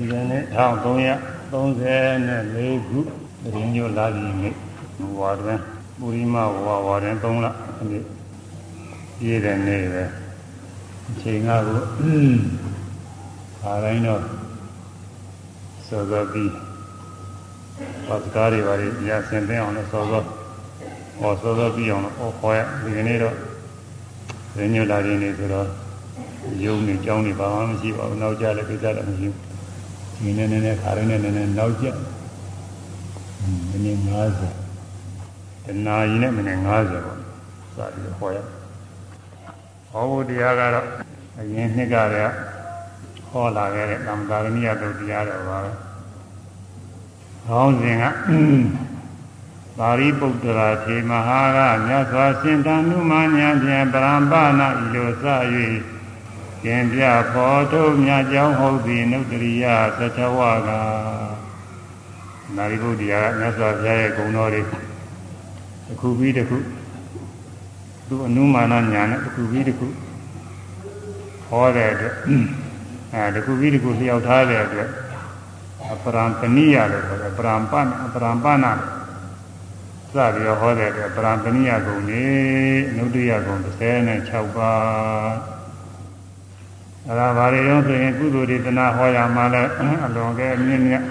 ဒီကနေ့1334ခုရင်းညိုလာပြီနေ့ဝါတွင်ပူရိမဝါဝါတွင်3လနေ့ပြည့်တဲ့နေ့ပဲအချိန်ကကိုအားတိုင်းတော့စောစောပြီးပတ်ကားတွေပါလေရဆင်သိအောင်လို့စောစောဟောစောစောပြီးအောင်လို့ဟောရဒီကနေ့တော့ရင်းညိုလာပြီနေ့ဆိုတော့ယုံနေကြောင်းနေဘာမှမရှိပါဘူးနောက်ကြလည်းကိစ္စလည်းမရှိဘူး ဒီနေ့နည်းနည်းခါရင်းနဲ့နည်းနည်းနောက်ကျမိနစ်90တနာရီနဲ့မိနစ်90ပေါ့စပြီးဟောရဟောဖို့တရားကတော့အရင်နှစ်ကတည်းကဟောလာခဲ့တဲ့သံဃာရဏိယတုတ်တရားတော်ပါပဲ။ဟောင်းစဉ်ကပါရိပုတ္တရာထေမဟာကမြတ်စွာရှင်တန်နုမညာဖြင့်ပရံပနာဤလိုစ၍ ကျင်ပြဖောထုတ်မြတ်ကြောင်းဟုတ်သည်နုတ္တရိယသချဝကနာရိပုတ္တရာကမြတ်စွာဘုရားရဲ့ဂုဏ်တော်တွေတစ်ခုပြီးတစ်ခုသူအနုမာနညာနဲ့တစ်ခုပြီးတစ်ခုဟောတဲ့အတွက်အဲတစ်ခုပြီးတစ်ခုလျှောက်ထားတဲ့အတွက်အပရံပဏိယလို့ခေါ်တယ်ပရံပအပရံပနာစပြီးတော့ဟောတဲ့အတွက်ပရံပဏိယဂုံနေအနုတ္တယဂုံ36ပါး အဲဒါဘာတွေတော့ဆိုရင်ကုသိုလ်တွေတနာဟောရမှာလဲအလွန်ကဲအမြင့်မြတ်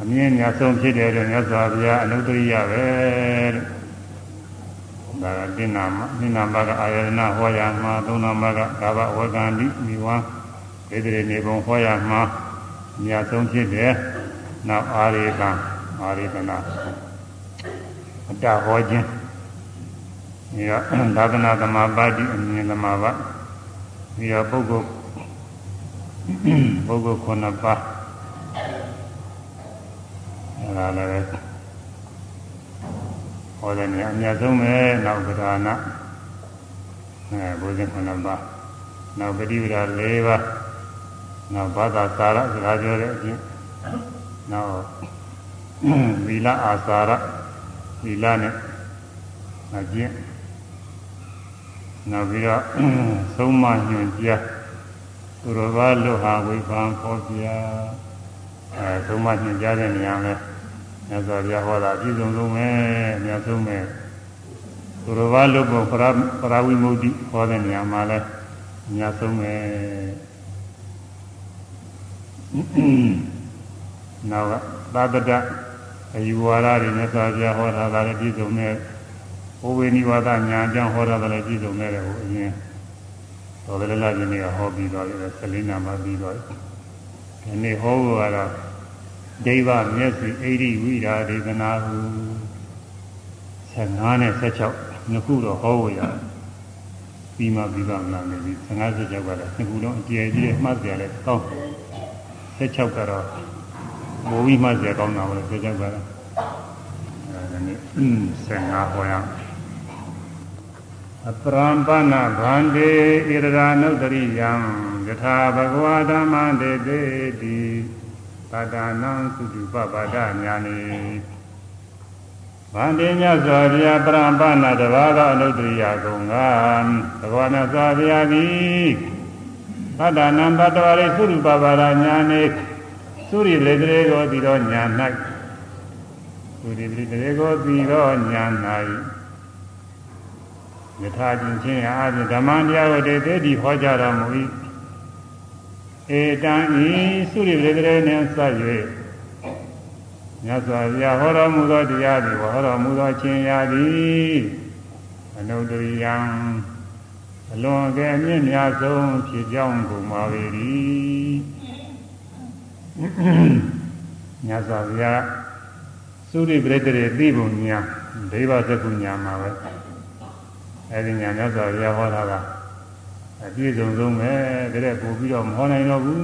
အမြင့်မြတ်ဆုံးဖြစ်တဲ့အတွက်မြတ်စွာဘုရားအနုတ္တရိယပဲတဲ့ဒါကတိနာမနိနာမကအာယနာဟောရမှာသုံးနာမကကာဘဝကံတိမိဝါဒေတိနေဘုံဟောရမှာမြတ်ဆုံးဖြစ်တယ်နောက်အာရိကံအာရိကနာအတ္တဟောခြင်းဒီတော့သာသနာသမာပါတိအမြင်သမာပါ ပြီးတော့ပုဂ္ဂိုလ်ပုဂ္ဂိုလ်ခုနှစ်ပါးအဲဒါလည်းဟောတဲ့နေရာအများဆုံးပဲနောက်ကဒါနအဲဘုရားခုနှစ်ပါးနောက်ပฏิပဒါ၄ပါးနောက်ဘာသာစာရစကားပြောတဲ့အချင်းနောက်ဝီလအာစာရဝီလနဲ့အကျင့် နောက်ပြီးတော့သုံးမညွန်ကြားသူတော်ဘာလွတ်ဟာဝိပန်ဖောပြအဲသုံးမညွန်ကြားတဲ့နေရာလဲမြတ်စွာဘုရားဟောတာအပြည့်စုံဆုံးပဲအများဆုံးပဲသူတော်ဘာလွတ်ဖို့ပရပရဝိမု ക്തി ဟောတဲ့နေရာမှာလဲအများဆုံးပဲနောက်ကသာတတအယူဝါဒတွေမြတ်စွာဘုရားဟောတာလည်းပြည့်စုံတဲ့ ဘဝေနိဝါဒညာအကြောင်းဟောတာလည်းပြည့်စုံနေတယ်ဟိုအရင်တော်တယ်လားဒီနေ့ကဟောပြီးသွားပြီဆလင်းနာမှာပြီးသွားပြီဒီနေ့ဟောဖို့ကတော့ဒိဗမျက်စိအိရိဝိရာဒေသနာဟု15နဲ့16နှစ်ခုတော့ဟောဖို့ရတယ်ပြီးမှပြီးပါမလားနေပြီး15 16ကတော့နှစ်ခုလုံးအကျယ်ကြီးမှတ်ကြရတယ်ကောင်း16ကတော့မိုးပြီးမှတ်ကြကောင်းတာပဲ16ကတော့အဲဒီနေ့15ဟောရအောင် အပရံပနာဗန္တေဣရရာနုတ္တရိယံယထာဘဂဝါဓမ္မတေတေတိပါဒနံသုတုပပါဒညာနိဗန္တေညသောဗျာပရံပနာတဘာသောအနုတ္တရိယကုံကဘဂဝါနသောဗျာတိပါဒနံတတဝရိသုတုပပါဒညာနိသုရိလေတရေကိုသီသောညာ၌သုရိလေတရေကိုသီသောညာ၌ ယထာကျင်ချင်းအားဖြင့်ဓမ္မတရားကိုတေသေးဒီဟောကြားတော်မူ၏ဧတံဤသုရိပရိသေနှင့်ဆက်၍မြတ်စွာဘုရားဟောတော်မူသောတရားသည်ဟောတော်မူသောခြင်းရာသည်အနုတ္တရိယံအလွန်ကဲအမြင့်မြတ်ဆုံးဖြစ်ကြောင်းကုန်ပါ၏မြတ်စွာဘုရားသုရိပရိသေသိပုံညာဒိဗ္ဗသကုညာမှာပဲ အဲဒီညာမြတ်စွာဘုရားဟောတာကအပြည့်စုံဆုံးပဲတကယ်ပို့ပြီးတော့မဟောနိုင်တော့ဘူး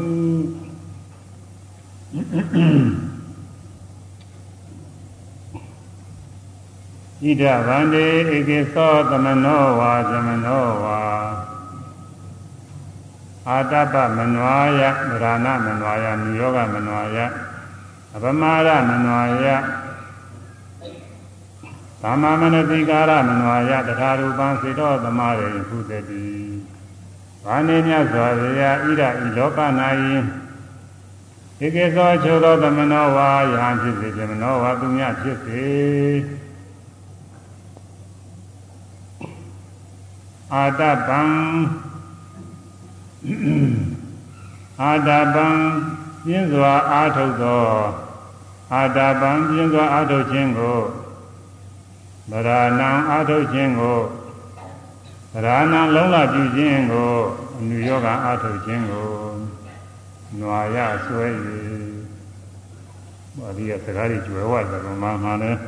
ဣဒဗန္တေဧကေသောသမနောဝါသမနောဝါအာတပမနွာယဗရဏမနွာယမြယောဂမနွာယအပမာရမနွာယ သမ္မာမနတိကာရမနဝါယတထာရူပံစေတောသမရေဟုသတိဘာနေမြစွာဘုရားဣဒဤလောက၌ဧကေသောချိုသောသမနောဝါယဟန်ဖြစ်စေသမနောဝါသူမြဖြစ်စေအာတပံအာတပံပြင်းစွာအာထုတ်သောအာတပံပြင်းစွာအာထုတ်ခြင်းကို ဗရာဏံအာထုတ်ခြင်းကိုဗရာဏံလုံးလပြုခြင်းကိုအနုယောဂအာထုတ်ခြင်းကိုနွာရဆွဲ၍ဘာဒီကစကားတွေကျွယ်ဝတယ်ဗမာမှလည်း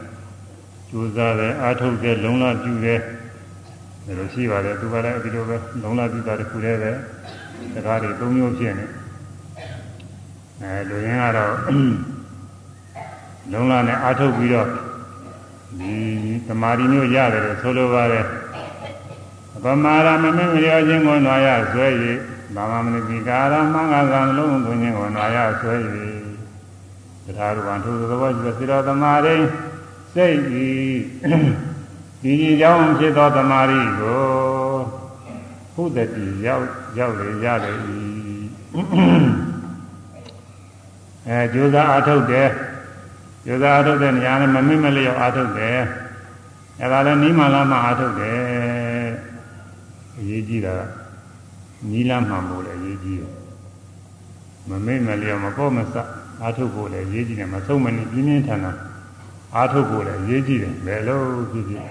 ကြိုးစားတယ်အာထုတ်တယ်လုံးလပြုတယ်ဒါလိုရှိပါတယ်သူကလည်းဒီလိုပဲလုံးလပြုတာတခုတည်းပဲစကားတွေသုံးမျိုးဖြစ်နေအဲလူရင်းကတော့လုံးလနဲ့အာထုတ်ပြီးတော့ ဒီသမာဓိမျိုးရတယ်လို့ဆိုလိုပါတယ်ဗမာရမမင်းမရောခြင်းကိုနွားရဆွဲ၍ဘာမမနိပိကာရမင်္ဂကံလုံးသွင်းခြင်းကိုနွားရဆွဲ၍တရားတော်ထုသဘောရှိစေတော်သမာဓိစိတ်ဤဒီဒီကြောင့်ဖြစ်သောသမာဓိကိုဘုဒ္ဓတိရောက်ရောက်လေရတယ်ဤအဲကြိုးစားအထုတ်တယ် ကြိုးစားအထုတ်တဲ့နေရာနဲ့မမင်းမလျော့အထုတ်တယ်အဲဒါလည်းနိမလာမှအထုတ်တယ်အရေးကြီးတာနီးလမ်းမှန်ဖို့လည်းအရေးကြီးတယ်မမိတ်မလျော့မပေါ့မစအာထုတ်ဖို့လည်းအရေးကြီးတယ်မဆုံးမနစ်ပြင်းပြင်းထန်ထန်အာထုတ်ဖို့လည်းအရေးကြီးတယ်ဘယ်လိုဖြစ်ဖြစ်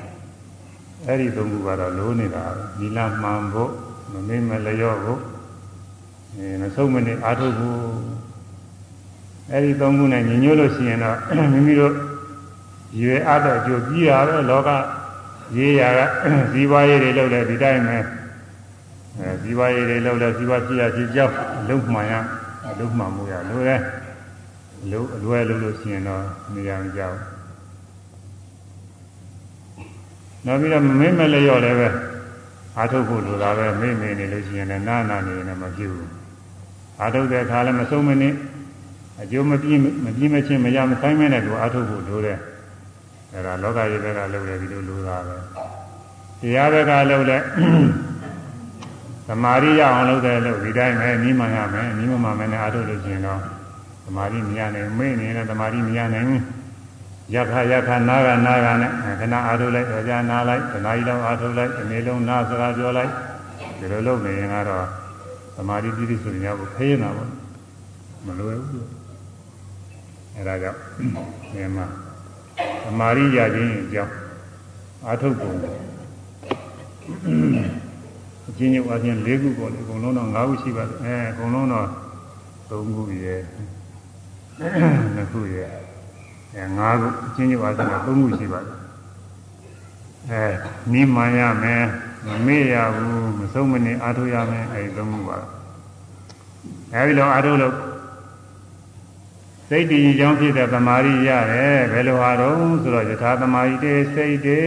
အဲ့ဒီသုံးခုကတော့လိုးနေတာနီးလမ်းမှန်ဖို့မမိတ်မလျော့ဖို့အဲမဆုံးမနစ်အာထုတ်ဖို့ အဲ့ဒီသုံးခုနဲ့ညီညွတ်လို့ရှိရင်တော့မိမိတို့ရွယ်အပ်တော့ကြိုပြီးတာပဲလောကရေးရာကဇီဝရေးတွေလုပ်တယ်ဒီတိုင်းပဲအဲဇီဝရေးတွေလုပ်တယ်ဇီဝဖြစ်ရဖြစ်ကြောက်လုံးမှန်ရလုံးမှန်မှုရလို့လေလုံးအလွယ်လို့လို့ရှိရင်တော့နေရာမကြောက်နောက်ပြီးတော့မင်းမလျော့လည်းပဲအာထုတ်ဖို့လိုတာပဲမိမ့်မိန်နေလို့ရှိရင်လည်းနာနာနေနေမဖြစ်ဘူးအာထုတ်တဲ့အခါလည်းမဆုံးမနစ် အကျိုးမပြင်းမပြင်းမချင်းမရမဆိုင်မဲနဲ့ကိုအာထုတ်ဖို့လိုတယ်အဲဒါလောကကြီးဘက်ကလုပ်တယ်ဒီလိုလိုတာပဲတရားဘက်ကလုပ်တယ်သမာဓိရအောင်လုပ်တယ်လို့ဒီတိုင်းပဲနီးမှန်ရမယ်နီးမမှန်မယ်နဲ့အားထုတ်လို့ရှိရင်တော့သမာဓိမရနိုင်မေ့နေတယ်သမာဓိမရနိုင်ဘူးယခယခနာဂနာဂနဲ့ခဏအားထုတ်လိုက်တော့ကြာနာလိုက်ခဏကြီးတော့အားထုတ်လိုက်အနေလုံးနာစကားပြောလိုက်ဒီလိုလုပ်နေရင်ကတော့သမာဓိပြည့်စုံရဖို့ခဲရင်တာပေါ့မလွယ်ဘူး အဲဒါကြောင့်မြန်မာသမာရိရခြင်းအကြောင်းအာထုတ်ပုံအချင်းချင်းအချင်း၄ခုပေါ့လေအကုန်လုံးတော့၅ခုရှိပါတယ်အဲအကုန်လုံးတော့၃ခုရယ်နှစ်ခုရယ်အဲ၅ခုအချင်းချင်းအချင်းက၃ခုရှိပါတယ်အဲနိမန်ရမယ်မမေ့ရဘူးမဆုံးမနေအာထုတ်ရမယ်အဲဒီ၃ခုပါအဲဒီလိုအာထုတ်လို့ စိတ်တည်ကြောင်းဖြစ်တဲ့သမာဓိရတယ်ဘယ်လိုဟာတော့ဆိုတော့ယထာသမာဓိတေစိတ်တေ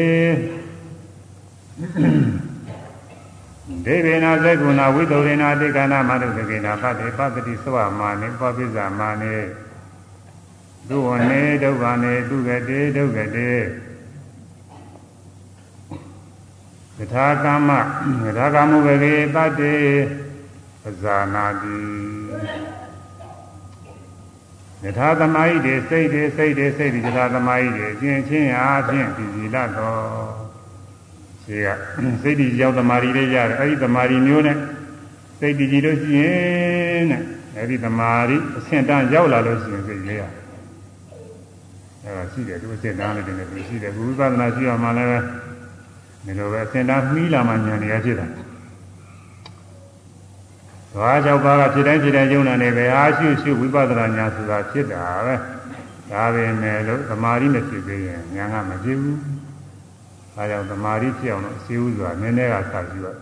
ဒေဝေနာသက္ကုဏဝိသုရေနာတိကနာမတုသကေနာပတိပတ္တိသဝမာနေပပိဇာမာနေသူဝနေဒုက္ခနေသူကတိဒုက္ခတိယထာကမ္မယထာကမ္မဝေကေတတ္တိပဇာနာတိ ယထာသမာဓိတွေစိတ်တွေစိတ်တွေစိတ်တွေယထာသမာဓိတွေအချင်းချင်းအားဖြင့်ဒီစီလတော်ဒီကစိတ်ဒီရောက်သမာဓိတွေရတယ်အဲ့ဒီသမာဓိမျိုးနဲ့စိတ်ဒီကြည့်လို့ရှိရင်တဲ့အဲ့ဒီသမာဓိအဆင့်တန်းရောက်လာလို့ရှိရင်စိတ်လေးရအဲ့ဒါရှိတယ်သူအဆင့်တန်းလေးတွေရှိတယ်ဝိပဿနာရှိရမှလည်းပဲဒီလိုပဲအဆင့်တန်းမှီးလာမှဉာဏ်ရဖြစ်တာ သွားကြောက်ပါကဖြစ်တိုင်းဖြစ်တိုင်းယုံနာနေပဲအာရှုရှုဝိပဿနာညာဆိုတာဖြစ်တာပဲဒါပဲနဲ့လို့သမာဓိမဖြစ်သေးရင်ဉာဏ်ကမဖြစ်ဘူးဒါကြောင့်သမာဓိဖြစ်အောင်လို့အစည်းဥစွာနည်းနည်းကစပြီးတော့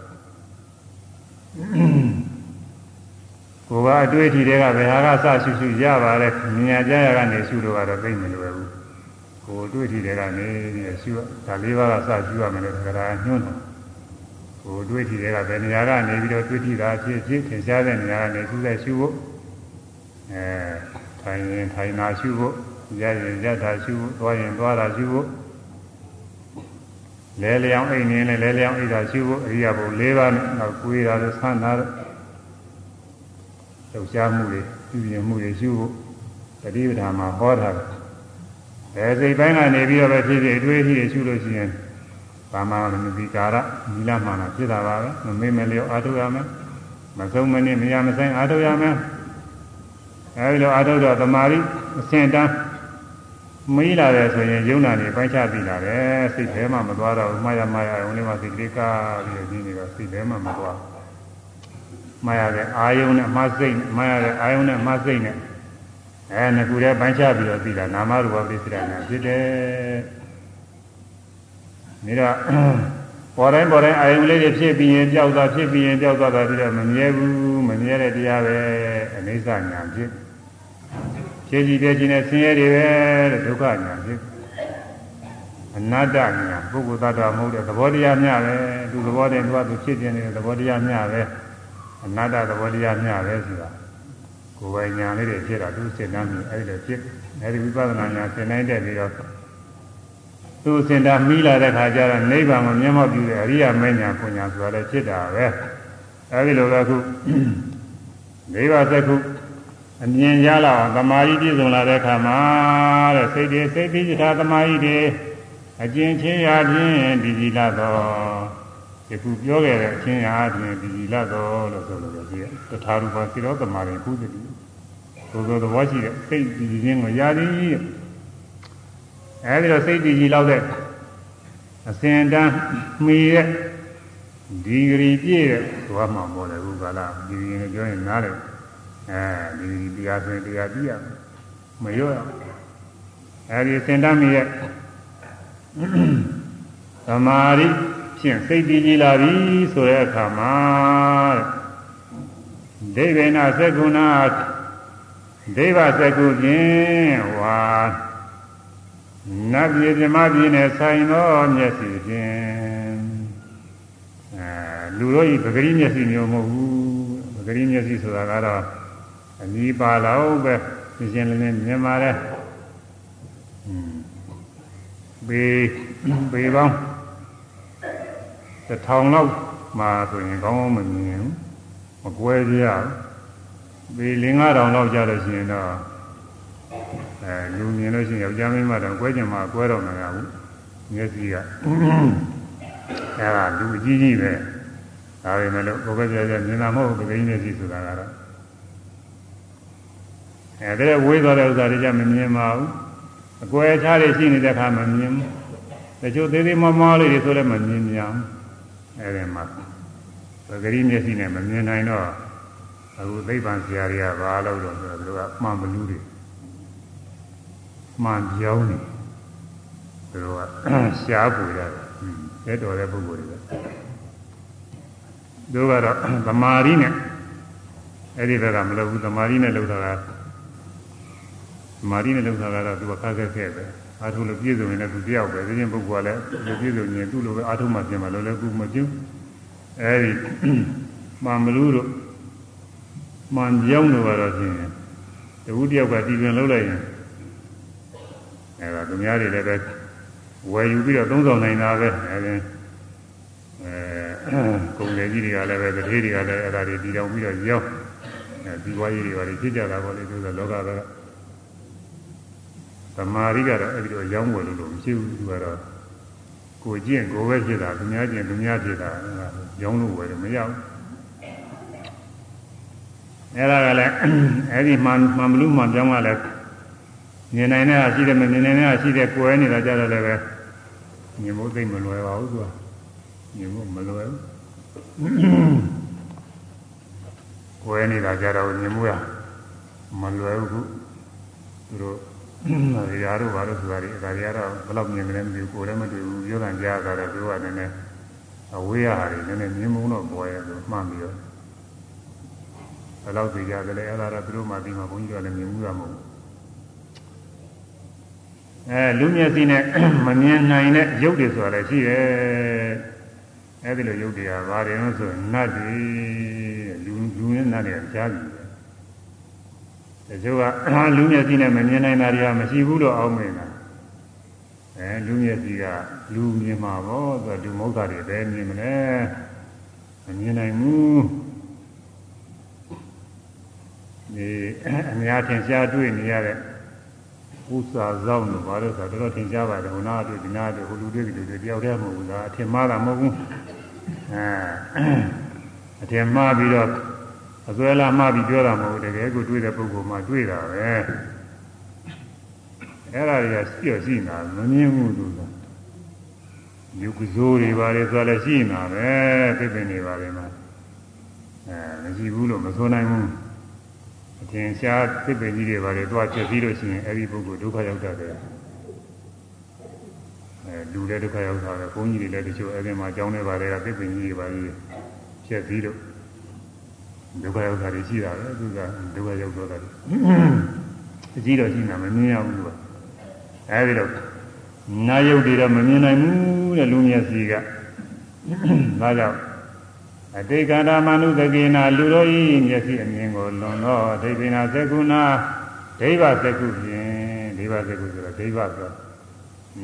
ကိုယ်ကအတွေ့အထိတွေကဘယ်ဟာကစရှုရှုရပါလဲမြညာကြရကနေရှုလို့ကတော့သိမလွယ်ဘူးကိုယ်အတွေ့အထိတွေကနေပြီးရှုဒါလေးပါးကစရှုရမယ်လို့ခန္ဓာညွှန်းတယ် ကိုယ်တွေ့ထီတွေကဘယ်နေရာကနေပြီးတော့တွေ့ထီတာဖြစ်ဖြစ်ထင်ရှားတဲ့နေရာကနေသူ့တဲ့ရှုဖို့အဲထိုင်ရင်ထိုင်နာရှုဖို့ရရင်ရတာရှုဖို့သွားရင်သွားတာရှုဖို့လဲလျောင်းအိမ်နေလဲလဲလျောင်းအိမ်တာရှုဖို့အရိယာဘုံ၄ပါးနဲ့နောက်ကိုယ်ရာလို့ဆန်းတာတော့လှုပ်ရှားမှုတွေပြုပြင်မှုတွေရှုဖို့တတိပဌာမှာဟောထားတယ်ဘယ်စိတ်ပိုင်းကနေပြီးတော့ပဲဖြစ်ဖြစ်အတွေးအထိတွေရှုလို့ရှိရင် ဘာမှမသိကာရမိလာမှန်တာဖြစ်တာပါပဲမမေ့မလျော့အားထုတ်ရမယ်မဆုံးမနစ်မရမဆိုင်အားထုတ်ရမယ်အဲဒီလိုအားထုတ်တော့တမာရီအစဉ်တန်းမီးလာတယ်ဆိုရင်ယုံနာနေပိုင်းခြားပြီးလာတယ်စိတ်ထဲမှမသွားတော့ဘူးမှားရမှားရအောင်လေးမှစိတ်ကလေးကားပြီးပြီးနေတော့စိတ်ထဲမှမသွားမှားရတဲ့အာယုံနဲ့မှားစိတ်မှားရတဲ့အာယုံနဲ့မှားစိတ်နဲ့အဲငကူတဲ့ပိုင်းခြားပြီးတော့ပြီးလာနာမရူပပိစ္ဆရာနာဖြစ်တယ် နေတော့ပေါ်တိုင်းပေါ်တိုင်းအာယုံလေးတွေဖြစ်ပြီးရင်ကြောက်သွားဖြစ်ပြီးရင်ကြောက်သွားတာပြီးတော့မမြဲဘူးမမြဲတဲ့တရားပဲအနိစ္စညာဖြစ်ခြေကြီးပြခြင်းနဲ့ဆင်းရဲတွေပဲတဲ့ဒုက္ခညာဖြစ်အနတ္တညာပုဂ္ဂိုလ်သတ္တဝါမဟုတ်တဲ့သဘောတရားမျှပဲသူသဘောတည်းသူကသူဖြစ်ခြင်းတဲ့သဘောတရားမျှပဲအနတ္တသဘောတရားမျှပဲဆိုတာကိုယ်ပိုင်ညာလေးတွေဖြစ်တာသူစဉ်းစားမြင်အဲ့ဒီလိုဖြစ်အဲဒီဝိပဿနာညာသင်နိုင်တဲ့ပြီးတော့ သူစင်တာမိလာတဲ့ခါကျတော့နိဗ္ဗာန်ကိုမျက်မှောက်ပြုတဲ့အရိယာမဉ္ဇဏ်ပညာဆိုတာလည်းဖြစ်တာပဲအဲဒီလိုပဲခုနိဗ္ဗာန်စက္ခုအမြင်ရလာအောင်သမာဓိပြည့်စုံလာတဲ့ခါမှာတဲ့စိတ်တွေစိတ်ပြီးကြတာသမာဓိတွေအကျဉ်ချင်းရာဖြင့်ဒီကြည်လာတော့ဒီခုပြောခဲ့တဲ့အချင်းရာဖြင့်ဒီကြည်လာတော့လို့ဆိုလို့ရှိရတထာရူပစိရောသမာဓိကုသတိသို့သောသဘောရှိတဲ့စိတ်ဒီခြင်းကိုရာသည် အဲဒီတော့စိတ်တည်ကြည်လောက်တဲ့အစဉ်တန်းမှီတဲ့ဒီဂရီပြည့်တဲ့သွားမှပေါ်တယ်ဘုရားလားဒီရင်ပြောရင်နားတယ်အဲဒီတရားဆိုရင်တရားပြီးရမရောရအဲဒီအစဉ်တန်းမှီတဲ့သမာဓိဖြင့်စိတ်တည်ကြည်လာပြီဆိုတဲ့အခါမှာဒိဗေနသက္ကုဏဒိဗ္ဗသက္ကုဖြင့်ဝါ နတ်ပြည်မြမပြည်နဲ့ဆိုင်သောမျက်စိဖြင့်အဲလူတို့ဤပဂရိမျက်စိမျိုးမဟုတ်ဘူးပဂရိမျက်စိဆိုတာကတော့အနီးပါတော့ပဲရှင်းရှင်းလင်းလင်းမြင်ပါတယ်ဘေးဘေးပေါင်းတစ်ထောင်လောက်မှဆိုရင်ကောင်းကောင်းမမြင်ဘူးမကွဲကြရဘေး၄၅တောင်လောက်ကြလို့ရှိရင်တော့ အဲလူမြင်လို့ရှိရင်ယောက်ျားမင်းမတော့ကွဲကြမှာကွဲတော့မှာဘူးမျက်စိကအဲဒါလူအကြီးကြီးပဲဒါပေမဲ့လို့ဘုရားပြပြမြင်တာမဟုတ်ဘူးပကိန်းမျက်စိဆိုတာကတော့အဲဒါဝေးသွားတဲ့ဥစ္စာတွေကြမမြင်ပါဘူးအကွယ်ခြားတွေရှိနေတဲ့အခါမမြင်ဘူးတချို့သေးသေးမမောလေးတွေဆိုလည်းမမြင်ကြဘူးအဲဒီမှာပဂရိမျက်စိနဲ့မမြင်နိုင်တော့အခုသိပ္ပံဆရာတွေကဘာလို့တော့ဆိုတော့သူကမှန်ဘလူးတွေ မှန်ပြောင်းနေသူတို့ကရှားပူရတယ်တဲ့တော်တဲ့ပုဂ္ဂိုလ်တွေပဲသူကတော့သမာဓိနဲ့အဲ့ဒီဘက်ကမလုပ်ဘူးသမာဓိနဲ့လုပ်တာကသမာဓိနဲ့လုပ်တာကတော့သူကခက်ခက်ခဲပဲအာထုလို့ပြည့်စုံရင်လည်းသူတယောက်ပဲဒီချင်းပုဂ္ဂိုလ်ကလည်းသူပြည့်စုံရင်သူ့လိုပဲအာထုမှပြင်မှာလို့လည်းကူမပြုအဲ့ဒီမှန်မလို့တို့မှန်ပြောင်းလို့ကတော့ဖြင့်တဝူတယောက်ကတည်တွင်လုပ်လိုက်ရင် အဲဒါသူများတွေလည်းပဲဝယ်ယူပြီးတော့သုံးဆောင်နိုင်တာပဲအဲဒီအဲကုန်တယ်ကြီးတွေကလည်းပဲတထေးတွေကလည်းအဲ့ဒါတွေတည်တောင်ပြီးတော့ရောက်အဲဒီဝါးကြီးတွေပါလေဖြစ်ကြတာပေါ့လေသူကလောကကသမာဓိကတော့အဲ့ဒီတော့ရောင်းဝယ်လို့လို့မရှိဘူးသူကတော့ကိုကျင့်ကိုပဲဖြစ်တာသူများကျင့်သူများဖြစ်တာရောင်းလို့ဝယ်တယ်မရဘူးအဲ့ဒါကလည်းအဲ့ဒီမှမှမလို့မှပြောင်းလာလဲ မြင်နိုင်တဲ့ဟာရှိတယ်မမြင်နိုင်တဲ့ဟာရှိတယ်ကွယ်နေတာကြတော့လည်းပဲမြင်ဖို့သိမလွယ်ပါဘူးသူကမြင်ဖို့မလွယ်ဘူးကွယ်နေတာကြတော့မြင်မှုရမလွယ်ဘူးသူတို့ဒီရာတို့ဘာလို့ဆိုတာဒီဒါတွေကတော့ဘယ်လောက်မြင်ကြလဲမသိဘူးကိုယ်လည်းမတွေ့ဘူးပြောတာကြားတာတော့သူကလည်းနည်းနည်းအဝေးရဟာတွေနည်းနည်းမြင်မှုတော့ပေါ်ရဲ့လို့မှတ်ပြီးတော့ဘယ်လောက်သိကြတယ်လဲအဲ့ဒါတော့သူတို့မှပြီးမှဘုန်းကြီးကလည်းမြင်မှုရမဟုတ်ဘူး အဲလူမျက်စိနဲ့မမြင်နိုင်တဲ့ရုပ်တွေဆိုတာလည်းရှိတယ်အဲဒီလိုရုပ်တွေကဘာတွေလို့ဆိုရင်နတ်တွေလူလူနဲ့နတ်တွေကကြားပြီတချို့ကလူမျက်စိနဲ့မမြင်နိုင်တာတွေကမရှိဘူးလို့အောက်မေ့တာအဲလူမျက်စိကလူမြင်မှာပေါ့ဆိုတော့လူမဟုတ်တာတွေပဲမြင်မလဲမမြင်နိုင်ဘူးဒီအများထင်ရှားတွေ့နေရတဲ့ ဥစ္စာဇောင်းတို့ဘာလို့ဆိုတော့တော်တော်ထင်ရှားပါတယ်ဟိုနာတွေ့ဒီနာတွေ့ဟိုလူတွေ့ဒီလူတွေ့တယောက်တည်းမဟုတ်ဘူးလားအထင်မှားတာမဟုတ်ဘူးအဲအထင်မှားပြီးတော့အစွဲလာမှားပြီးပြောတာမဟုတ်ဘူးတကယ်ကိုတွေ့တဲ့ပုဂ္ဂိုလ်မှတွေ့တာပဲအဲ့ဒါတွေကရှိရရှိနေတာမမြင်ဘူးသူကယုတ်ကစိုးတွေပါလေဆိုလည်းရှိနေတာပဲပြည့်ပင်နေပါလေမှာအဲမရှိဘူးလို့မဆိုနိုင်ဘူး အထင်ရှားပြည့်ပင်ကြီးတွေပါလေတော့ဖြစ်ပြီးလို့ရှိရင်အဲ့ဒီပုဂ္ဂိုလ်ဒုက္ခရောက်တတ်တယ်အဲလူလည်းဒုက္ခရောက်တာပဲဘုန်းကြီးတွေလည်းတချို့အဲ့ဒီမှာအကြောင်းတွေပါလေကပြည့်ပင်ကြီးတွေပါလေဖြစ်ပြီးလို့ဒုက္ခရောက်တာတွေရှိတာပဲသူကဒုက္ခရောက်တော့တာအကြီးတော့ရှိနေတာမမြင်ရဘူးသူကအဲဒီတော့နာယုတ်တွေတော့မမြင်နိုင်ဘူးတဲ့လူမျက်စိကဒါကြောင့် အတိတ်ကန္တာမနုသကေနာလူတို့ဤမျက်စိအမြင်ကိုလွန်တော့ဒိဗေနာသက္ကုနာဒိဗသက္ကုဖြင့်ဒိဗသက္ကုဆိုတော့ဒိဗဆို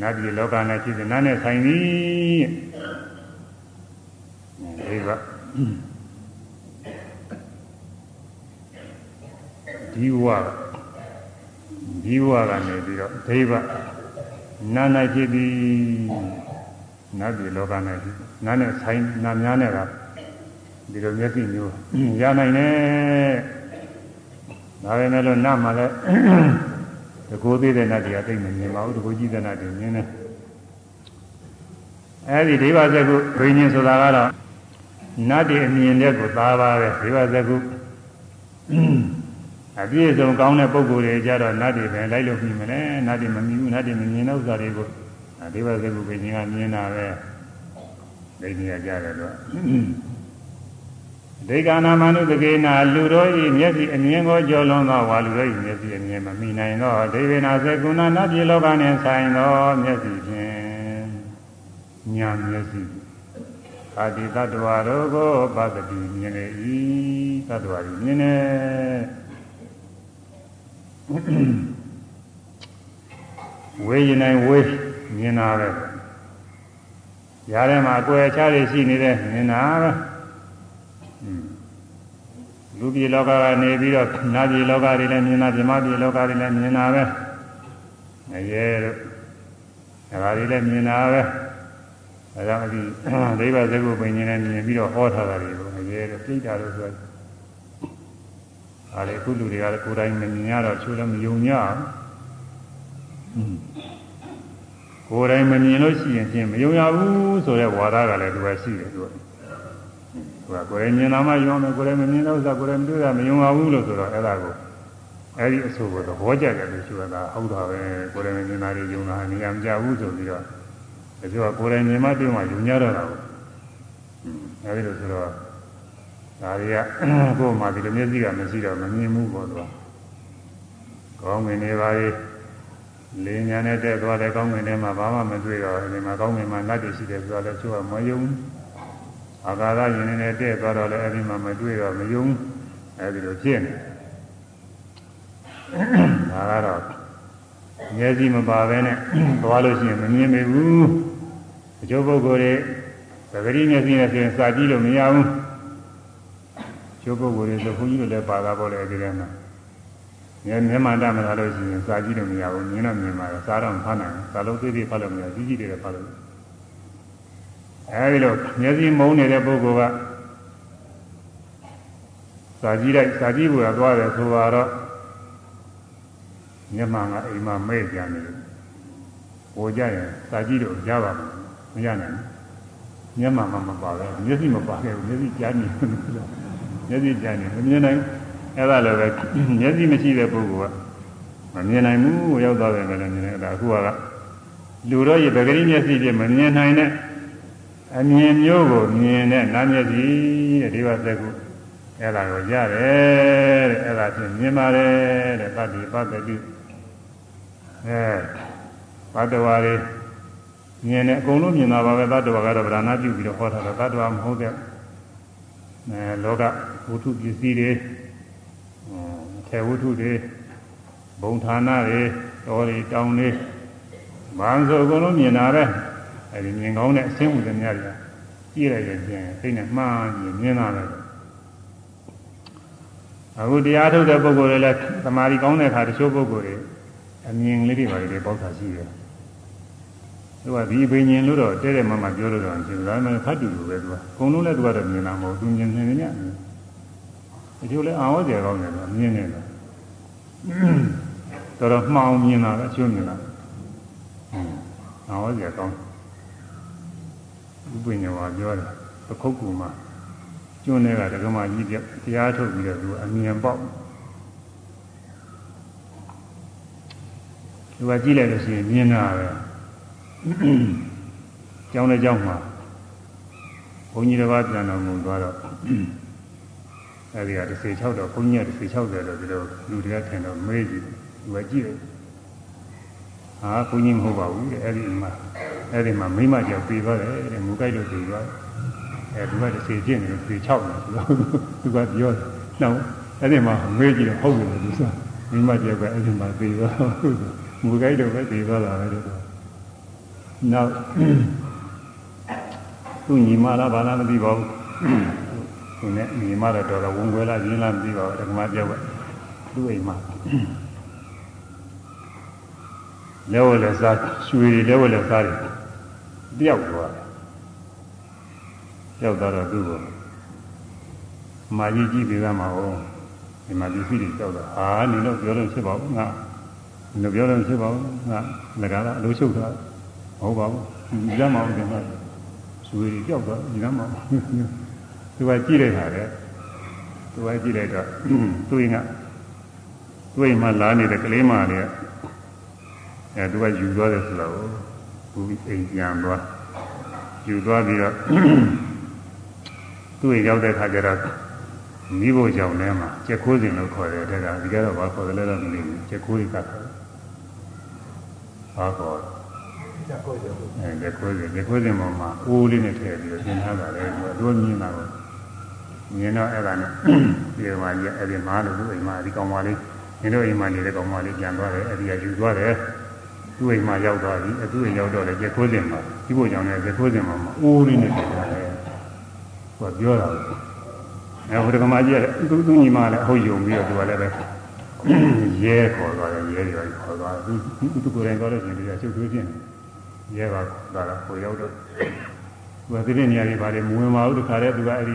နတ်ပြည်လောကနဲ့ရှိတဲ့နာနဲ့ဆိုင်သည်ဒိဗဒီဝဒီဝကနေပြီးတော့ဒိဗနာ၌ဖြစ်ပြီးနတ်ပြည်လောကနဲ့နာနဲ့ဆိုင်နာများနဲ့က ဒီလိုမျက်စိမျိုးရနိုင်တယ်ဒါပဲမဲ့လို့နတ်မှလည်းတကူသေးတဲ့နတ်တွေကသိမမြင်ပါဘူးတကူကြီးတဲ့နတ်တွေမြင်တယ်အဲဒီဒိဗဇကုဘိညာဉ်ဆိုတာကတော့နတ်တွေအမြင်တဲ့ကိုသာပါပဲဒိဗဇကုအပြည့်စုံကောင်းတဲ့ပုံကိုယ်တွေကြတော့နတ်တွေပဲလိုက်လို့ပြီးမလဲနတ်တွေမမြင်ဘူးနတ်တွေမမြင်တဲ့ဥစ္စာတွေကိုဒီဘက်ကကုပင်ကြီးကမြင်တာပဲဒိဋ္ဌိရကြတယ်တော့ ဒေဂာနာမနုတကေနာလူတို့ဤမျက်စိအမြင်ကိုကြော်လွန်သောဝါလူတို့ဤမျက်စိအမြင်မမိနိုင်သောဒေဝေနာစေကုဏနတ်ပြည်လောကနှင့်ဆိုင်သောမျက်စိဖြင့်ညာမျက်စိအာတိတ္တဝါတို့ကိုပတ္တိမြင်လေ၏တ္တဝါဤမြင်နေဝေးရင်နိုင်ဝေးမြင်တာပဲຢာထဲမှာအကွယ်ချတွေရှိနေတဲ့မြင်တာပဲ လူပြည်လောကကနေပြီးတော့နာပြည်လောကတွေလည်းမြင်တာပြမပြည်လောကတွေလည်းမြင်တာပဲငရဲတို့ဒါတွေလည်းမြင်တာပဲဒါကြောင့်ဒီဒိဗ္ဗစကုပင်ကြီးနဲ့မြင်ပြီးတော့ဟောထားတာတွေကိုငရဲတို့ပြိတ္တာတို့ဆိုဒါလေအခုလူတွေကလည်းကိုယ်တိုင်မမြင်ရတော့ချိုးလည်းမယုံကြဘူးကိုယ်တိုင်မမြင်လို့ရှိရင်ဖြင့်မယုံရဘူးဆိုတဲ့ဝါဒကလည်းသူကရှိတယ်သူက သူကကိုယ်တိုင်မြင်တာမှယုံမယ်ကိုယ်တိုင်မမြင်တော့ဥစ္စာကိုယ်တိုင်မတွေ့တာမယုံရဘူးလို့ဆိုတော့အဲ့ဒါကိုအဲ့ဒီအဆိုကိုသဘောကျတယ်လို့ဆိုရတာဟုတ်တာပဲကိုယ်တိုင်မြင်တာတွေယုံတာနေရာမကြဘူးဆိုပြီးတော့ဒါဆိုတော့ကိုယ်တိုင်မြင်မှတွေ့မှယုံကြတော့တာကိုအဲ့ဒီလိုဆိုတော့ဒါတွေကကိုယ်မှဒီလိုမျက်စိကမရှိတော့မမြင်ဘူးပေါ့သူကကောင်းငင်နေပါလေလင်းညာနဲ့တက်သွားတဲ့ကောင်းငင်ထဲမှာဘာမှမတွေ့တော့ဒီမှာကောင်းငင်မှာနတ်တွေရှိတယ်ဆိုတော့လည်းသူကမယုံ အာကာသရင်နဲ့တက်သွားတော့လည်းအဲဒီမှာမတွေ့တော့မယုံအဲဒီလိုဖြစ်နေဒါကတော့မျက်စိမပါဘဲနဲ့သွားလို့ရှိရင်မမြင်မိဘူးအကျိုးပုဂ္ဂိုလ်တွေသတိမျက်စိနဲ့ဆိုရင်စာကြည့်လို့မရဘူးကျိုးပုဂ္ဂိုလ်တွေဆိုခွန်ကြီးတို့လည်းပါတာပေါ့လေဒီကနေ့မြဲမြဲမှန်တမလာလို့ရှိရင်စာကြည့်လို့မရဘူးမြင်တော့မြင်ပါတော့စာတော့မဖတ်နိုင်ဘူးစာလုံးသေးသေးဖတ်လို့မရကြီးကြီးတွေဖတ်လို့ အဲဒီလိုမျက်စိမုံနေတဲ့ပုဂ္ဂိုလ်ကစာကြည့်လိုက်စာကြည့်ဖို့သွားတယ်ဆိုတော့မျက်မှန်ကအိမ်မှာမဲ့ကြနေတယ်ဟိုကြရင်စာကြည့်လို့ရပါမယ်မရနိုင်ဘူးမျက်မှန်မှမပါပဲမျက်စိမပါခဲ့ဘူးမျက်စိကြားနေမျက်စိကြားနေမမြင်နိုင်အဲ့ဒါလည်းပဲမျက်စိမရှိတဲ့ပုဂ္ဂိုလ်ကမမြင်နိုင်ဘူးရောက်သွားတယ်ပဲလည်းမြင်တယ်အဲ့ဒါအခုကလူတော့ရေပဂရိမျက်စိဖြင့်မမြင်နိုင်တဲ့ အမြင်မျိုးကိုမြင်တဲ့နာမျက်စိတဲ့ဒီဘသက်ကုအဲ့ဒါကိုရတယ်တဲ့အဲ့ဒါဖြင့်မြင်ပါတယ်တဲ့ပတ္တိပတ္တိအဲဘတ်တော်ရီမြင်တယ်အကုန်လုံးမြင်တာပါပဲသတ္တဝါကတော့ဗราဏပြုပြီးတော့ဟောထားတာသတ္တဝါမဟုတ်တဲ့အဲလောကဝတ္ထုပစ္စည်းတွေထေဝတ္ထုတွေဘုံဌာနတွေတော်တွေတောင်းတွေဘာဆိုအကုန်လုံးမြင်တာပဲ အဲဒီမြင်ကောင်းတဲ့အဆင်းဥဒ္ဒမြတွေကြည့်လိုက်ရင်ပြင်စိတ်နဲ့မှားမြင်မြင်တာပဲအခုတရားထုတ်တဲ့ပုဂ္ဂိုလ်တွေလည်းသမာဓိကောင်းတဲ့အခါတချို့ပုဂ္ဂိုလ်တွေအမြင်လေးတွေပါလေပေါက်တာရှိတယ်သူကဒီဘိညာဉ်လို့တော့တဲ့တဲ့မမပြောလို့တော့ရှင်ဒါမှမဟုတ်ဖတ်တူလိုပဲသူကအကုန်လုံးလည်းသူကတော့မြင်တာမဟုတ်သူမြင်နေနေညဒီလိုလဲအာဝဇ္ဇေကောင်းတယ်သူမြင်နေတယ်တော်တော်မှောင်မြင်တာပဲအချိုးမြင်တာအာဝဇ္ဇေကောင်း ဥပ္ပညဝါပြောတယ်ပခုတ်ကူမှာကျွန်းတွေကဒကမာကြီးပြတရားထုတ်ပြီးတော့သူအမြင်ပေါက်သူကကြည့်လိုက်လို့ရှိရင်မြင်တာပဲကျောင်းတဲ့ကျောင်းမှာဘုန်းကြီးတစ်ပါးပြန်တော်မူသွားတော့အဲဒီက16တော့ဘုန်းကြီးက16တယ်လို့ဒီလိုလူတွေကထင်တော့မေးကြည့်သူကကြည့်တယ် ဟာဘုန်းကြီးမဟုတ်ပါဘူးတဲ့အဲဒီမှာအဲဒီမှာမိမကြောက်ပြီးသွားတယ်တဲ့မူကြိုက်လို့ပြီးသွားအဲသူက30ပြည့်နေတယ်36တယ်ဆိုတော့သူကပြောတယ်နောက်အဲဒီမှာမေးကြည့်တော့ဟုတ်တယ်သူဆိုမိမကြောက်ကအဲဒီမှာပြီးသွားမူကြိုက်တော့ပဲပြီးသွားတာပဲတော့နောက်သူညီမလားဘာလားမသိပါဘူးသူနဲ့ညီမတော့တော်တော်ဝင်ခွဲလာရင်းလားမသိပါဘူးဓမ္မပြောက်ကသူ့အိမ်မှာ လဲဝလဲစားရွှေတွေလဲဝလဲစားတယ်တယောက်သွားတယ်ရောက်တော့သူ့ကိုမာကြီးကြည့်ပြီးသားမှာဟောဒီမှာဒီဖြစ်ပြီးကြောက်တာဟာနင်တော့ပြောလို့ဖြစ်ပါဘူးငါနင်ပြောလို့ဖြစ်ပါဘူးငါငါကအလိုချုပ်တာမဟုတ်ပါဘူးဒီလမ်းမအောင်တယ်မှာဇွေတွေကြောက်တော့ဒီလမ်းမအောင်သူကကြည့်လိုက်တာလေသူကကြည့်လိုက်တော့သူ့ရင်ကသူ့ရင်မှာလာနေတဲ့ကလေးမလေးက အဲသူကယူသွားတယ်ဆိုတော့ဘူးအိမ်ပြန်သွားယူသွားပြီးတော့သူ့ရင်ရောက်တဲ့ခါကျတော့မိဖို့ကြောင့်ထဲမှာကျက်ခိုးစင်လို့ခေါ်တယ်တဲ့ကဒီကတော့ဘာခေါ်တယ်လဲတော့မသိဘူးကျက်ခိုးတွေကခေါ်တယ်ဘာခေါ်ကျက်ခိုးစင်အဲကျက်ခိုးစင်ကျက်ခိုးစင်ပေါ်မှာအိုးလေးနဲ့ထည့်ပြီးတော့သင်ထားတာလေသူတို့မြင်တာကိုမြင်တော့အဲ့ဒါနဲ့ဒီမှာကြီးအဲ့ဒီမားလို့သူ့အိမ်မှာဒီကောင်မလေးနင်တို့အိမ်မှာနေတဲ့ကောင်မလေးပြန်သွားတယ်အဲ့ဒီကယူသွားတယ် သူ့အိမ်မှာရောက်သွားပြီသူ့အိမ်ရောက်တော့လေကျက်ခိုးစင်မှာဒီဖို့ကြောင့်လည်းကျက်ခိုးစင်မှာအိုးလေးနဲ့ထည့်ထားတယ်သူကပြောတာအဲဟိုတက္ကမကြီးကလည်းသူသူညီမလည်းအဟုတ်ယုံပြီးတော့သူကလည်းပဲရဲခေါ်သွားတယ်ရဲတွေခေါ်သွားသူသူကိုယ်တိုင်သွားလို့ရှိရင်ဒီကချုပ်သွေးပြင်းရဲပါသွားတာဟိုရောက်တော့သူကဒီနေ့နေရာကြီးပါတယ်မဝင်ပါဘူးတခါတည်းသူကအဲ့ဒီ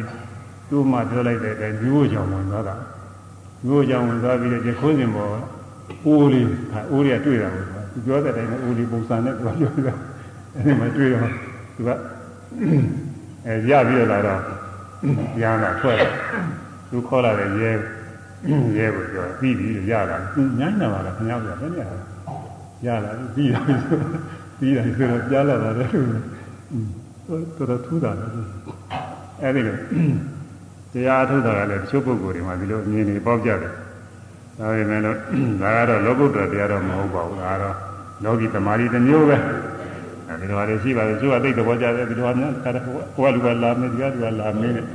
သူ့မှပြောလိုက်တဲ့အတိုင်းမျိုးကြောင်ဝင်သွားတာမျိုးကြောင်ဝင်သွားပြီးတော့ကျခိုးစင်ပေါ်အိုးလေးအိုးလေးကတွေ့တာပေါ့ သူပြောတဲ့အတိုင်းအိုးလေးပုံစံနဲ့သူကပြောတာအဲ့ဒီမှာတွေ့တော့သူကအဲရပြီးတော့လာတော့ရမ်းလာထွက်တယ်သူခေါ်လာတဲ့ရဲရဲကိုပြောပြီးပြီရလာညမ်းနေပါလားခင်ဗျားပြောဘယ်နဲ့ရလာပြီးတာပြီးတာဆိုတော့ကြားလာတာလေတော်တော်ထူးတာလေအဲ့ဒီလိုတရားထုတ်တာကလည်းတချို့ပုဂ္ဂိုလ်တွေမှာဒီလိုအမြင်တွေပေါက်ကြတယ် ဒါပေမဲ့လို့ဒါကတော့လောကုတ္တရာတရားတော့မဟုတ်ပါဘူးဒါကတော့လောကီတမာရီတစ်မျိုးပဲအဲဒီလိုဟာတွေရှိပါတယ်သူကသိတဲ့ဘောကြတယ်ဒီလိုဟာများခါတော့ဟိုကလူကလာမယ်ဒီကလူကလာမယ်တဲ့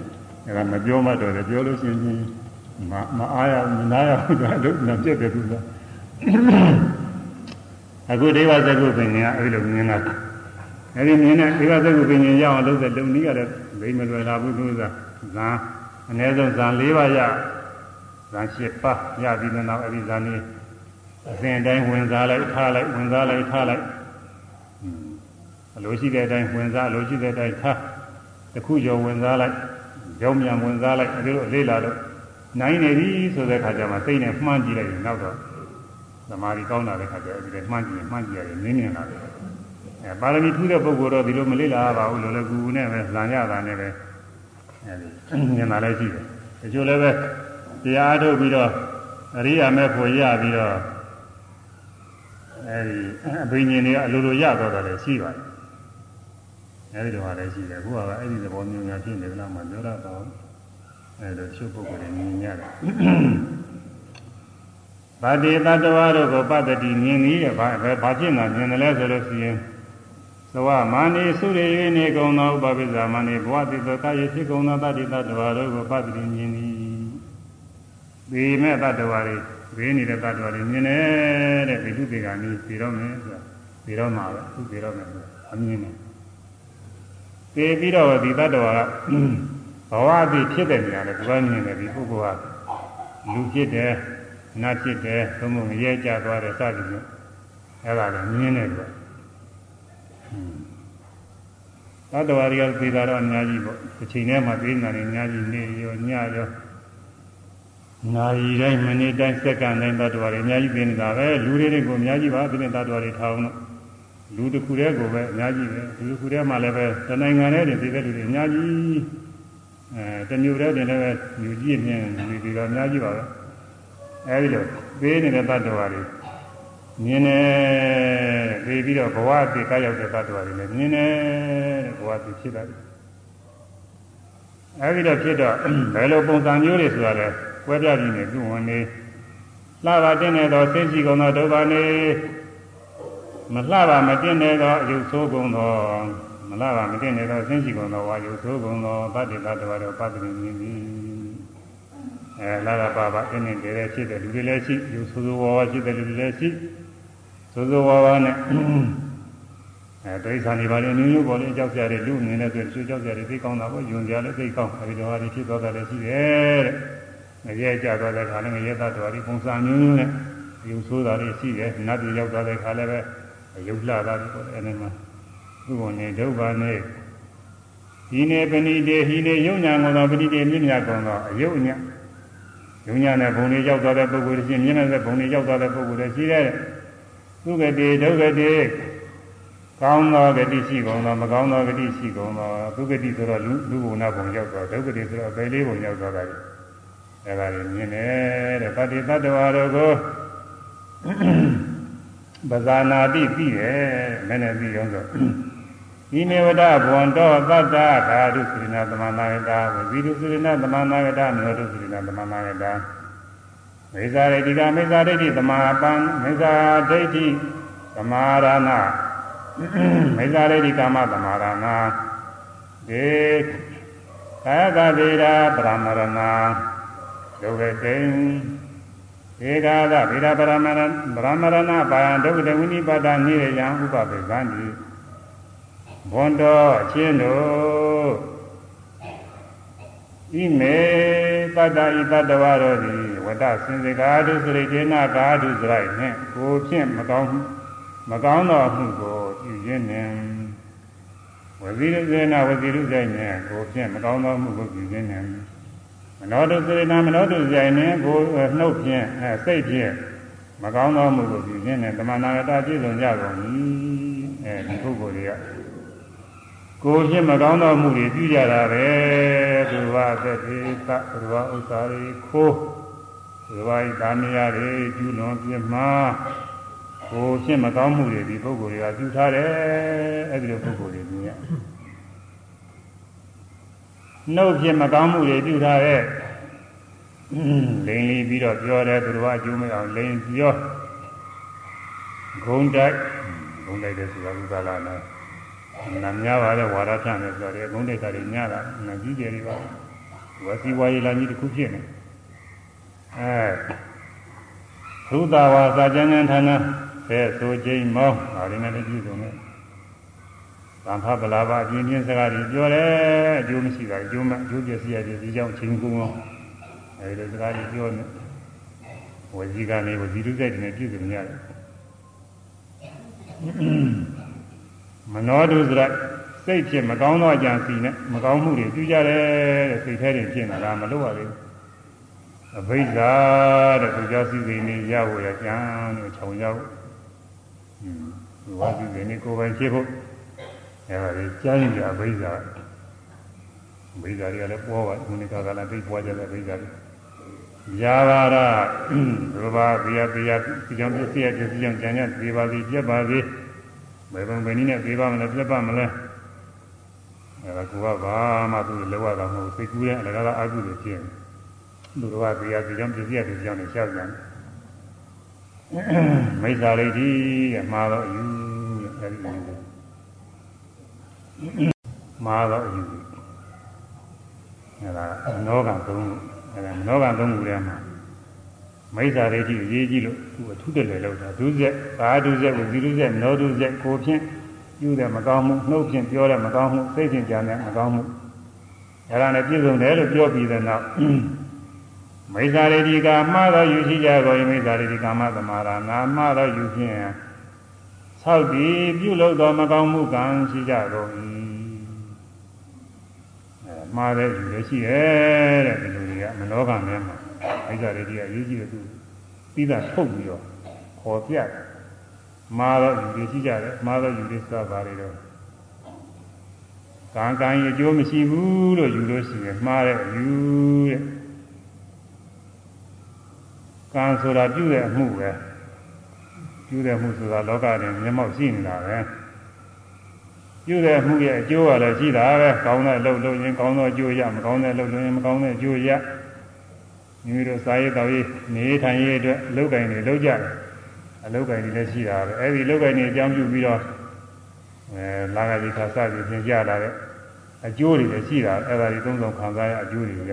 အဲဒါမပြောမှတော့တယ်ပြောလို့ရှိရင်မမအားရမနာရဘူးတော့လို့နပြက်တယ်သူကအခုဒေဝသကုပင်ကအဲဒီလိုမြင်တာအဲဒီမြင်တဲ့ဒေဝသကုပင်ရအောင်လုပ်တဲ့လုံနည်းကလည်းဘိမလွယ်လာဘူးသူကဇာအနည်းဆုံးဇာ၄ပါးရ ဇာ၈ပါးရပြီးတဲ့နောက်အဲဒီဇာနေအစဉ်အတိုင်းဝင်စားလိုက်ထားလိုက်ဝင်စားလိုက်ထားလိုက်အလိုရှိတဲ့အတိုင်းဝင်စားအလိုရှိတဲ့အတိုင်းထားတစ်ခုကျော်ဝင်စားလိုက်ကြောင်းမြန်ဝင်စားလိုက်အဲဒီလိုလေးလာတော့နိုင်နေပြီဆိုတဲ့ခါကျမှစိတ်နဲ့မှန်းကြည့်လိုက်ရင်နောက်တော့သမာဓိကောင်းလာတဲ့ခါကျအဲဒီလည်းမှန်းကြည့်ရင်မှန်းကြည့်ရတယ်နင်းနေလာတယ်အဲပါရမီထူးတဲ့ပုဂ္ဂိုလ်တော့ဒီလိုမလေးလာပါဘူးလို့လည်းကူကူနဲ့ပဲလမ်းရတာနဲ့ပဲအဲဒီမြင်လာလည်းရှိတယ်တချို့လည်းပဲ တရားထုတ်ပြီးတော့အရိယာမဲ့ဖို့ရပြီးတော့အဲဒီအဘိညာဉ်တွေကအလိုလိုရတော့တယ်လည်းရှိပါတယ်အဲဒီတော့လည်းရှိတယ်အခုကအဲ့ဒီသဘောမျိုးများဖြစ်နေကြလားမပြောရပါဘူးအဲလိုချုပ်ပုဂ္ဂိုလ်တွေမြင်ရတယ်ဗာတိတတ္တဝါတို့ကိုပတ္တိမြင်ပြီးဘာဘာဖြစ်နာမြင်တယ်လဲဆိုလို့ရှိရင်သဝမာနိသုရေ၍နေကုံသောဥပပိစ္ဆာမနိဘဝတိသောကာယဖြစ်ကုံသောတတ္တိတတ္တဝါတို့ကိုပတ္တိမြင်သည် ဒီမဲ့တတ္တဝါတွေဝေးနေတဲ့တတ္တဝါတွေမြင်တယ်တဲ့ဒီလူတွေကနိပြီးတော့မယ်ဆိုတာပြီးတော့မှာပဲသူပြီးတော့မယ်ဆိုတာအမြင်နဲ့သိပြီးတော့ဒီတတ္တဝါကဘဝအဖြစ်ဖြစ်တဲ့နေရာနဲ့သူကမြင်တယ်ဒီပုဂ္ဂိုလ်ကလူဖြစ်တယ်နတ်ဖြစ်တယ်ဘုံဘုံရဲကြသွားတယ်စသည်ဖြင့်အဲ့ဒါလည်းမြင်တယ်ကွာသတ္တဝါတွေကသိတာတော့အများကြီးပေါ့တစ်ချိန်ထဲမှာသိနေတာတွေအများကြီးနေရောညရော နာရီတိုင်းမိနစ်တိုင်းစက္ကန့်တိုင်းသတ္တဝါတွေအများကြီးသိနေတာပဲလူတွေတွေကိုအများကြီးပါဒီနေ့သတ္တဝါတွေထားအောင်တော့လူတစ်ခုတည်းကိုပဲအများကြီးပဲလူတစ်ခုတည်းမှလည်းပဲတနိုင်ငံထဲတင်သိတဲ့လူတွေအများကြီးအဲတမျိုးတည်းတင်လည်းပဲလူကြီးမြင်လူတွေတော့အများကြီးပါပဲအဲဒီလိုသေးနေတဲ့သတ္တဝါတွေမြင်တယ်ပြီးပြီးတော့ဘဝအဖြစ်ကရောက်တဲ့သတ္တဝါတွေလည်းမြင်တယ်တဲ့ဘဝအဖြစ်ဖြစ်တယ်အဲဒီတော့ဖြစ်တော့ဘယ်လိုပုံစံမျိုးတွေဆိုတာလဲ ကွဲပြားပြီးနေသူ့ဝင်နေလှပါတင်နေသောသိရှိကုန်သောဒုဗ္ဗနေမလှပါမတင်နေသောအယုဆိုးကုန်သောမလှပါမတင်နေသောသိရှိကုန်သောဝါယုဆိုးကုန်သောတတ္တိတ္တဝါတို့ပတ္တိမြင်သည်အဲလာရပါပါတင်းနေတယ်ဖြစ်တဲ့လူတွေလည်းရှိယူဆိုးဆိုးဝါးဝါရှိတဲ့လူတွေလည်းရှိဆိုးဆိုးဝါးဝါနဲ့အဲဒိဋ္ဌာန်တွေပါလေနည်းမျိုးပေါ်လေကြောက်ကြတယ်လူမြင်တဲ့ဆိုသူကြောက်ကြတယ်သိကောင်းတာပေါ့ယွန်ကြလည်းသိကောင်းအဲဒီတော့ဟာဒီဖြစ်သွားတယ်ရှိတယ်တဲ့ ငရဲကြသွားတဲ့ခါလည်းငရဲသတ္တဝါတွေပုံစံမျိုးမျိုးနဲ့ယူဆိုးတာတွေရှိတယ်နတ်ပြည်ရောက်သွားတဲ့ခါလည်းပဲရုပ်လှတာတွေပေါ့အဲဒီမှာသူ့ဝင်နေဒုဗ္ဗနေဒီနေပဏိတေဟိနေယုံညာကုန်သောပဏိတေမြင့်မြတ်ကုန်သောအယုံညာယုံညာနဲ့ဘုံတွေရောက်သွားတဲ့ပုဂ္ဂိုလ်တွေရှိမြင့်မြတ်တဲ့ဘုံတွေရောက်သွားတဲ့ပုဂ္ဂိုလ်တွေရှိတဲ့သုဂတိဒုက္ခတိကောင်းသောဂတိရှိကုန်သောမကောင်းသောဂတိရှိကုန်သောသုဂတိဆိုတော့လူလူဘုံနာဘုံရောက်သွားဒုက္ခတိဆိုတော့ဘယ်လေးဘုံရောက်သွားတာလဲ အဲဒါတွေမြင်တယ်တဲ့တတိတတ္တဝါတို့ကိုပဇာနာတိပြီးတယ်မနဲ့ပြီးအောင်ဆိုဒီမေဝဒဘဝန္တောသတ္တဓာတုစိရဏသမန္နာယတာဝဇီတုစိရဏသမန္နာယတာမြောတုစိရဏသမန္နာယတာမေဇာရိတိကမေဇာဒိဋ္ဌိသမာပန်မေဇာဒိဋ္ဌိသမာရဏမေဇာဒိဋ္ဌိကာမသမာရဏဒေကာယကဗေဒပရမရဏ ဒုက္ခတိဧကာသဗေဒပရမရဏပရမရဏပါယဒုက္ခတဝိနိပါဒနိရယံဥပပေသံတိဘွန်တော်အချင်းတို့ဤမေတတ္တဤတတ္တဝါတို့သည်ဝတ္တစင်စေကာတုစရိတေနကာတုစရိုက်နှင့်ကိုဖြင့်မကောင်းမကောင်းသောမှုကိုပြုရင်းနှင့်ဝဇိရစေနဝဇိရုဇိုက်နှင့်ကိုဖြင့်မကောင်းသောမှုကိုပြုရင်းနှင့် မနောတုစေနမနောတုဇိုက်နှင့်ကိုနှုတ်ဖြင့်အဲစိတ်ဖြင့်မကောင်းသောမှုကိုပြုရင်းနှင့်တမနာတပြည့်စုံကြကုန်၏အဲဒီပုဂ္ဂိုလ်တွေကကိုဖြစ်မကောင်းသောမှုတွေပြုကြတာပဲသူဝသက်တိသသူဝဥစ္စာတွေခိုးသူဝဤသာမယာတွေကျူးလွန်ပြမှားကိုဖြစ်မကောင်းမှုတွေဒီပုဂ္ဂိုလ်တွေကပြုထားတယ်အဲ့ဒီလိုပုဂ္ဂိုလ်တွေမြင်ရ နှုတ်ဖြစ်မကောင်းမှုတွေပြုထားတဲ့လိန်လီပြီးတော့ပြောတယ်သူတော်အကျိုးမအောင်လိန်ပြောဂုံတိုက်ဂုံတိုက်တဲ့ဆိုတာဥပါလာနဲ့နာများပါလေဝါရဖြန့်တယ်ဆိုတော့အကုန်တိတ်တာတွေညတာနာကြီးကျယ်တွေပါဝစီဝါရီလာကြီးတစ်ခုဖြစ်နေအဲသုဒ္ဓဝါစာကျမ်းကျမ်းဌာနဆဲဆိုချိန်မောင်းဒါတွေနဲ့ပြည့်စုံတယ် သံဖပလာပါအပြင်းပြင်းစကားတွေပြောတယ်အကျိုးမရှိတာအကျိုးမအကျိုးပြည့်စည်ရတယ်ဒီကြောင့်ချိန်ကုန်အောင်အဲဒီစကားတွေပြောနေဝစီကနေဝစီတုစိတ်တွေနဲ့ပြည့်စုံရတယ်မနောတုစရစိတ်ဖြစ်မကောင်းသောအကြံစီနဲ့မကောင်းမှုတွေပြုကြတယ်တဲ့စိတ်ထဲတွင်ဖြစ်နေတာမလို့ပါလေအဘိဓါတဲ့သူကြောင့်စီစဉ်နေရဖို့ရကြံလို့ခြုံရောက်ဟွန်းဝါစီစဉ်နေကိုယ်ပိုင်ဖြစ်ဖို့ အဲဒါလေးကြားရင်ကြအဘိဓါအဘိဓါတွေကလည်းပေါ်ပါဒီနေ့ကကလည်းသိပွားကြတဲ့အဘိဓါတွေယာဘာရဘုရားဘုရားဘုရားဒီကြောင့်ပြည့်စုံပြည့်စုံကြံကြပြေပါစေပြတ်ပါစေဘယ်ပုံဘယ်နည်းနဲ့ပြေးပါမလဲပြတ်ပါမလဲအဲဒါကိုကဘာမှသူလောရတာမဟုတ်စိတ်ကူးတဲ့အလကားအကုသို့ဖြစ်နေသူတို့ကတရားစီကြောင့်ပြည့်စည်တဲ့ကြောင့်နဲ့ရှောက်ကြတယ်မိစ္ဆာလိတိတဲ့မှာတော့အယူတဲ့အဲဒီ မှာတော့အယူအဲဒါနောကံသုံးခုအဲဒါနောကံသုံးခုထဲမှာမိစ္ဆာဒိဋ္ဌိအရေးကြီးလို့သူအထုတလေလောက်တာဒုစက်ဘာဒုစက်ကိုဇီဒုစက်နောဒုစက်ကိုဖြင့်ပြုတဲ့မကောင်းမှုနှုတ်ဖြင့်ပြောတဲ့မကောင်းမှုစိတ်ဖြင့်ကြံတဲ့မကောင်းမှုအဲဒါနဲ့ပြည့်စုံတယ်လို့ပြောပြီးတဲ့နောက်မိစ္ဆာရိတိကာမှားသောယူရှိကြကုန်မိစ္ဆာရိတိကာမသမာရနာမှားသောယူဖြင့် ဆောက်တည်ပြုလုပ်သောမကောင်းမှုကံရှိကြကုန်၏အဲမှားတဲ့ယူလည်းရှိရဲ့တဲ့ဒီလိုတွေကမနောကထဲမှာမိစ္ဆာရိတိကအရေးကြီးတဲ့သူပြီးတာထုတ်ပြီးတော့ခေါ်ပြတယ်မှားသောယူတွေရှိကြတယ်မှားသောယူတွေစပါလေတော့ကံကံရဲ့အကျိုးမရှိဘူးလို့ယူလို့ရှိရင်မှားတဲ့ယူတဲ့ကံဆိုတာပြုတဲ့အမှုပဲ ပြုတဲ့မှုဆိုတာလောကတွင်မျက်မှောက်ရှိနေတာပဲပြုတဲ့အမှုရဲ့အကျိုးကလည်းရှိတာပဲကောင်းတဲ့အလုပ်လုပ်ရင်ကောင်းသောအကျိုးရမကောင်းတဲ့အလုပ်လုပ်ရင်မကောင်းတဲ့အကျိုးရမိမိတို့စားရတော့ရေးနေထိုင်ရေးအတွက်အလုပ်ကိုင်တွေလုပ်ကြတယ်အလုပ်ကိုင်တွေလည်းရှိတာပဲအဲဒီအလုပ်ကိုင်တွေအကြောင်းပြုပြီးတော့အဲလာကလေးခါစပြီးပြင်ကြလာတဲ့အကျိုးတွေလည်းရှိတာအဲ့ဒါတွေသုံးဆောင်ခံစားရအကျိုးတွေရ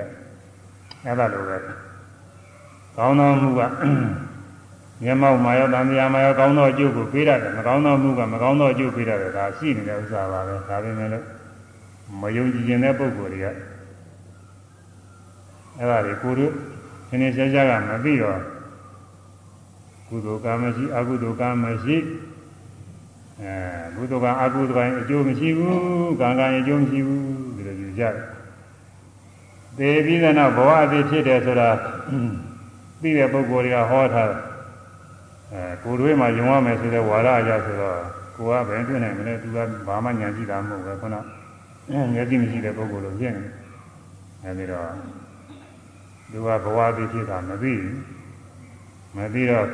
အဲ့ဒါလိုပဲကောင်းသောမှုက မျက်မှောက်မှာရောတန်တရားမှာရောကောင်းသောအကျိုးကိုပေးရတယ်မကောင်းသောမှုကမကောင်းသောအကျိုးပေးရတယ်ဒါရှိနေတဲ့ဥစ္စာပါပဲဒါပေမဲ့လို့မယုံကြည်ခြင်းတဲ့ပုဂ္ဂိုလ်တွေကအဲ့ဒါတွေကိုတို့သင်္နေရှားရှားကမသိတော့ကုသိုလ်ကမရှိအကုသိုလ်ကမရှိအဲကုသိုလ်ကအကုသိုလ်ကအကျိုးမရှိဘူးကံကံအကျိုးမရှိဘူးဒီလိုယူကြတယ်သေပြီးတဲ့နောက်ဘဝအသေးဖြစ်တယ်ဆိုတာသိတဲ့ပုဂ္ဂိုလ်တွေကဟောထားတယ် အဲကိုယ်တွေးမှယုံရမယ်ဆိုတဲ့ဝါဒအရဆိုတော့ကိုကဘယ်တွေ့နိုင်မလဲသူကဘာမှညံကြည့်တာမဟုတ်ပဲခုနအဲမျက်စိမရှိတဲ့ပုဂ္ဂိုလ်လိုဖြစ်နေအဲဒီတော့သူကဘဝအသေးဖြစ်တာမသိဘူးမသိတော့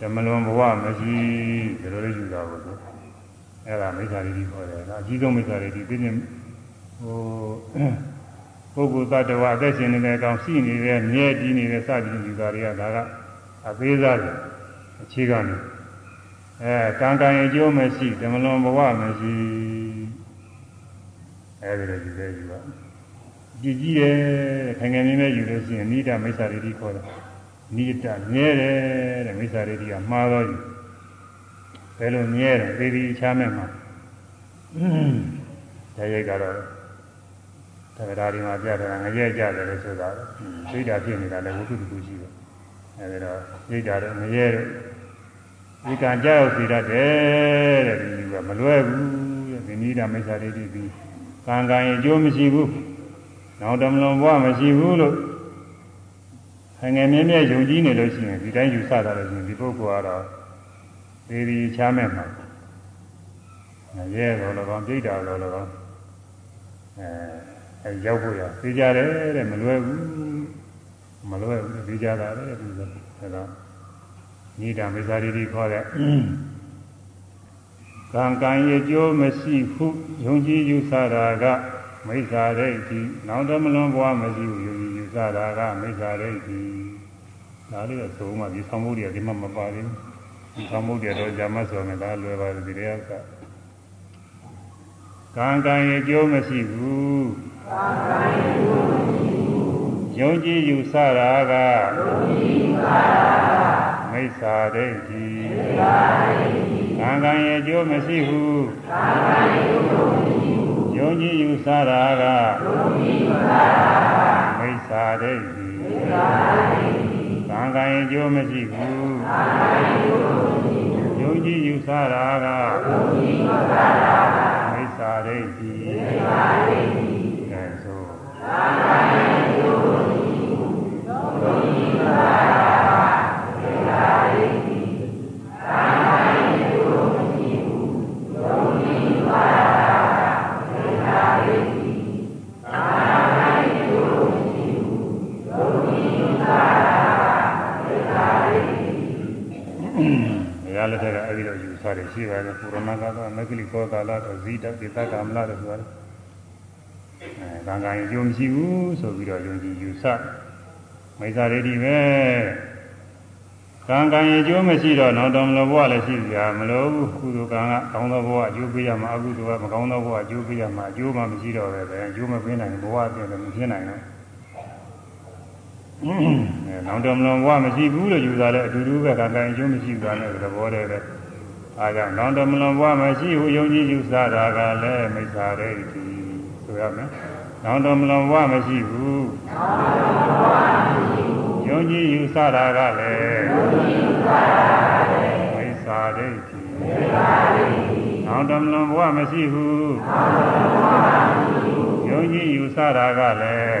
ဓမ္မလွန်ဘဝမရှိဒီလိုလေးယူတာကိုသူအဲ့ဒါမိစ္ဆာရိတိခေါ်တယ်ဒါအကြီးဆုံးမိစ္ဆာရိတိပြင်းပြင်းဟိုပုဂ္ဂိုလ်တ attva အသက်ရှင်နေတဲ့အကောင်ရှိနေတဲ့မြဲတည်နေတဲ့စသည်ယူတာတွေကဒါကအသေးစားတယ် အခြေခံနေအဲကံကံအကျိုးမရှိဓမ္မလွန်ဘဝမရှိအဲဒီလိုယူတဲ့ယူပါကြည်ကြီးတယ်ခိုင်ခိုင်မြဲမြဲယူလို့ရှိရင်နိဒမိစ္ဆာရိတိခေါ်တယ်နိဒမြဲတယ်တဲ့မိစ္ဆာရိတိကမှားတော့ယူဘယ်လိုမြဲတယ်သေဒီချားမဲ့မှာတရားကတော့သက္ကရာဒီမှာပြတယ်ငရဲကြတယ်လို့ဆိုတာသိတာဖြစ်နေတာလည်းဝိသုတ္တခုရှိတယ်အဲဒီတော့သိတာတော့ငရဲတော့ ဒီကံကြောက်စီတတ်တယ်တဲ့ဒီကမလွဲဘူးတဲ့ဒီနိဒမိစ္ဆာရိတိပြီးကံကံရဲ့အကျိုးမရှိဘူးနောက်တမလွန်ဘဝမရှိဘူးလို့ငယ်ငယ်မြဲမြဲယုံကြည်နေလို့ရှိရင်ဒီတိုင်းယူဆတာလို့ရှိရင်ဒီပုဂ္ဂိုလ်ကတော့ဒီဒီချမ်းမဲ့မှာရဲတော်လည်းကောင်းပြိတ္တာတော်လည်းကောင်းအဲအဲရောက်ဖို့ရသိကြတယ်တဲ့မလွယ်ဘူးမလွယ်ဘူးသိကြတာလေဒီလိုအဲတော့ ညီတာမေဇာရီဒီခေါ်တဲ့ကံကံရဲ့ကျိုးမရှိဟုယုံကြည်ယူဆတာကမိစ္ဆာဒိဋ္ဌိနောက်တော့မလွန်ဘွားမရှိဘူးယုံကြည်ယူဆတာကမိစ္ဆာဒိဋ္ဌိဒါလေးတော့သုံးမှဒီဆောင်မှုတွေဒီမှာမပါသေးဘူးဒီဆောင်မှုတွေတော့ဂျာမတ်ဆိုရင်ဒါလွယ်ပါတယ်ဒီတရားကကံကံရဲ့ကျိုးမရှိဘူးကံကံရဲ့ကျိုးမရှိဘူးယုံကြည်ယူဆတာကယုံကြည်ယူဆတာက မိစ္ဆာဒိဋ္ဌိမိစ္ဆာဒိဋ္ဌိကံကံရဲ့ကျိုးမရှိဘူးကံကံရဲ့ကျိုးမရှိဘူးယုံကြည်ယူဆတာကယုံကြည်ယူဆတာကမိစ္ဆာဒိဋ္ဌိမိစ္ဆာဒိဋ္ဌိကံကံရဲ့ကျိုးမရှိဘူးကံကံရဲ့ကျိုးမရှိဘူးယုံကြည်ယူဆတာကယုံကြည်ယူဆတာကမိစ္ဆာဒိဋ္ဌိမိစ္ဆာဒိဋ္ဌိအဲဆိုကံကံရဲ့ကျိုးမရှိ လက်ထက်ကအဲ့ဒီလိုယူဆတယ်ရှိပါတယ်ပုရဏကတော့မဂ္ဂလိကောကာလတော့ဇိတပိသကမလာတော့ပြောတယ်အဲကံကံယုံကြည်ဘူးဆိုပြီးတော့ယုံကြည်ယူဆမိစ္ဆာဒိဋ္ဌိပဲကံကံရဲ့အကျိုးမရှိတော့နောက်တော်မလို့ဘဝလည်းရှိကြမလို့ကုသိုလ်ကံကကောင်းသောဘဝအကျိုးပေးရမှာအကုသိုလ်ကမကောင်းသောဘဝအကျိုးပေးရမှာအကျိုးမှမရှိတော့ပဲအကျိုးမပေးနိုင်ဘဝအပြင်လည်းမဖြစ်နိုင်တော့အဲ နောက်တော်မလွန်ဘဝမရှိဘူးလို့ယူတာလည်းအတူတူပဲကံကံအကျိုးမရှိဘူးတာနဲ့သဘောတည်းပဲအားကြောင့်နောက်တော်မလွန်ဘဝမရှိဘူးယုံကြည်ယူဆတာကလည်းမိစ္ဆာတဲ့ဒီဆိုရမယ်နောင်တော်မလွန်ဘဝမရှိဘူးယုံကြည်ယူဆတာကလည်းမိစ္ဆာဒိဋ္ဌိနောင်တော်မလွန်ဘဝမရှိဘူးယုံကြည်ယူဆတာကလည်း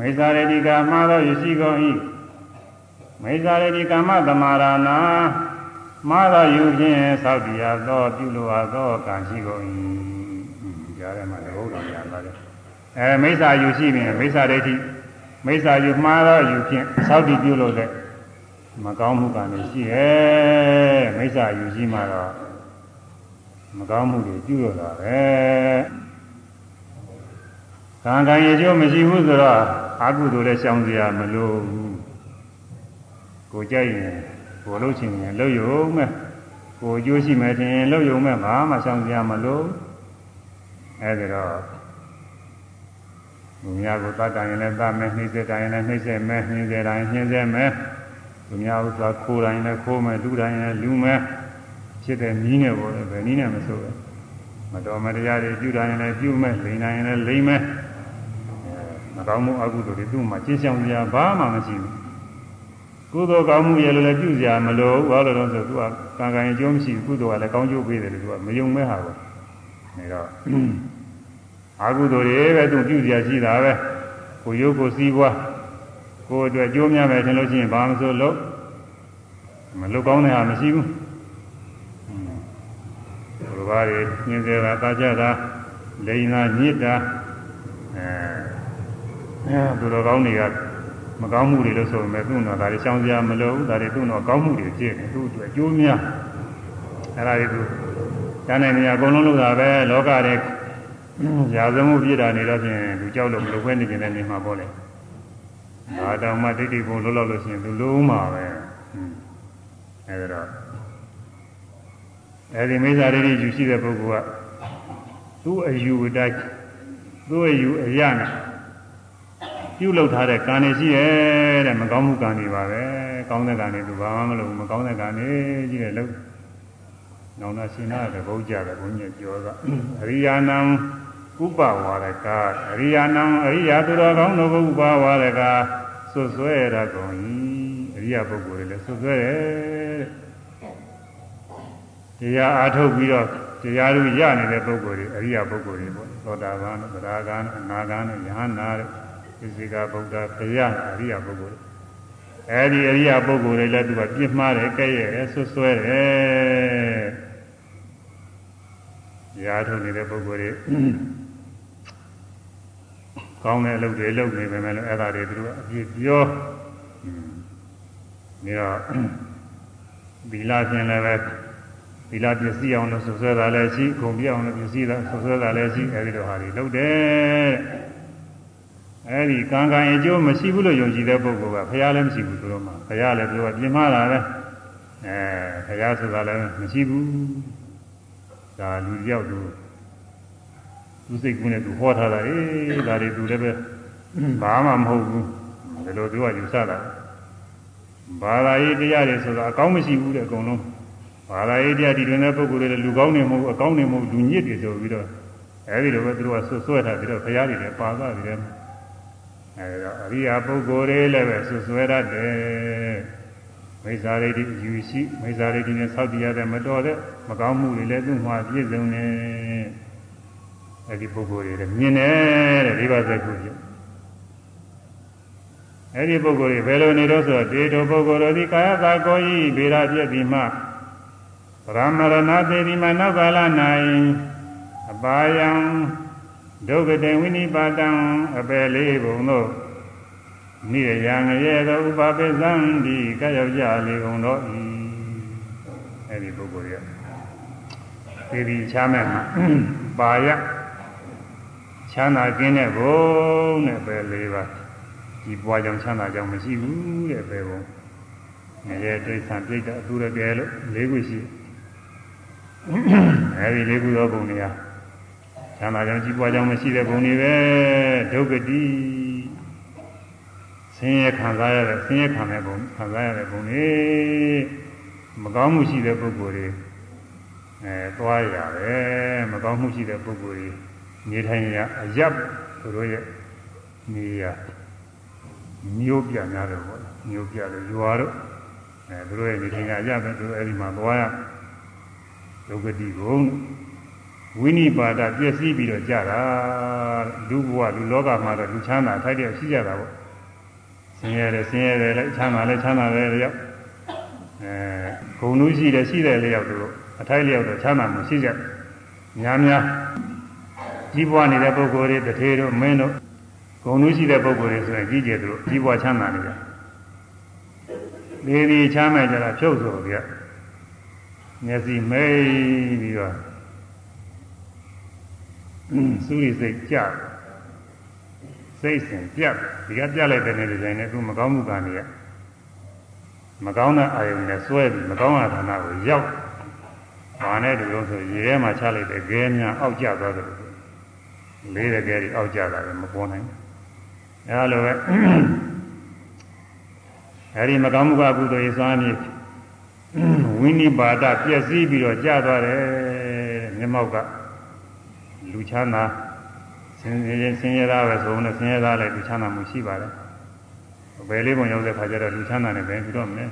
မေဇာရတိကမှားသောယရှိကုန်၏မေဇာရတိကမသမာရဏမှားသောယူဖြင့်သောက်တရားသောပြုလိုအပ်သောကံရှိကုန်၏ကြားထဲမှာတဘုဒ္ဓံပြန်ပါတယ်အဲမိစ္ဆာယူရှိပြင်မိစ္ဆာဒိဋ္ဌိမိစ္ဆာယူမှားသောယူဖြင့်သောက်တည်ပြုလို့တဲ့မကောင်းမှုကံတွေရှိရဲ့မိစ္ဆာယူရှိမှတော့မကောင်းမှုတွေပြုလို့တာပဲကံကံရဲ့ကျိုးမရှိဘူးဆိုတော့ အကုသိုလ်လည်းရှောင်စရာမလိုဘူးကိုကြိုက်ရင်ကိုလှုပ်ချင်ရင်လှုပ်ရုံမဲ့ကိုကျိုးရှိမယ်ထင်ရင်လှုပ်ရုံမဲ့ဘာမှရှောင်စရာမလိုအဲဒီတော့လူများကိုတတ်တိုင်ရင်လည်းတတ်မယ်နှိမ့်စေတိုင်ရင်လည်းနှိမ့်စေမယ်နှင်းစေတိုင်နှင်းစေမယ်လူများဥစ္စာခိုးတိုင်းလည်းခိုးမယ်လူတိုင်းလည်းလူမယ်ဖြစ်တဲ့နည်းနဲ့ပေါ့လေဘယ်နည်းနဲ့မဆိုပဲမတော်မတရားတွေပြုတိုင်းလည်းပြုမယ်လိန်တိုင်းလည်းလိန်မယ် ကောင်းမှုအကုသိုလ်တွေသူ့မှာကျင့်ဆောင်စရာဘာမှမရှိဘူးကုသိုလ်ကောင်းမှုရဲ့လည်းလည်းပြုစရာမလိုဘူးဘာလို့လဲဆိုသူကကံကံအကျိုးမရှိဘူးကုသိုလ်ကလည်းကောင်းကျိုးပေးတယ်လို့သူကမယုံမဲ့ဟာပဲနေတော့အကုသိုလ်တွေပဲသူပြုစရာရှိတာပဲကိုရုပ်ကိုစီးပွားကိုအတွက်ကြိုးများမယ်ထင်လို့ရှိရင်ဘာမှမဆိုလို့မလုပ်ကောင်းတဲ့ဟာမရှိဘူးဘုရားတွေညင်စေတာတာကြတာလိန်တာညစ်တာအဲ အဲသူတော်ကောင်းတွေကမကောင်းမှုတွေလို့ဆိုပေမဲ့သူ့တော့ဒါတွေရှောင်စရာမလိုဘူးဒါတွေသူ့တော့ကောင်းမှုတွေဖြစ်တယ်သူ့အတွက်အကျိုးများအဲဒါတွေသူတန်းတဲ့နေရာအကုန်လုံးလုပ်တာပဲလောကတွေရာဇမှုပြည့်တာနေတော့ဖြင့်သူကြောက်လို့မလုပ်ခွင့်နေခြင်းနဲ့နေမှာပေါ့လေဒါတောင်မှဒိဋ္ဌိဘုံလုံးလောက်လို့ရှိရင်သူလုံးမှာပဲအဲဒါတော့အဲဒီမိစ္ဆာဒိဋ္ဌိယူရှိတဲ့ပုဂ္ဂိုလ်ကသူ့အယူအတိုင်းသူ့အယူအရနဲ့ ပြုလုပ်ထားတဲ့ကံတွေရှိရဲ့တဲ့မကောင်းမှုကံတွေပါပဲကောင်းတဲ့ကံတွေသူဘာမှမလုပ်ဘူးမကောင်းတဲ့ကံတွေကြီးတယ်လို့နောင်နာရှင်နာတဲ့ဘုန်းကြီးတယ်ဘုန်းကြီးပြောတာအရိယာနံဥပဝါရကအရိယာနံအရိယာသူတော်ကောင်းတို့ဥပဝါရကဆွဆွဲရကုန်၏အရိယာပုဂ္ဂိုလ်တွေလည်းဆွဆွဲတယ်တရားအားထုတ်ပြီးတော့တရားလူရနေတဲ့ပုဂ္ဂိုလ်တွေအရိယာပုဂ္ဂိုလ်တွေပေါ့သောတာပန်သရဂန်အနာဂန်ယဟနာတဲ့ ဣဇိကဗုဒ္ဓဘုရားအရိယပုဂ္ဂိုလ်အဲဒီအရိယပုဂ္ဂိုလ်တွေလည်းသူကပြစ်မှားတယ်ကဲ့ရဲ့ဆွဆွဲတယ်ရားထုတ်နေတဲ့ပုဂ္ဂိုလ်တွေကောင်းတဲ့အလုပ်တွေလုပ်နေပေမဲ့လည်းအဲ့ဒါတွေသူတို့အပြစ်ပြောနေတော့ဗီလာဖြင့်လည်းပဲဗီလာပစ္စည်းအောင်လို့ဆွဆွဲတာလည်းရှိခုံပြအောင်လို့ပစ္စည်းတာဆွဆွဲတာလည်းရှိအဲဒီလိုဟာတွေလုပ်တယ် အဲဒီကံကံအကျိုးမရှိဘူးလို့ယုံကြည်တဲ့ပုဂ္ဂိုလ်ကဘုရားလည်းမရှိဘူးသူတို့မှာဘုရားလည်းသူကပြင်မာတာပဲအဲဘုရားဆိုတာလည်းမရှိဘူးဒါလူတယောက်သူသူစိတ်ကူးနဲ့သူဟောထားတာအေးဒါတွေသူလည်းပဲဘာမှမဟုတ်ဘူးဒီလိုသူကယူဆတာဘာသာရေးတရားတွေဆိုတာအကောင်းမရှိဘူးတဲ့အကုန်လုံးဘာသာရေးတရားဒီတွင်တဲ့ပုဂ္ဂိုလ်တွေလူကောင်းနေမဟုတ်အကောင်းနေမဟုတ်လူညစ်တွေဆိုပြီးတော့အဲဒီလိုပဲသူတို့ကဆွဆွဲထားပြီးတော့ဘုရားတွေလည်းပါသွားပြီးတယ် အဲဒါအရိယာပုဂ္ဂိုလ်တွေလည်းပဲဆွဆွဲရတယ်မိစ္ဆာရိတိယူရှိမိစ္ဆာရိတိနဲ့ဆောက်တည်ရတဲ့မတော်တဲ့မကောင်းမှုတွေလည်းသူ့မှာပြည့်စုံနေအဲဒီပုဂ္ဂိုလ်တွေလည်းမြင်တယ်တဲ့ဒီပါစကုပြအဲဒီပုဂ္ဂိုလ်တွေဘယ်လိုနေတော့ဆိုတော့ဒေတောပုဂ္ဂိုလ်တို့ဒီကာယသာကိုဤဗေဒပြည့်ပြီးမှဗရမရဏသေဒီမနောက်ကာလ၌အပါယံ ဒုက္ခတေဝိနိပါတံအပယ်လေးဘုံတို့နိရယံရဲ့သောဥပပိသံဒီကယောက်ကြလေးကုန်တော့ဤအဲ့ဒီပုဂ္ဂိုလ်ရသေဒီချားမဲ့မှာပါရချမ်းသာကင်းတဲ့ဘုံနဲ့ပဲ၄ပါးဒီပွားကြောင့်ချမ်းသာကြောင့်မရှိဘူးတဲ့ပဲဘုံငရဲတိဋ္ဌာန်ပြိတ္တအတူရကဲလို့၄ခုရှိအဲဒီ၄ခုသောဘုံတွေက ချမ်းသာကြောင့်ကြီးပွားကြောင့်မရှိတဲ့ဘုံတွေပဲဒုက္ခတိဆင်းရဲခံစားရတဲ့ဆင်းရဲခံတဲ့ဘုံခံစားရတဲ့ဘုံတွေမကောင်းမှုရှိတဲ့ပုဂ္ဂိုလ်တွေအဲသွားရတယ်မကောင်းမှုရှိတဲ့ပုဂ္ဂိုလ်တွေနေထိုင်ရအရပ်သူတို့ရဲ့နေရမျိုးပြများတယ်ပေါ့မျိုးပြလို့ရွာတော့အဲသူတို့ရဲ့နေထိုင်ရအရပ်ပဲသူတို့အဲဒီမှာသွားရဒုက္ခတိဘုံ ဝိနိပါဒပြည့်စည်ပြီးတော့ကြတာလူဘဝလူလောကမှာတော့လူချမ်းသာထိုက်တဲ့ရှိကြတာပေါ့ဆင်းရဲတယ်ဆင်းရဲတယ်လည်းချမ်းသာလည်းချမ်းသာတယ်လည်းအဲဂုဏ်လူရှိတယ်ရှိတယ်လျောက်တို့အထိုက်လျောက်တော့ချမ်းသာမှုရှိကြများများကြီးပွားနေတဲ့ပုဂ္ဂိုလ်တွေတထေတို့မင်းတို့ဂုဏ်လူရှိတဲ့ပုဂ္ဂိုလ်တွေဆိုရင်ကြီးကျယ်သူကြီးပွားချမ်းသာနေကြဒီဒီချမ်းမဲ့ကြတာဖြုတ်ဆိုပြမျက်စိမိတ်ပြီးတော့ စူးရိစိတ်ကြစိတ်စဉ်ပြတ်ဒီကပြလိုက်တဲ့နေတိုင်းနဲ့သူမကောင်းမှုကနေရမကောင်းတဲ့အာယုန်နဲ့စွဲပြီးမကောင်းတဲ့ဌာနကိုရောက်ဘာနဲ့တူလို့ဆိုရေထဲမှာချလိုက်တဲ့ခဲများအောက်ကျသွားတယ်လေးတဲ့ခဲတွေအောက်ကျတာလည်းမပေါ်နိုင်အဲလိုပဲအဲဒီမကောင်းမှုကကုသိုလ်ရေးစွမ်းမြည်ဝိနိပါဒပျက်စီးပြီးတော့ကျသွားတယ်မျက်မှောက်က လူချမ်းသာဆင်းရဲဆင်းရဲသားပဲဆိုတော့ဆင်းရဲသားလည်းလူချမ်းသာမှုရှိပါတယ်ဘယ်လေးပုံရောက်တဲ့ခါကျတော့လူချမ်းသာနဲ့ပဲပြီးတော့မလဲ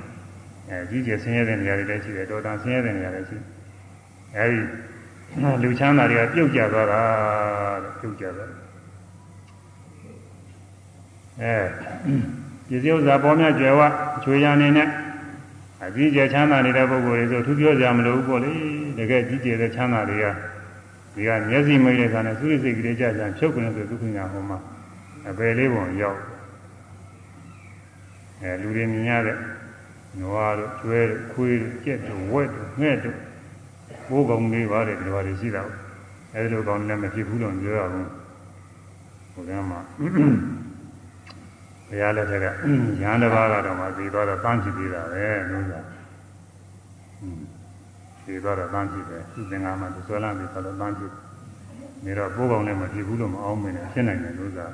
အဲကြီးကျယ်ဆင်းရဲတဲ့နေရာတွေလည်းရှိတယ်တော်တန်ဆင်းရဲတဲ့နေရာတွေရှိအဲဒီလူချမ်းသာတွေကပြုတ်ကျသွားတာတဲ့ပြုတ်ကျသွားအဲပစ္စည်းဥစ္စာပေါ်များကျွယ်ဝချွေရနေနဲ့အကြီးကျယ်ချမ်းသာနေတဲ့ပုဂ္ဂိုလ်တွေဆိုသူပြောကြမလို့ပေါ့လေတကယ်ကြီးကျယ်တဲ့ချမ်းသာတွေက ဒီကမျက်စိမိတ်တဲ့ခါနဲ့သုရိစိတ်ကလေးကြကြဖြုတ်ကနေဆိုဒုက္ခညာဟောမှာအပယ်လေးပုံရောက်အဲလူတွေမြင်ရတဲ့နွားတို့ကျွဲတို့ခွေးတို့ကြက်တို့ဝက်တို့ငှက်တို့ဘိုးကောင်လေးပါတယ်ဒီလိုပါရှိတာအဲဒီလိုကောင်လည်းမဖြစ်ဘူးလို့ပြောရဘူးဟိုကမှဘုရားလက်ထက်ကရဟန်းတစ်ပါးကတော့မှသိသွားတော့တန်းချသေးတာပဲလို့ဆိုတာ သိသွားတော့တန်းချတယ်သူသင်္ကန်းမှာသူဆွဲလန်းပြီးဆိုတော့တန်းချနေတော့ပိုးကောင်လည်းမဖြစ်ဘူးလို့မအောင်မင်းနဲ့ရှင်းနိုင်တယ်လို့ဆိုတာ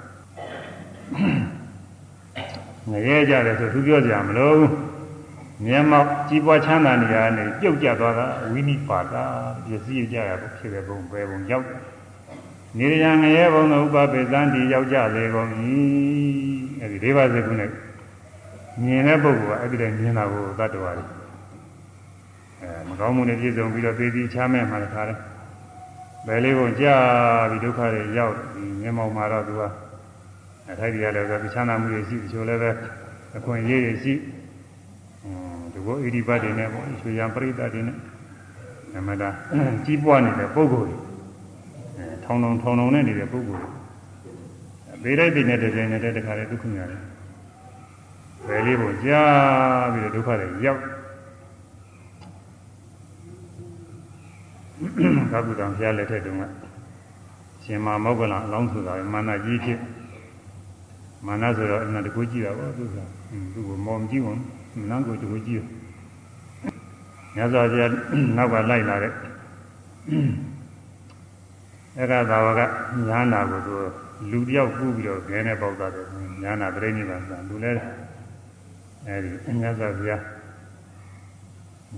ငရဲကြတယ်ဆိုသူပြောကြမလို့မျက်မှောက်ကြီးပွားချမ်းသာနေရနေပြုတ်ကျသွားတာဝိနိပါဒပစ္စည်းကြရဖို့ဖြစ်တဲ့ဘုံပဲဘုံရောက်နေရငရဲဘုံသောဥပပေသံဒီရောက်ကြလေကုန်၏အဲဒီဒေဝစေကုနဲ့မြင်တဲ့ပုဂ္ဂိုလ်ကအဲ့ဒီတည်းမြင်တာကိုတတ္တဝါတွေအဲ မကောင်းမှုနဲ့ပြည့်စုံပြီးတော့ပေတိချမ်းမဲ့မှလည်းခါတယ်ဘယ်လေးကိုကြာပြီးဒုက္ခတွေရောက်ဒီမျက်မှောက်မှာတော့သူကအထိုက်တရားလည်းဆိုချမ်းသာမှုတွေရှိတချို့လည်းပဲအခွင့်အရေးတွေရှိဒီဘောဣရိပတ်တွေနဲ့ပေါ့ရွှေရန်ပရိသတ်တွေနဲ့နမတာကြီးပွားနေတဲ့ပုဂ္ဂိုလ်တွေအဲထောင်ထောင်ထောင်ထောင်နဲ့နေတဲ့ပုဂ္ဂိုလ်တွေဘေးလိုက်တဲ့နဲ့တည်းနဲ့တခါလေဒုက္ခများတယ်ဘယ်လေးကိုကြားပြီးတော့ဒုက္ခတွေရောက် ကာကုတံဘုရားလက်ထက်တုန်းကရှင်မမောဂလံအလောင်းဆိုတာမာနကြီးဖြစ်မာနဆိုတော့အမှန်တကူကြည့်တာပေါ့သူကသူ့ကိုမော်မကြည့်ဘူးနန်းကိုတကူကြည့်မြတ်စွာဘုရားနောက်ကလိုက်လာတဲ့အဲ့ဒါသာဝကညာနာကိုသူလူတယောက်ကူးပြီးတော့ခဲနဲ့ပေါက်တာတယ်ညာနာပြိဋိဘာသာလူလဲအဲ့ဒီမြတ်စွာဘုရား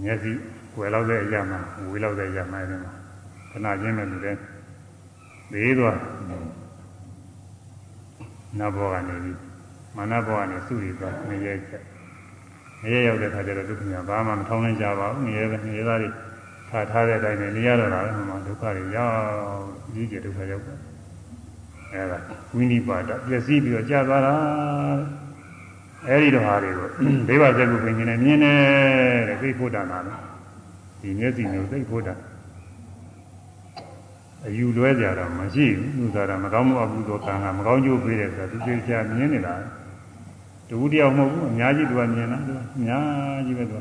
မျက်စိွ ယ်လောက်တဲ့အရာမှာဝေးလောက်တဲ့အရာမှာအဲဒီမှာခဏချင်းပဲလူတဲ့သေးသွားနဘောကနေပြီးမာနဘောကနေစုရီသွားငရဲချက်ငရဲရောက်တဲ့ခါကျတော့ဒုက္ခညာဘာမှမထောင်းနိုင်ကြပါဘူးငရဲပဲငရဲသားတွေထားထားတဲ့အတိုင်းနဲ့နေရတော့တာပဲဟိုမှာဒုက္ခတွေရောက်ကြီးကျယ်ဒုက္ခရောက်တယ်အဲဒါဝိနိပါဒပျက်စီးပြီးတော့ကြာသွားတာအဲဒီတော့ဟာတွေကိုဒိဗ္ဗဇက်ကုပင်ကြီးနဲ့မြင်တယ်တဲ့သိဖို့တန်တာလေ ဒီမျက်စိမျိုးသိဖို့တန်အယူလွဲကြတာမရှိဘူးသူစားတာမကောင်းမှုအကုသိုလ်ကံကမကောင်းကျိုးပေးတယ်ဆိုတာသူသိချာမြင်နေတာတူတယောက်မဟုတ်ဘူးအများကြီးသူကမြင်တာသူအများကြီးပဲသူ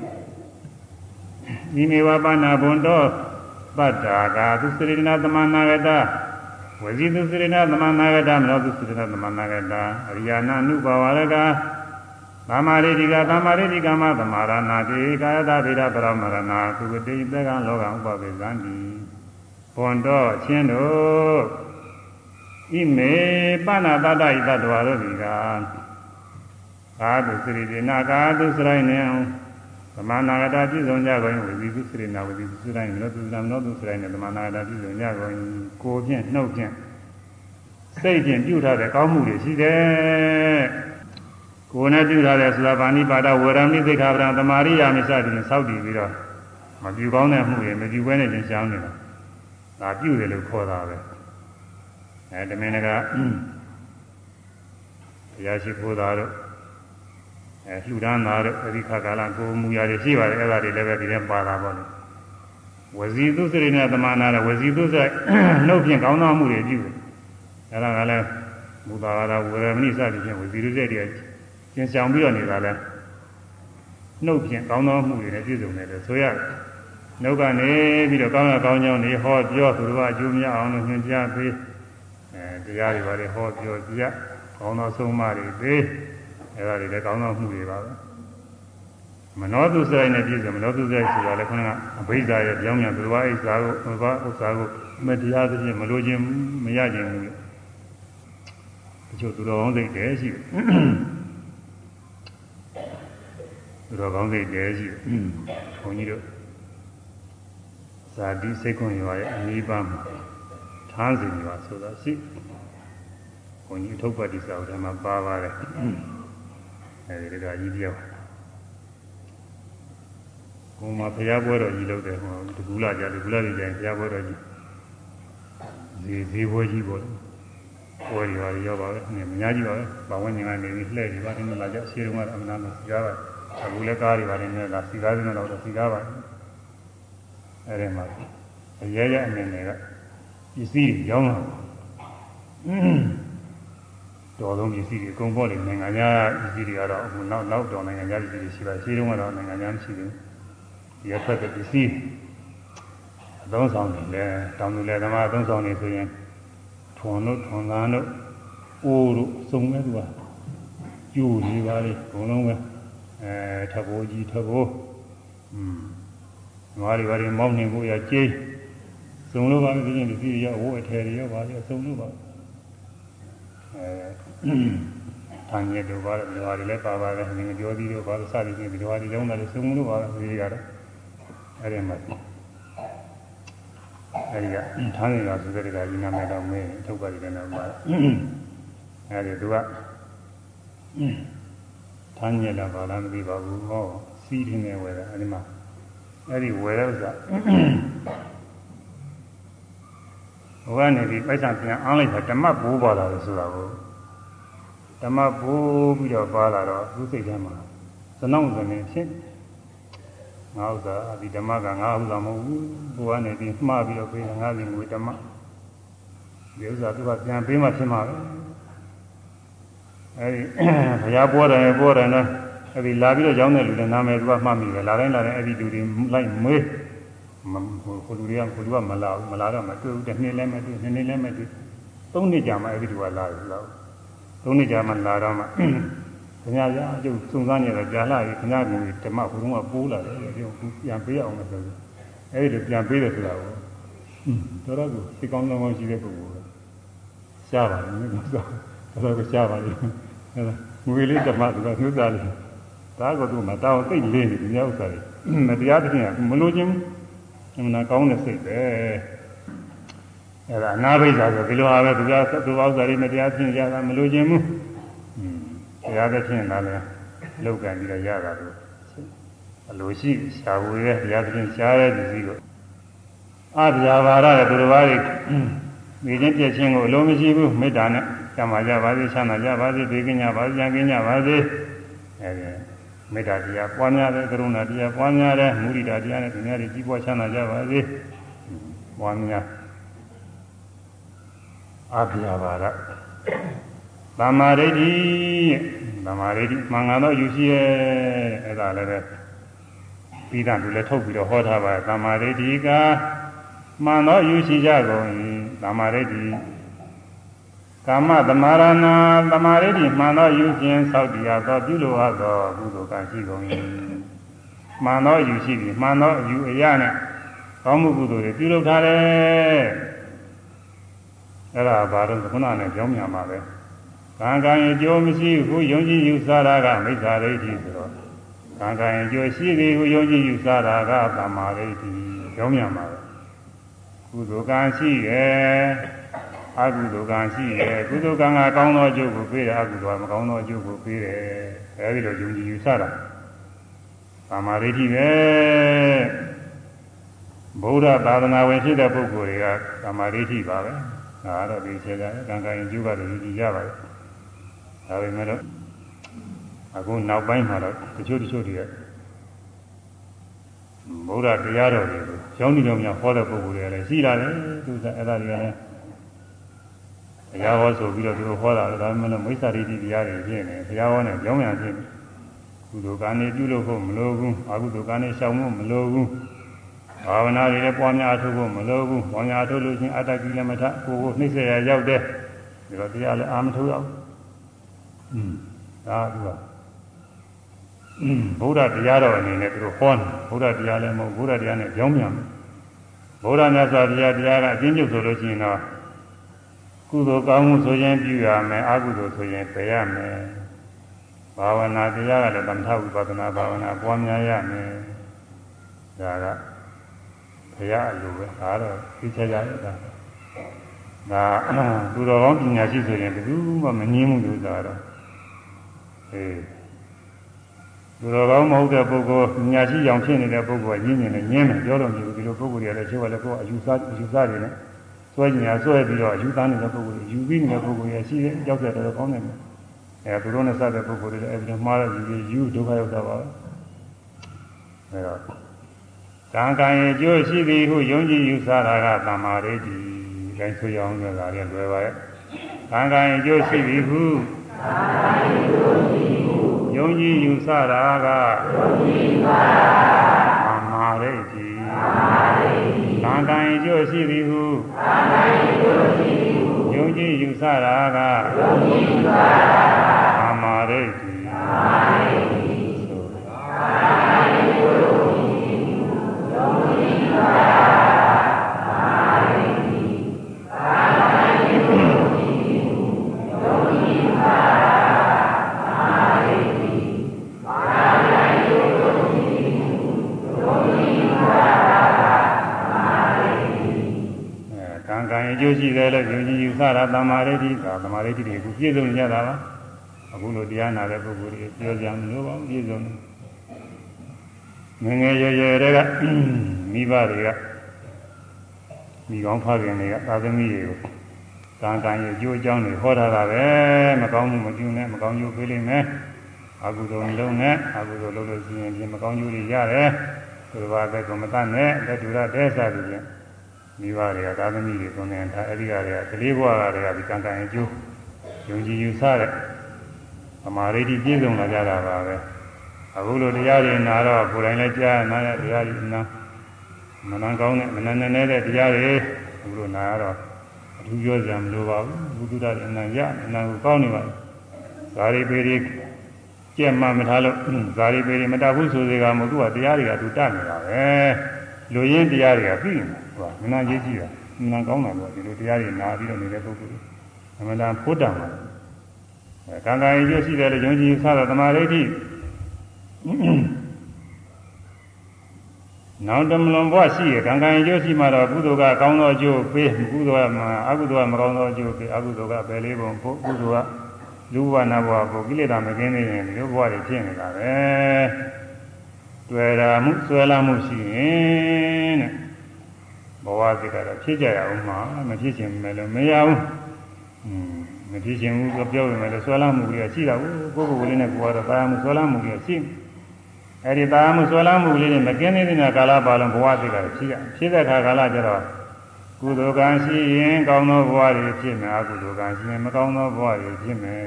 ဤမေဝပါဏဘွန်တော်ပတ္တာကသူစရိဏသမနာဂတဝစီတုစိရဏသမနာဂတမနောတုစိရဏသမနာဂတအရိယာနာနုဘဝရက သမ္မာရိတိကသမ္မာရိတိကမသမာရဏတိကာယတဗေဒပရမရဏသုဝတိသကံလောကဥပပိသံတိဘွန်တော်ချင်းတို့ဣမေပဏတတဣတတဝါတို့ဒီကကာတုစရိတိနာကာတုစရိုင်းနေသမနာဂတာပြည့်စုံကြကုန်ဝိသီသုစရိနာဝိသီသုစရိုင်းမနောတုသံနောတုစရိုင်းနဲ့သမနာဂတာပြည့်စုံကြကုန်ကိုဖြင့်နှုတ်ဖြင့်စိတ်ဖြင့်ပြုထားတဲ့ကောင်းမှုတွေရှိတယ် ကိုယ်နဲ့ပြုထားတဲ့သုဘာနိပါဒဝရမိသိက္ခာပဒံသမာရိယာမိစသည်ဖြင့်စောင့်တည်ပြီးတော့မပြုကောင်းတဲ့မှုတွေမပြုဘဲနဲ့ကျင်ရှောင်းနေတာဒါပြုတယ်လို့ခေါ်တာပဲအဲတမင်ကဘုရားရှိခိုးတာတို့အဲလှူဒန်းတာတို့အဲဒီခါကာလကိုမူရာတွေရှိပါတယ်အဲ့ဒါတွေလည်းပဲဒီထဲပါတာပေါ့လေဝစီသုစရိနဲ့တမနာတဲ့ဝစီသုစရိုနှုတ်ဖြင့်ကောင်းသောမှုတွေပြုတယ်အဲ့ဒါကလည်းမူတာရဝေရမဏိစသည်ဖြင့်ဝစီသုစရိုတွေ ကျင်ဆောင်ပြီးတော့နေတာလဲနှုတ်ဖြင့်ကောင်းသောမှုတွေနဲ့ပြည့်စုံတယ်လို့ဆိုရတယ်နှုတ်ကနေပြီးတော့ကောင်းရကောင်းကြောင်းနေဟောပြောသူတို့ကအကျိုးများအောင်လို့ညွှန်ကြားပေးအဲတရားတွေပါလေဟောပြောပြကောင်းသောဆုံးမတွေပေးအဲဒါတွေလည်းကောင်းသောမှုတွေပါပဲမနောတုစိုက်နဲ့ပြည့်စုံမနောတုစိုက်ဆိုတာလည်းခဏအဘိဓါရဲ့ကြောင်းမြန်သူတော်အိစာကိုဘဝဥစ္စာကိုမတရားသဖြင့်မလိုခြင်းမရခြင်းဘူးတချို့သူတော်ကောင်းစိတ်တည်းရှိတယ် သူတော်ကောင်းစိတ်တည်းရှိတယ်ဘုန်းကြီးတို့ဇာတိစိတ်ခွန်ရွာရဲ့အနိဗ္ဗာန်မှာထားစီရွာဆိုတာရှိဘုန်းကြီးထုတ်ပတ်တိစာအုပ်ထဲမှာပါပါတယ်အဲဒီကကြီးပြောဘုံမှာဘုရားပွဲတော်ကြီးလုပ်တယ်ဟောတကူလာကြတကူလာကြရင်ဘုရားပွဲတော်ကြီးဇေဇေပွဲကြီးပေါ့ပွဲတွေပါရောပါပဲအများကြီးပါပဲဘာဝင်ညာနေပြီးလှည့်ပြီးပါတယ်လာကြရှေးတုန်းကအမှန်တမ်းစီကားပါ အခုလည်းကားတွေပါတယ်နေတာစီကားစင်းတော့စီကားပါအဲဒီမှာအရဲရဲအနေနဲ့ကပစ္စည်းရောင်းလာတော်ဆုံးပစ္စည်းတွေအကုန်ပေါ်လေနိုင်ငံခြားပစ္စည်းတွေကတော့အခုနောက်နောက်တော်နိုင်ငံခြားပစ္စည်းတွေရှိပါရှင်းတုန်းကတော့နိုင်ငံခြားမရှိဘူးဒီအဖက်တဲ့ပစ္စည်းအသုံးဆောင်နေလဲတောင်သူလဲသမားအသုံးဆောင်နေဆိုရင်ထွန်တို့ထွန်သားတို့အိုးတို့စုံမဲ့သူကကျိုးနေပါလေဘုံလုံးပဲ အဲထဘိုးကြီးထဘိုးอืมငါးတွေဘာတွေမောင်းနေဖို့ရကျိန်းစုံလို့ပါပြီပြင်ပစ္စည်းတွေရဝိုးအထည်တွေရောပါလေစုံလို့ပါအဲတန်ရတို့ပါလေဒီဟာတွေလည်းပါပါတယ်ငင်ပြောပြီးတော့ပါလို့စသည်ဖြင့်ဒီဟာတွေကြောင်းတယ်စုံလို့ပါဒီတွေကတော့အဲ့ဒီမှာအဲ့ဒီကထန်းနေတာဆိုတဲ့ကကြီးနာမည်တော့မင်းထုတ်ပါလိမ့်မယ်တော့ပါအဲ့ဒီသူက ထန်းရတာပါလားမသိပါဘူးဟောစီးထင်းနေဝယ်တယ်အဲ့ဒီမှာအဲ့ဒီဝယ်တဲ့ဥစ္စာဟိုကနေပြီးပိုက်ဆံပြန်အားလိုက်တာဓမ္မဘိုးပါလာလို့ဆိုတာကိုဓမ္မဘိုးပြီးတော့ပါလာတော့သူစိတ်ထဲမှာသနောင်းစနေဖြစ်ငါဥစ္စာဒီဓမ္မကငါဥစ္စာမဟုတ်ဘူးဘိုးကနေပြီးမှားပြီးတော့ပေးငါစီငွေဓမ္မဒီဥစ္စာသူကပြန်ပေးမှဖြစ်မှာပဲ အဲဒီဘုရားပေါ်တယ်ပေါ်တယ်နော်အဲဒီလာပြီးတော့ကြောင်းတဲ့လူတွေနာမည်သူကမှတ်မိတယ်လာတိုင်းလာတိုင်းအဲ့ဒီလူတွေလိုက်မွေးဟိုလူတွေကဟိုလူကမလာဘူးမလာတော့မတွေ့ဘူးတစ်နှစ်လည်းမတွေ့နှစ်နှစ်လည်းမတွေ့သုံးနှစ်ကြာမှအဲ့ဒီလူကလာတယ်လို့သုံးနှစ်ကြာမှလာတော့မှခင်ဗျားရအကျုပ်စုံစမ်းနေတော့ကြာလာပြီခင်ဗျားကဓမ္မဘုရုံးကပိုးလာတယ်ပြောပြန်ပေးအောင်လို့ဆိုအဲ့ဒီပြန်ပေးတယ်ဆိုတာကိုတော်တော်ကိုစိတ်ကောင်းကောင်းရှိတဲ့ပုဂ္ဂိုလ်ရှားပါလိမ့်မယ်ဆိုတော့ကိုရှားပါလိမ့်မယ် ငွေလေးဓမ္မဆိုတာနှုတ်သားလေးဒါကသူ့မှာတောင်းသိလေးနေဒီမြောက်ဥစ္စာတွေမတရားသဖြင့်မလို့ချင်းအမှန်ကောင်းတဲ့စိတ်ပဲအဲ့ဒါအနာဘိဇာဆိုဒီလိုဟာပဲသူကသူ့ဥစ္စာတွေမတရားဖြင့်ရတာမလို့ချင်းဘူးတရားသဖြင့်လာလဲလောက်ကန်ပြီးတော့ရတာလို့အလိုရှိရှားဝေတဲ့တရားသဖြင့်ရှားတဲ့ဒီစီကိုအဗျာပါရတဲ့သူတော်ဘာတွေမိချင်းပြည့်ချင်းကိုအလိုမရှိဘူးမေတ္တာနဲ့ ကျမ်းမာကြပါစေချမ်းသာကြပါစေဘေးကင်းကြပါစေကြံကင်းကြပါစေအဲဒီမေတ္တာတရားပွားများတဲ့ကရုဏာတရားပွားများတဲ့မုဒိတာတရားနဲ့ဒီများတွေကြီးပွားချမ်းသာကြပါစေပွားများအာဘိယဘာရသမ္မာဒိဋ္ဌိသမ္မာဒိဋ္ဌိမှန်ကန်တော့ယူရှိရဲ့အဲ့ဒါလည်းပဲပြီးတာလူလည်းထုတ်ပြီးတော့ဟောထားပါသမ္မာဒိဋ္ဌိကမှန်တော့ယူရှိကြကုန်၏သမ္မာဒိဋ္ဌိ ကာမသမာရဏသမာဓိတိမှန်သောယူခြင်းသောက်တရားသောပြုလိုအပ်သောကုသိုလ်ကံရှိကုန်၏မှန်သောယူရှိသည်မှန်သောအယူအရနဲ့ကောင်းမှုကုသိုလ်တွေပြုလုပ်ထားတယ်အဲ့ဒါဘာလို့ခုနနဲ့ပြောမြန်ပါပဲကံကံအကျိုးမရှိဘူးယုံကြည်ယူဆတာကမိစ္ဆာဒိဋ္ဌိဆိုတော့ကံကံအကျိုးရှိသည်ဟုယုံကြည်ယူဆတာကသမာဓိဋ္ဌိပြောမြန်ပါပဲကုသိုလ်ကံရှိရဲ့ အကုသိုလ်ကံရှိရဲ့ကုသိုလ်ကံကကောင်းသောအကျိုးကိုပေးတယ်အကုသိုလ်ကမကောင်းသောအကျိုးကိုပေးတယ်အဲဒီလိုယုံကြည်ယူဆတာသမာဓိဋ္ဌိပဲဗုဒ္ဓသာသနာဝင်ဖြစ်တဲ့ပုဂ္ဂိုလ်တွေကသမာဓိဋ္ဌိပါပဲဒါတော့ဒီခြေကကံကံအကျိုးကတော့ယုံကြည်ရပါတယ်ဒါပေမဲ့လို့အခုနောက်ပိုင်းမှာတော့တချို့တချို့တွေကဗုဒ္ဓတရားတော်တွေကိုကျောင်းဒီတော်များဟောတဲ့ပုဂ္ဂိုလ်တွေလည်းရှိလာတယ်သူကအဲ့ဒါတွေကလည်း တရားဟောဆိုပြီးတော့သူတို့ဟောတာလည်းဒါပေမဲ့လို့မိစ္ဆာဒိဋ္ဌိတရားတွေဖြစ်နေတရားဟောနေကြောင်းရဖြစ်နေကုသိုလ်ကံနေပြုလို့ဖို့မလိုဘူးအကုသိုလ်ကံနေရှောင်ဖို့မလိုဘူးဘာဝနာတွေလည်းပွားများအထုဖို့မလိုဘူးပွားများအထုလို့ချင်းအတ္တကိလမထကိုယ်ကိုနှိမ့်ဆက်ရရောက်တဲ့ဒီတော့တရားလည်းအာမထုရအောင်อืมဒါကဗုဒ္ဓတရားတော်အနေနဲ့သူတို့ဟောတယ်ဗုဒ္ဓတရားလည်းမဟုတ်ဗုဒ္ဓတရားနဲ့ကြောင်းမြန်ဗုဒ္ဓမြတ်စွာဘုရားတရားကအချင်းချုပ်ဆိုလို့ရှိရင်တော့ ကုသိုလ်ကောင်းမှုဆိုရင်ပြုရမယ်အကုသိုလ်ဆိုရင်ပယ်ရမယ်ဘာဝနာတရားကလည်းသမထဝိပဿနာဘာဝနာပွားများရမယ်ဒါကဘုရားအလိုပဲဒါတော့သိချကြရတာဒါသူတော်ကောင်းပညာရှိဆိုရင်ဘယ်သူမှမငြင်းဘူးလို့သာတော့အေးသူတော်ကောင်းမဟုတ်တဲ့ပုဂ္ဂိုလ်ညာရှိကြောင်ဖြစ်နေတဲ့ပုဂ္ဂိုလ်ကညင်းညင်းနဲ့ညင်းတယ်ပြောလို့မဖြစ်ဘူးဒီလိုပုဂ္ဂိုလ်တွေလည်းချိုးရလည်းကိုယ်အယူဆအယူဆတွေနဲ့ ဆွဲညာဆွဲပြီးတော့အယူသားနေတဲ့ပုဂ္ဂိုလ်တွေယူပြီးနေတဲ့ပုဂ္ဂိုလ်တွေရှိတယ်ကြောက်ကြတယ်ကောင်းတယ်အဲသူတို့နဲ့စတဲ့ပုဂ္ဂိုလ်တွေလည်းအဲဒီမှားတဲ့ယူပြီးယူဒုက္ခရောက်တာပါပဲအဲတော့ကံကံရဲ့ကျိုးရှိသည်ဟုယုံကြည်ယူဆတာကသမာဓိတိတိုင်းဆိုရအောင်ဆိုတာလည်းလွယ်ပါရဲ့ကံကံရဲ့ကျိုးရှိသည်ဟုယုံကြည်ယူဆတာကသမာဓိတိ ကံကံရဲ့ကျိုးရှိသည်ဟုယုံကြည်ယူဆတာကသမာဓိတိကံကံ အကျိုးရှိတယ်လို့ယုံကြည်ယူဆတာသမာဓိတိကသမာဓိတိတွေအခုပြည့်စုံကြတာပါအခုလိုတရားနာတဲ့ပုဂ္ဂိုလ်တွေပြောကြမလို့ပါဘူးပြည့်စုံငယ်ငယ်ရွယ်ရွယ်တွေကမိဘတွေကမိကောင်းဖခင်တွေကသာသမီတွေကိုကံကံရဲ့အကျိုးအကြောင်းတွေဟောထားတာပဲမကောင်းမှုမပြုနဲ့မကောင်းကျိုးပေးလိမ့်မယ်အကုသိုလ်လုံးနဲ့အကုသိုလ်လုပ်လို့ရှိရင်ဒီမကောင်းကျိုးတွေရတယ်သူတစ်ပါးပဲကမ္မတနဲ့လက်တူရတဲ့စားပြီးပြန် မိဘတွေကသာသမီတွေသွန်နေထားအဲ့ဒီကတွေကကလေးဘဝကတွေကဒီကံကံအကျိုးယုံကြည်ယူဆတဲ့သမာဓိတိပြည့်စုံလာကြတာပါပဲအခုလိုတရားတွေနာတော့ကိုယ်တိုင်လည်းကြားနာတဲ့တရားတွေနာမနန်းကောင်းတဲ့မနန်းနေတဲ့တရားတွေအခုလိုနာရတော့အထူးပြောစရာမလိုပါဘူးဘုဒ္ဓတရားအနန္တရအနန္တကိုကောင်းနေပါဇာတိပေရီကြက်မှမထားလို့ဇာတိပေရီမတတ်ဘူးဆိုစေကမဟုတ်သူကတရားတွေကသူတတ်နေတာပဲလူရင်းတရားတွေကပြီးနေ ဟောမနာရေးကြည့်တာမနာကောင်းတာပေါ့ဒီလိုတရားတွေနာပြီးတော့နေတဲ့ပုဂ္ဂိုလ်အမှန်တန်ဖို့တံပါအဲကံကံရည်ရှိတယ်လို့ယုံကြည်ဆတာသမာဓိဋ္ဌိနောက်တမလွန်ဘဝရှိရကံကံရည်ရှိမှတော့ကုသိုလ်ကကောင်းသောအကျိုးပေးကုသိုလ်ကမအကုသိုလ်ကမကောင်းသောအကျိုးပေးအကုသိုလ်ကပဲလေးပုံပို့ကုသိုလ်ကလူဘဝနာဘဝကိုကိလေသာမကင်းနေရင်ဒီလိုဘဝတွေဖြစ်နေတာပဲတွေ့တာမှုဆွဲလာမှုရှိရင်တဲ့ ဘဝစိတ်ကတော့ဖြစ်ကြရအောင်မှာမဖြစ်ချင်မယ်လို့မရဘူးอืมမဖြစ်ချင်ဘူးဆိုပြောရင်လည်းဆွဲလာမှုတွေရှိတာကိုကိုယ်ကိုယ်လေးနဲ့ကိုယ်ကတော့တာယာမှုဆွဲလာမှုတွေရှိအဲဒီတာယာမှုဆွဲလာမှုလေးတွေမကင်းနေတဲ့ကာလပါလုံးဘဝစိတ်ကဖြစ်ရဖြစ်တဲ့ခါကာလကျတော့ကုသိုလ်ကံရှိရင်ကောင်းသောဘဝတွေဖြစ်မယ်အကုသိုလ်ကံရှိရင်မကောင်းသောဘဝတွေဖြစ်မယ်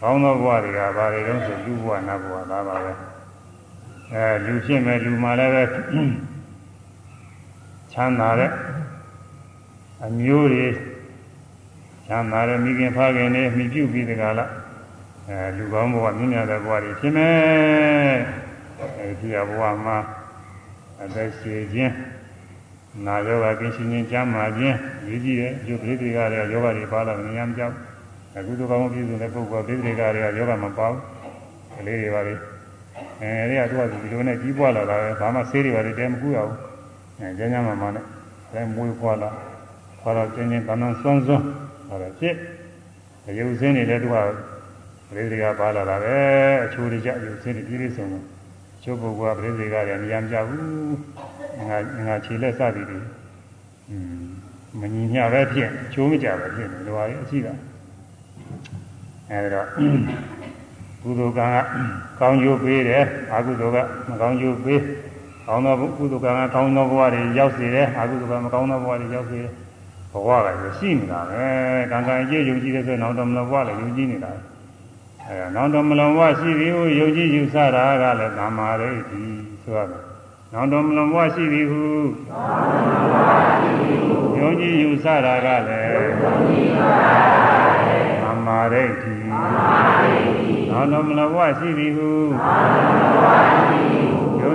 ကောင်းသောဘဝတွေကဘာတွေတုံးဆိုလူဘဝနတ်ဘဝသာပါပဲအဲလူဖြစ်မယ်လူမှလည်းပဲ ချမ်းသာတဲ့အမျိုးတွေချမ်းသာတဲ့မိခင်ဖခင်နဲ့မိပြုပြီးတကလားအဲလူကောင်းဘဝမြင့်မြတ်တဲ့ဘဝတွေဖြစ်မယ်အဲဒီဘဝမှာအသက်ရှင်ခြင်းနာယောဂကင်းရှင်းခြင်းကျမ်းမာခြင်းရည်ကြည်တဲ့ယုတ်ပရိသေကတွေယောဂတွေပါလာနေရမ်းကြောက်အခုတို့ကောင်းပြည့်စုံတဲ့ပုဂ္ဂိုလ်ပရိသေကတွေကယောဂမပေါဘူးကလေးတွေပါလေအဲဒီကသူကဒီလိုနဲ့ကြီးပွားလာတာပဲဘာမှဆေးတွေပါလေတဲမကူရဘူး အဲကျမ်းကျမ်းမာမာနဲ့အဲမွေးပွားလာခေါ်တော့ကျင်းချင်းတန်းတန်းစွန်းစွန်းဟောတယ်ဖြစ်အယုတ်စင်းတွေလည်းသူကပရိသေကပါလာတာပဲအချိုးတွေကြအယုတ်စင်းတွေပြည့်ပြည့်စုံစုံချိုးပုဂ္ဂိုလ်ကပရိသေကတွေမရမ်းကြဘူးငါငါခြေလက်စသည်တွေอืมမညီမျှပဲဖြစ်ချိုးမကြပဲဖြစ်တယ်ဒီပါလေအရှိတာအဲဒီတော့ကုသိုလ်ကံကကောင်းကျိုးပေးတယ်အကုသိုလ်ကမကောင်းကျိုးပေး ကောင်းသောကုသိုလ်ကံကကောင်းသောဘဝတွေရောက်စေတယ်အကုသိုလ်ကမကောင်းသောဘဝတွေရောက်စေတယ်ဘဝကရှိနေတာပဲကံကံအကျိုးယုံကြည်တဲ့ဆိုနောက်တော့မလို့ဘဝလည်းယုံကြည်နေတာအဲနောက်တော့မလုံးဘဝရှိပြီဟုယုံကြည်ယူဆတာကလည်းသမာဓိဒီဆိုရတယ်နောက်တော်မလွန်ဘဝရှိပြီဟုယုံကြည်ယူဆတာကလည်းသမာဓိတိနောက်တော်မလွန်ဘဝရှိပြီဟု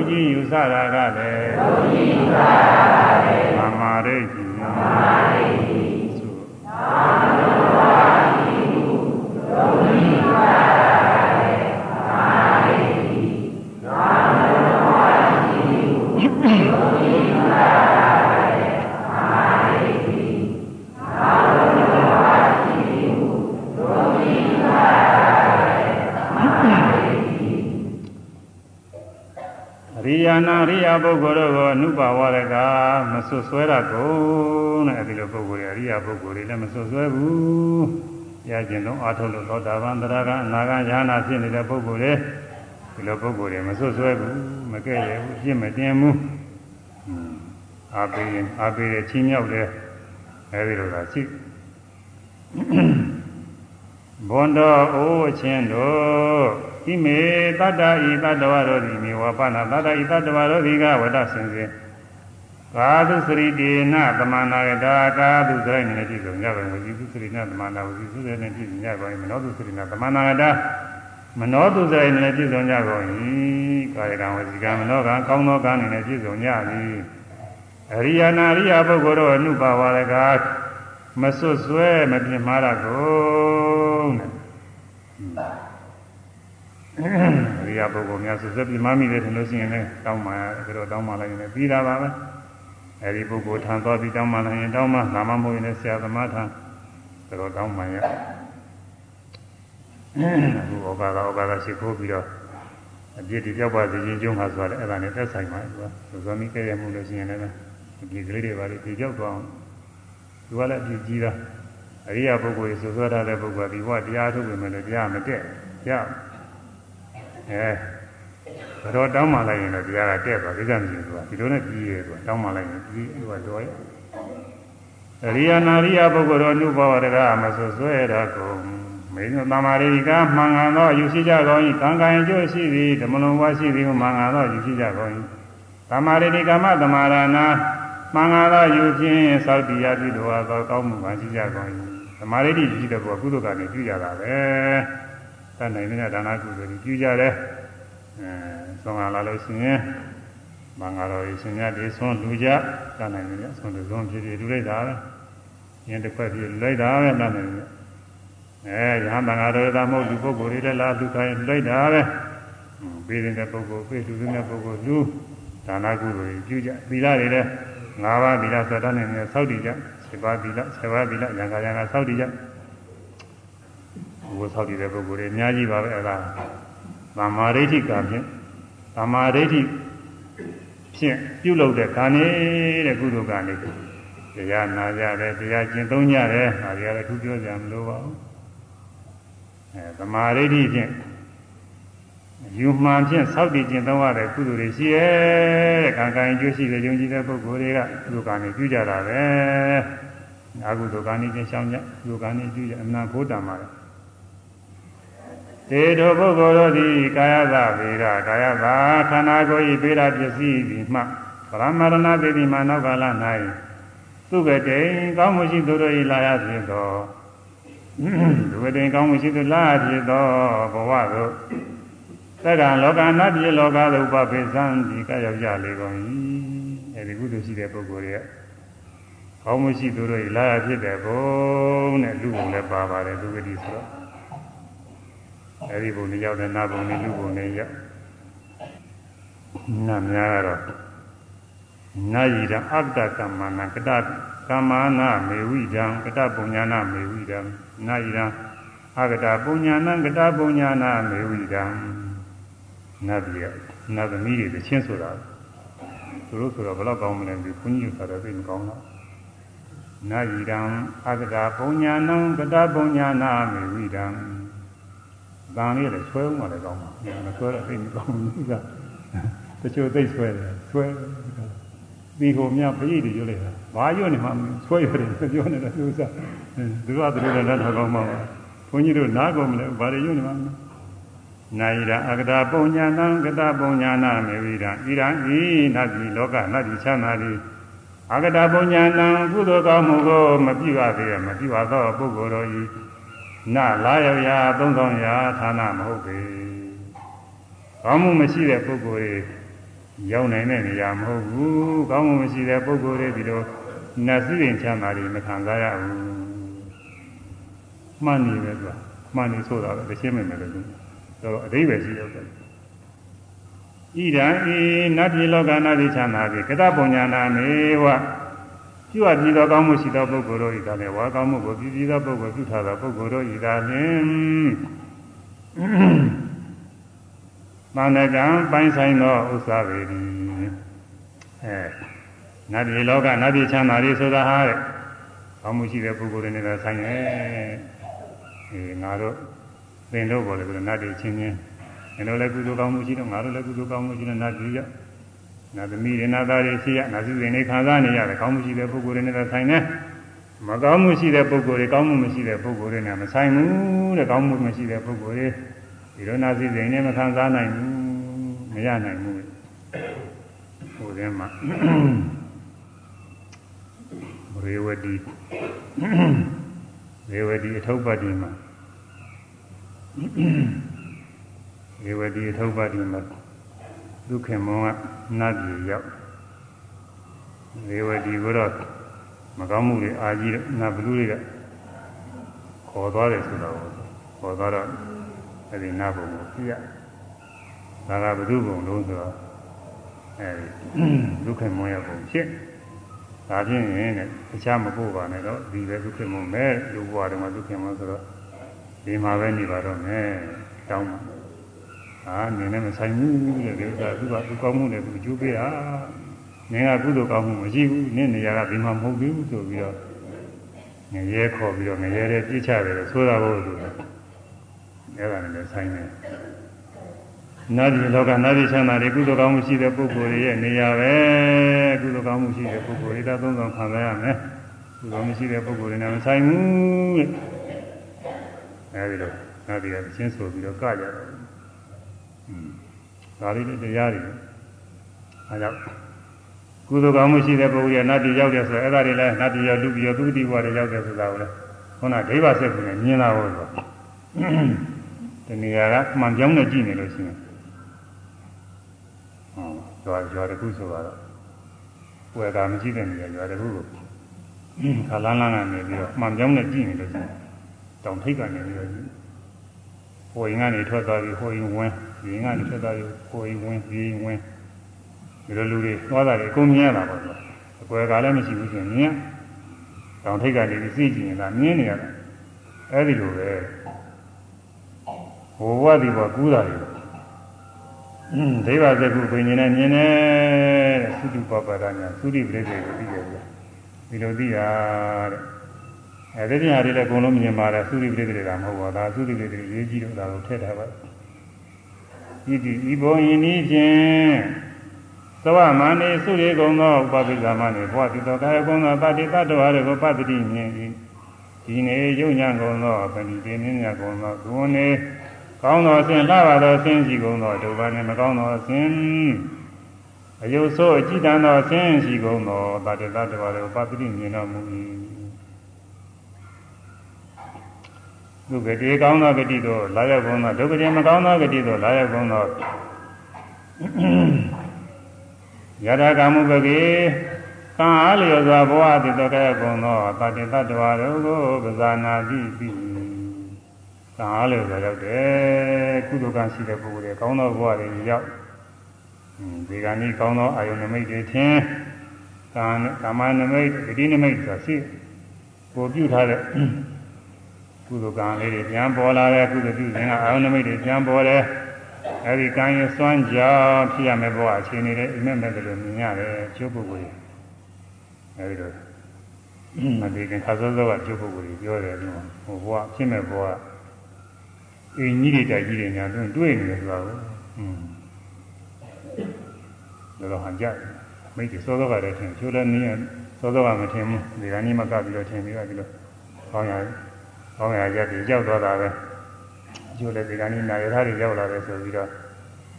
ယုံကြည်ယူဆတာကလည်းသမာဓိတိ ယာနာရိယာပုဂ္ဂိုလ်တို့ကိုအနုပါဝရကမဆွဆွဲရကုန်တဲ့အဲဒီလိုပုဂ္ဂိုလ်တွေအရိယာပုဂ္ဂိုလ်တွေလည်းမဆွဆွဲဘူး။ရကျင်လုံးအာထုလို့သောတာပန်တရားကအနာဂတ်ဉာဏဖြစ်နေတဲ့ပုဂ္ဂိုလ်တွေဒီလိုပုဂ္ဂိုလ်တွေမဆွဆွဲဘူးမကဲ့ရဘူးပြစ်မတင်ဘူး။အာပေးရင်အာပေးတဲ့ချင်းမြောက်တဲ့အဲဒီလိုသာရှိဘွန်တော်အိုးချင်းတို့ ဣမေတတ္တဤတတ္တဝရောတိမေဝပနာတတ္တဤတတ္တဝရောတိကဝတ္တစင်စေကာသုစရိတေနသမန္နာယတာကာသုစရိနေပြည့်စုံကြပါဝိသုစရိနသမန္နာဝိသုစရိနေပြည့်စုံကြပါမနောသုစရိနသမန္နာယတာမနောသုစရိနေပြည့်စုံကြကုန်၏ကာယကံဝစီကံမနောကံကောင်းသောကံနေပြည့်စုံကြသည်အရိယာနာရိယာပုဂ္ဂိုလ်တို့အနုပါဝရကမဆွတ်ဆွဲမပြင်းမာရကုန်တဲ့အ ရိယာပုဂ္ဂိုလ်များဆွဆွပြမမိတယ်ထင်လို့ရှိရင်လည်းတောင်းမှရတယ်တော့တောင်းမှလိုက်ရင်လည်းပြီးတာပါပဲအဲဒီပုဂ္ဂိုလ်ထံသွားပြီးတောင်းမှလိုက်ရင်တောင်းမှနာမမဟုတ်ရင်လည်းဆရာသမားထံတော့တောင်းမှရအခုဩကာသဩကာသရှိခိုးပြီးတော့အပြစ်တွေပြောက်ပါစေခြင်းကျုံးမှာဆိုတော့အဲ့ဒါနဲ့သက်ဆိုင်ပါသူကဇောမီကဲရမှုလို့ရှိရင်လည်းအပြစ်ကလေးတွေပါလေပြေပြောက်သွားအောင်သူကလည်းအပြစ်ကြီးတာအရိယာပုဂ္ဂိုလ်ရေဆွဆွထားတဲ့ပုဂ္ဂိုလ်ကဒီဘဝတရားထုတ်ပြီမဲ့လည်းတရားမတက်ရ အဲဘတော်တောင်းမှလိုက်ရင်တော့တရားကတက်သွားကိစ္စမရှိဘူးကဒီလိုနဲ့ပြီးရဲသူကတောင်းမှလိုက်ရင်ပြီးသူကတော်ရဲ့အရိယာနာရိယပုဂ္ဂိုလ်တို့အနုဘောတကမဆွဆွဲတာကုန်မင်းတို့တမာရိကမှန်ကန်သောယူရှိကြကောင်း၏ကံကံအကျိုးရှိသည်ဓမ္မလုံးဝရှိသည်မှန်ကန်သောယူရှိကြကောင်း၏တမာရိကမတမာရဏမှန်ကန်သောယူခြင်းသောတိယပြုတော်သောကောင်းမှုပါရှိကြကောင်း၏သမာဓိရှိတဲ့ဘောကုသိုလ်ကနေပြုကြတာပဲ တတ်နိုင်တဲ့ဒါနကုသိုလ်ကြီးပြုကြတယ်အဲဆုံးလာလို့ရှိရင်မင်္ဂလာတော်ရှင်များဒီဆုံးလူကြတတ်နိုင်တယ်ဆုံးလူဆုံးဖြစ်ဖြစ်လူလိုက်တာပဲယင်းတစ်ခွက်ဖြစ်လိုက်တာပဲတတ်နိုင်တယ်အဲရဟန်းတန်ဃာတော်သာမဟုတ်လူပုဂ္ဂိုလ်တွေလည်းလာလူခိုင်းလိုက်တာပဲပေးတဲ့ပုဂ္ဂိုလ်ပေးလူတဲ့ပုဂ္ဂိုလ်လူဒါနကုသိုလ်ကြီးပြုကြသီလတွေလည်း၅ပါးသီလသတ္တနဲ့ဆောက်တည်ကြ7ပါးသီလ7ပါးသီလရံခါရံခါဆောက်တည်ကြ ဘုရားဆောက်တည်တဲ့ပုဂ္ဂိုလ်တွေအများကြီးပါပဲအဲဒါသမာဓိဋ္ဌိကံဖြင့်သမာဓိဋ္ဌိဖြင့်ပြုလုပ်တဲ့ကာနေတဲ့ကုသိုလ်ကံတွေတရားနာကြတယ်တရားကျင့်သုံးကြတယ်ဒါတွေကလည်းသူပြောကြမလို့ပါဘူးအဲသမာဓိဋ္ဌိဖြင့်ယူမှန်ဖြင့်ဆောက်တည်ကျင့်သုံးရတဲ့ကုသိုလ်တွေရှိရဲ့တဲ့ကံကံကျိုးရှိတဲ့ယုံကြည်တဲ့ပုဂ္ဂိုလ်တွေကကုသိုလ်ကံတွေပြုကြတာပဲအကုသိုလ်ကံတွေကျင့်ဆောင်ကြကုသိုလ်ကံတွေပြုကြအမှန်ဖို့တံပါတယ် တေတောပုဂ္ဂိုလ်တို့သည်ကာယသဗေဒကာယသာခန္ဓာကိုယ်၏ဗေဒပစ္စည်းသည်မှပရမရဏသေတိမနောကာလ၌သုကတေကောင်းမှုရှိသူတို့၏လာရဖြစ်သောဒုဝတိကောင်းမှုရှိသူလားဖြစ်သောဘဝသို့သက္ကံလောကနတ်ပြည်လောကသို့ပပိသံဒီကရောက်ကြလေကုန်၏အဲဒီကုသိုလ်ရှိတဲ့ပုဂ္ဂိုလ်ရဲ့ကောင်းမှုရှိသူတို့၏လာရဖြစ်တဲ့ဘုံနဲ့လူဘုံလည်းပါပါတယ်ဒုဝတိဆိုတော့ အဲဒီဘုံနဲ့ရောက်တဲ့နတ်ဘုံနဲ့လူဘုံနဲ့ရောက်နတ်များကတော့နာယိတအတ္တကမ္မနာကတကမ္မာနာမေဝိဒံကတပုညနာမေဝိဒံနာယိတအကတပုညနာကတပုညနာမေဝိဒံနတ်ပြည်နတ်သမီးတွေသချင်းဆိုတာသူတို့ဆိုတော့ဘယ်တော့ကောင်းမလဲဒီခွန်ကြီးကတော့သိမကောင်းတော့နာယိတံအကတပုညနာကတပုညနာမေဝိဒံ တန်လေးလည်းဆွဲဦးမှလည်းကောင်းပါမဆွဲတော့သိမကောင်းဘူးကတချို့သိဆွဲတယ်ဆွဲဒီကိုမြပရိတ်တွေရွတ်လိုက်တာဘာရွတ်နေမှဆွဲရတယ်ပြောနေတာသူစားသူကသူတို့လည်းလက်ထောက်ကောင်းမှာပါဘုန်းကြီးတို့နားကုန်မလဲဘာတွေရွတ်နေမှနာယိရာအကတာပုံညာနံကတာပုံညာနာမေဝိရာဣရာဤနတ်ပြည်လောကနတ်ပြည်ချမ်းသာသည်အကတာပုံညာနံကုသိုလ်ကောင်းမှုကိုမပြုရသေးရမပြုရသောပုဂ္ဂိုလ်တို့ဤ နလာရောက်ရာသုံးဆောင်ရာဌာနမဟုတ်ပေကောင်းမှုမရှိတဲ့ပုဂ္ဂိုလ်ရောက်နိုင်တဲ့နေရာမဟုတ်ဘူးကောင်းမှုမရှိတဲ့ပုဂ္ဂိုလ်တွေဒီလိုနတ်စည်းရင်ချမ်းသာတွေမခံစားရဘူးမှန်နေပဲသူကမှန်နေဆိုတာပဲတစ်ချင်းမမယ်လို့သူတော့အဓိပ္ပာယ်ရှိတယ်ဆိုဣဒံဤနတ်ပြည်လောကနာတိချမ်းသာပြီကတပုံညာနာမေဝ ပြုအပ်ပြီးသောကောင်းမှုရှိသောပုဂ္ဂိုလ်တို့ဤသာလေဝါကောင်းမှုကိုပြုပြီးသောပုဂ္ဂိုလ်ပြုထားသောပုဂ္ဂိုလ်တို့ဤသာလျှင်မန္တကံပိုင်းဆိုင်သောဥစ္စာပေသည်အဲနတ်ပြည်လောကနတ်ပြည်ချမ်းသာတွေဆိုတာဟာတဲ့ကောင်းမှုရှိတဲ့ပုဂ္ဂိုလ်တွေနဲ့သာဆိုင်ရဲ့အဲငါတို့သင်တို့ပေါ်လေကနတ်ပြည်ချင်းချင်းငါတို့လည်းကုသိုလ်ကောင်းမှုရှိတော့ငါတို့လည်းကုသိုလ်ကောင်းမှုရှိတော့နတ်ပြည်ရောက် နတ်သမီးတွေနတ်သားတွေရှိရနတ်စုတွေနေခံစားနေရတယ်ကောင်းမှုရှိတဲ့ပုဂ္ဂိုလ်တွေနဲ့သာဆိုင်တယ်မကောင်းမှုရှိတဲ့ပုဂ္ဂိုလ်တွေကောင်းမှုမရှိတဲ့ပုဂ္ဂိုလ်တွေနဲ့မဆိုင်ဘူးတဲ့ကောင်းမှုမရှိတဲ့ပုဂ္ဂိုလ်တွေဒီလိုနာစီစဉ်နေမခံစားနိုင်ဘူးမရနိုင်ဘူးဟိုထဲမှာရေဝတိရေဝတိအထုပ်ပတ်ဒီမှာရေဝတိအထုပ်ပတ်ဒီမှာ ဒုက္ခမောကနတ်ပြည်ရောက်ရေဝတိကိုတော့မကောင်းမှုတွေအာကြီးနတ်ဘလူတွေကခေါ်သွားတယ်ဆိုတော့ခေါ်သွားတော့အဲဒီနတ်ဘုံကိုပြရဒါကဘု து ဘုံလို့ဆိုတော့အဲဒီဒုက္ခမောရဘုံဖြစ်ဒါဖြင့်ရင်တဲ့တခြားမပို့ပါနဲ့တော့ဒီပဲဒုက္ခမောမဲလူဘဝတုန်းကဒုက္ခမောဆိုတော့ဒီမှာပဲနေပါတော့မယ်တောင်းပါ အာနေနဲ့မဆိုင်ဘူးတဲ့ဒီဥစ္စာသူကသူကောင်းမှုနဲ့သူကျိုးပေးတာနင်ကကုသိုလ်ကောင်းမှုမရှိဘူးနင့်နေရာကဒီမှာမဟုတ်ဘူးဆိုပြီးတော့ငရဲခေါ်ပြီးတော့ငရဲတဲ့ပြစ်ချတယ်ဆိုတာဘုရားအဲ့ဒါနဲ့ဆိုင်တယ်နာပြည်လောကနာပြည်ချမ်းသာတွေကုသိုလ်ကောင်းမှုရှိတဲ့ပုဂ္ဂိုလ်တွေရဲ့နေရာပဲကုသိုလ်ကောင်းမှုရှိတဲ့ပုဂ္ဂိုလ်တွေဒါသုံးဆောင်ခံရရမယ်ကုသိုလ်မရှိတဲ့ပုဂ္ဂိုလ်တွေနဲ့မဆိုင်ဘူးတဲ့အဲဒီတော့နာပြည်ကချင်းဆိုပြီးတော့ကကြတယ်อืม ဒါလေးတရားတွေအဲကြောင့်ကုသိုလ်ကောင်းမှုရှိတဲ့ပုဂ္ဂိုလ်ရဲ့နတ်ပြည်ရောက်တယ်ဆိုတော့အဲ့ဒါတွေလည်းနတ်ပြည်ရောက်လူပြည်ရောက်သူတိဘဝတွေရောက်တယ်ဆိုတာကိုလည်းခုနဒိဗ္ဗစက်ကူနဲ့မြင်လာဖို့ဆိုဒီနေရာကမှန်ကြောင်းနဲ့ကြည့်နေလို့ရှိရင်ဟောရွာရွာတစ်ခုဆိုတော့ဝယ်ကမရှိတဲ့နေရာရွာတစ်ခုကိုခါလန်းလန်းကနေပြီးတော့မှန်ကြောင်းနဲ့ကြည့်နေလို့ရှိရင်တောင်ထိပ်ကနေပြီးတော့ဟိုရင်ကနေထွက်သွားပြီးဟိုရင်ဝင် ရင်ကနေထွက်သွားပြီးဟိုရင်ဝင်ဒီရင်ဝင်ဒီလိုလူတွေသွားတာတွေအကုန်မြင်ရတာပေါ့ကွာအကွယ်ကလည်းမရှိဘူးဆိုရင်မြင်တောင်ထိပ်ကနေပြီးစိတ်ကြည့်နေတာမြင်နေရတာအဲ့ဒီလိုပဲဟိုဘဝဒီဘဝကူးတာတွေဒိဗ္ဗစကုပင်နေနဲ့မြင်တယ်သုတိပပဒညာသုတိပရိသေကိုသိတယ်ဗျဒီလိုသိတာတဲ့အဲဒီတရားတွေလည်းအကုန်လုံးမြင်ပါတယ်သုတိပရိသေကမဟုတ်ပါဘူးဒါသုတိပရိသေရေးကြည့်တော့ဒါကိုထည့်ထားပါ ဤဒီဤဘုံယင်းဤဖြင့်သဝမန္နေသုရေကုံသောဥပပိသမနေဘဝတိတောကာယကုံသောတတိတ္တဝါတွေကိုပတ္တိမြင်၏ဒီနေယုံညာကုံသောပဏိတေမြညာကုံသောဒုဝနေကောင်းသောအစဉ်လှပါသောအစဉ်ရှိကုန်သောဒုဗ္ဗနဲ့မကောင်းသောအစဉ်အယုဆိုးအကြည်တန်သောအစဉ်ရှိကုန်သောတတ္တတ္တဝါတို့ပတ္တိမြင်တော်မူ၏ ဒုက္ခတေကောင်းသောဂတိသို့လာရောက်ကုန်သောဒုက္ခတေမကောင်းသောဂတိသို့လာရောက်ကုန်သောယထာကမှုပကေကံအားလျော်စွာဘဝတည်တော်ခဲ့ကုန်သောတတိတ္တဝါတို့ကိုပဇာနာတိပြီကံအားလျော်စွာရောက်တယ်ကုသိုလ်ကံရှိတဲ့ပုဂ္ဂိုလ်တွေကောင်းသောဘဝတွေရောက်ဒီကနေ့ကောင်းသောအာယုန်နမိတ်တွေထင်ကာကာမနမိတ်ဂတိနမိတ်ဆိုတာရှိကိုပြုထားတဲ့ ကုသိုလ်ကံလေးတွေပြန်ပေါ်လာတဲ့ကုသိုလ်ပြုခြင်းကအာယုန်နမိတ်တွေပြန်ပေါ်တယ်အဲဒီကံရဲ့စွမ်းကြောင့်ဖြစ်ရမယ့်ဘဝအခြေအနေတွေအိမ်မက်မဲ့တယ်လို့မြင်ရတယ်ကျိုးပုဂ္ဂိုလ်အဲဒီတော့မဒီကခါစောစောကကျိုးပုဂ္ဂိုလ်ပြောတယ်လို့ဟိုဘဝဖြစ်မဲ့ဘဝအိမ်ကြီးတွေတိုက်ကြီးတွေညာတွင်တွေ့နေတယ်ဆိုတာကိုอืมတော့ဟန်ကြမိတ်တွေစောစောကတည်းကထင်ချိုးလည်းနည်းစောစောကမထင်ဘူးဒီကနေ့မှကပြီးတော့ထင်ပြီးတော့ဒီလိုကောင်းရ ကောင်းရရက်တွေရောက်သွားတာပဲချိုးလည်းဒီကနေ့နာရထားတွေရောက်လာတယ်ဆိုပြီးတော့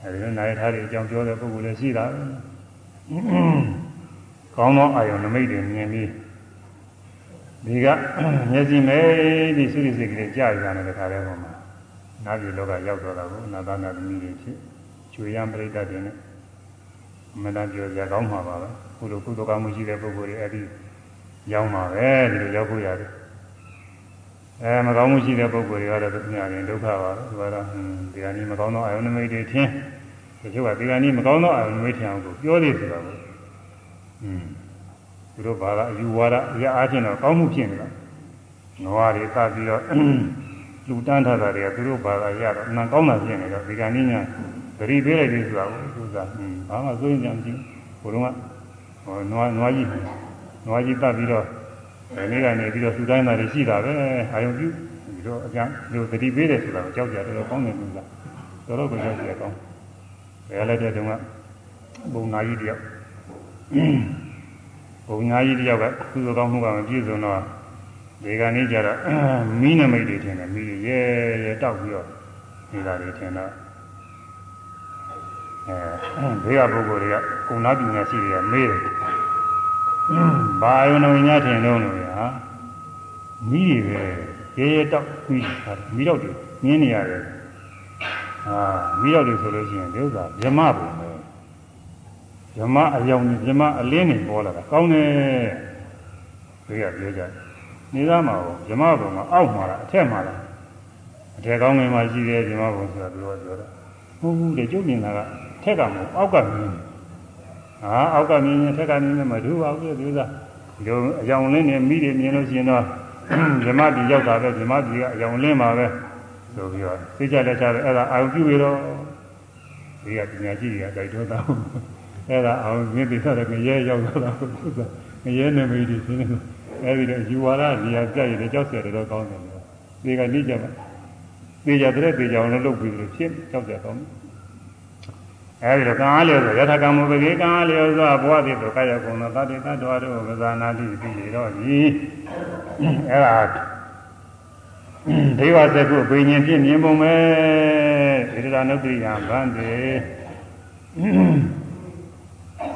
အဲဒီလိုနာရထားတွေအကြောင်းပြောတဲ့ပုဂ္ဂိုလ်လည်းရှိတာပဲကောင်းသောအာယုံနမိတ်တွေမြင်ပြီးဒီကမျက်စိမဲဒီသုရိစိတ်ကလေးကြာရတဲ့ခါတည်းပေါ်မှာနာပြည်လောကရောက်တော့တာကိုနာသနာသမီးတွေဖြစ်ကျွေရန်ပြိတ္တတွေနဲ့မနာပြောကြကောင်းမှာပါပဲကုလိုကုသိုလ်ကောင်းမှုရှိတဲ့ပုဂ္ဂိုလ်တွေအဲ့ဒီရောက်မှာပဲဒီလိုရောက်ဖို့ရတယ် အဲမကောင်းမှုရှိတဲ့ပုဂ္ဂိုလ်တွေကတော့သူများရင်ဒုက္ခပါပဲသူကတော့ဒီကနေ့မကောင်းသောအာယုန်နမိတ်တွေထင်းတချို့ကဒီကနေ့မကောင်းသောအာယုန်နမိတ်ထင်အောင်ကိုပြောသေးဆိုတာကိုอืมသူတို့ဘာသာအယူဝါဒအရာအားဖြင့်တော့ကောင်းမှုဖြစ်နေတာငွားတွေသပြီးတော့လူတန်းထားတာတွေကသူတို့ဘာသာရတော့အမှန်ကောင်းတာဖြစ်နေတော့ဒီကနေ့ညသတိပေးလိုက်ပြီဆိုတာကိုသူကဘာမှစိုးရင်ကြမကြည့်ဘုလုံးကဟောနွားနွားကြီးနွားကြီးတတ်ပြီးတော့ ဒီနေ့ကနေပြီးတော့သူတိုင်းသားတွေရှိတာပဲအာယုံပြုပြီးတော့အကျန်းဒီသတိပေးတယ်ဆိုတာကိုကြောက်ကြတယ်တော့ကောင်းတယ်လို့လားတော်တော်ကိုကြောက်ကြကောင်းဘယ်လည်းတဲ့တုန်းကဘုံနာကြီးတယောက်ဘုံနာကြီးတယောက်ကသူ့ကောင်းမှုကမပြည့်စုံတော့ဒီကနေ့ကျတော့မီးနမိတ်တွေထင်တယ်မီးရဲရဲတောက်ပြီးတော့နေတာတွေထင်တော့အဲဘေးကပုဂ္ဂိုလ်တွေကကုဏပညာရှိတွေကမေးတယ် ဘာယုံတော်ညာထင်တော့လို့ရာမိတွေပဲရဲရဲတောက်ပြီးမိတော့တယ်ငင်းနေရတယ်ဟာမိတော့တယ်ဆိုလို့ရှိရင်ဒီဥစ္စာဗြမပုံပဲဗြမအယောင်ဗြမအလင်းနေပေါ်လာတာကောင်းတယ်ဘေးကပြောကြတယ်နေသားမှာဗြမပုံကအောက်မှာလားအထက်မှာလားအထက်ကောင်းငယ်မှာရှိတယ်ဗြမပုံဆိုတာပြောပြောတာဟုတ်ဘူးလေကျုပ်မြင်တာကထက်ကမဟုတ်အောက်ကမြင် ဟာအောက်ကမြင်ရင်ထက်ကမြင်ရင်မထူပါဘူးသူစားဒီလိုအယောင်လင်းနေမိတယ်မြင်လို့ရှိရင်တော့ဓမ္မပြည်ရောက်တာပဲဓမ္မပြည်ကအယောင်လင်းပါပဲဆိုပြီးတော့သိကြလက်ချတယ်အဲ့ဒါအာရုံပြုရတော့ဒီကပညာရှိတွေကတိုက်တွန်းတာအဲ့ဒါအာရုံမြင်သိတဲ့ငရဲရောက်တော့တာသူစားငရဲနမိတ်တွေရှင်းနေအဲ့ဒီတော့ယူဝါဒနေရာပြည့်ရတဲ့ကြောက်စရာတော့ကောင်းတယ်ဒီကနေကြမှာသေကြတဲ့သေကြအောင်လုပ်ပြီးလို့ဖြစ်ကြောက်ကြတော့ အဲဒီတော့ကံအားလျော်ဆိုယထာကံမုပတိကံအားလျော်ဆိုဘဝတိတို့ကာယကုံသောတတိတ္တဝါတို့မဇာနာတိပြီးရတော့ဤအဲဒါဒေဝသကုဘိညာဉ်ဖြစ်မြင်ပုံပဲဣဒရာနုတ္တိယဗန္တိ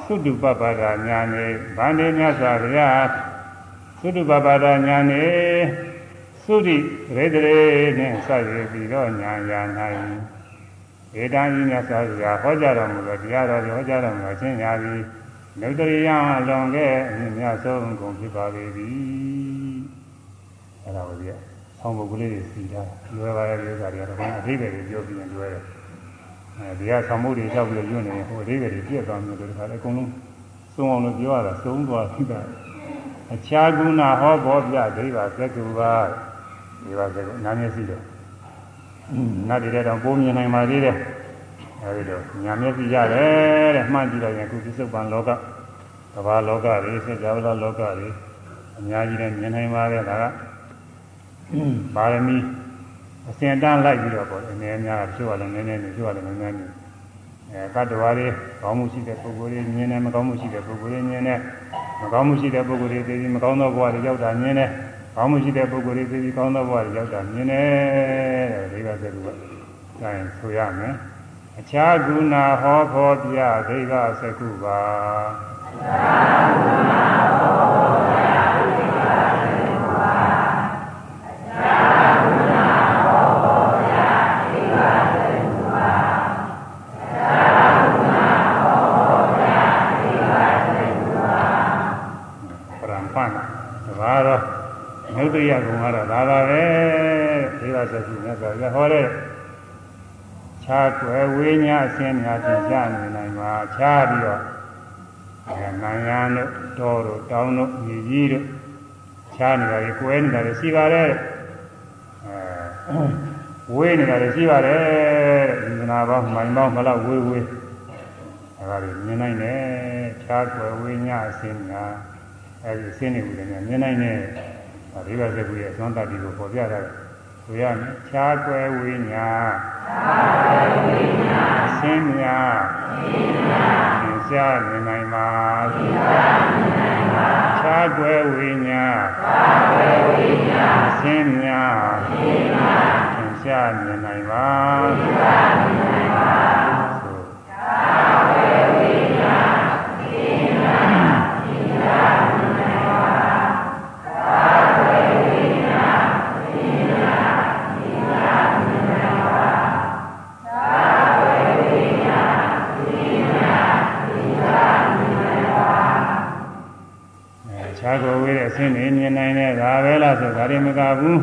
သုတုပပဒညာနေဗန္တိမြတ်စွာဘုရားသုတုပပဒညာနေသုတိရေတရေနဲ့ဆက်ရပြီးတော့ညာညာ၌ ဧတံဤမြတ်စွာဘုရားဟောကြားတော်မူသောတရားတော်ကိုဟောကြားတော်မူအချင်းညာပြီးနုတ္တရိယလွန်ခဲ့အမြင့်မြတ်ဆုံးကုန်ဖြစ်ပါလေသည်အဲ့ဒါကိုပြဆောင်းပုဂ္ဂလေးတွေစီတာလွယ်ပါရဲ့ဥစ္စာတွေကတော့အသေးပဲပြောပြီးရင်လွယ်တယ်အဲဒီကဆောင်းမှုတွေလျှောက်ပြီးညွှန်နေဟိုအသေးပဲပြည့်သွားမျိုးတို့တခါလေအကုန်လုံးသုံးအောင်လို့ပြောရတာသုံးသွားပြီတာအခြားကုဏဟောဘောပြဒိဗ္ဗသက္ကုပါဒီပါစကုနာမျက်စိတော့ နတ်တွေတော့ပိုးမြင်နိုင်ပါသေးတယ်အဲဒီတော့ညာမျက်စိရတယ်တဲ့မှန်ကြည့်တော့ရင်ခုပြစ္ဆုတ်ပံလောကကဘာလောကတွေစေကြဝဠာလောကတွေအများကြီးနဲ့မြင်နိုင်ပါရဲ့ဒါကပါရမီအစဉ်တန်းလိုက်ပြီးတော့ပေါ့အနည်းများဖြိုးရလည်းနည်းနည်းနဲ့ဖြိုးရလည်းနည်းနည်းနဲ့အဲကတ္တဝါတွေကောင်းမှုရှိတဲ့ပုဂ္ဂိုလ်တွေမြင်တယ်မကောင်းမှုရှိတဲ့ပုဂ္ဂိုလ်တွေမြင်တယ်မကောင်းမှုရှိတဲ့ပုဂ္ဂိုလ်တွေသိပြီးမကောင်းသောဘဝတွေရောက်တာမြင်တယ် ကောင်းမှုရှိတဲ့ပုဂ္ဂိုလ်တွေသိပြီးကောင်းသောဘဝတွေရောက်တာမြင်တယ်တဲ့ဒါကစကူကအဲဆိုရမယ်အခြားကုဏဟောဖောပြဒိဗ္ဗစကုပါအခြားကုဏဟောဖောပြဒိဗ္ဗစကုပါအခြားကုဏ ဖန်တပါတော့ မြုပ်တရားကုံကတော့ဒါပါပဲဒီပါစက်ကြီးမြတ်စွာဘုရားဟောတဲ့ခြားကွယ်ဝိညာအစင်းများသင်ကြနေနိုင်မှာခြားပြီးတော့အဲနန္ယံတို့တော်တို့တောင်းတို့ညီကြီးတို့ခြားနေတာကြီးကွယ်နေတာလည်းရှိပါတယ်အဲဝေးနေတာလည်းရှိပါတယ်ဒီနာပေါင်းမိုင်ပေါင်းမလောက်ဝေးဝေးအဲဒါတွေမြင်နိုင်တယ်ခြားကွယ်ဝိညာအစင်းများအဲဒီအစင်းတွေကိုလည်းမြင်နိုင်တယ် ဒီဘက်စကူရဲ့သွမ်းတတ်ပြီးကိုပေါ်ပြတာဆိုရမယ်ခြားကွယ်ဝိညာဆင်းမြာသင်ရှားမြင်နိုင်ပါခြားကွယ်ဝိညာဆင်းမြာသင်ရှားမြင်နိုင်ပါ လားဆိုဒါတွေမကဘူး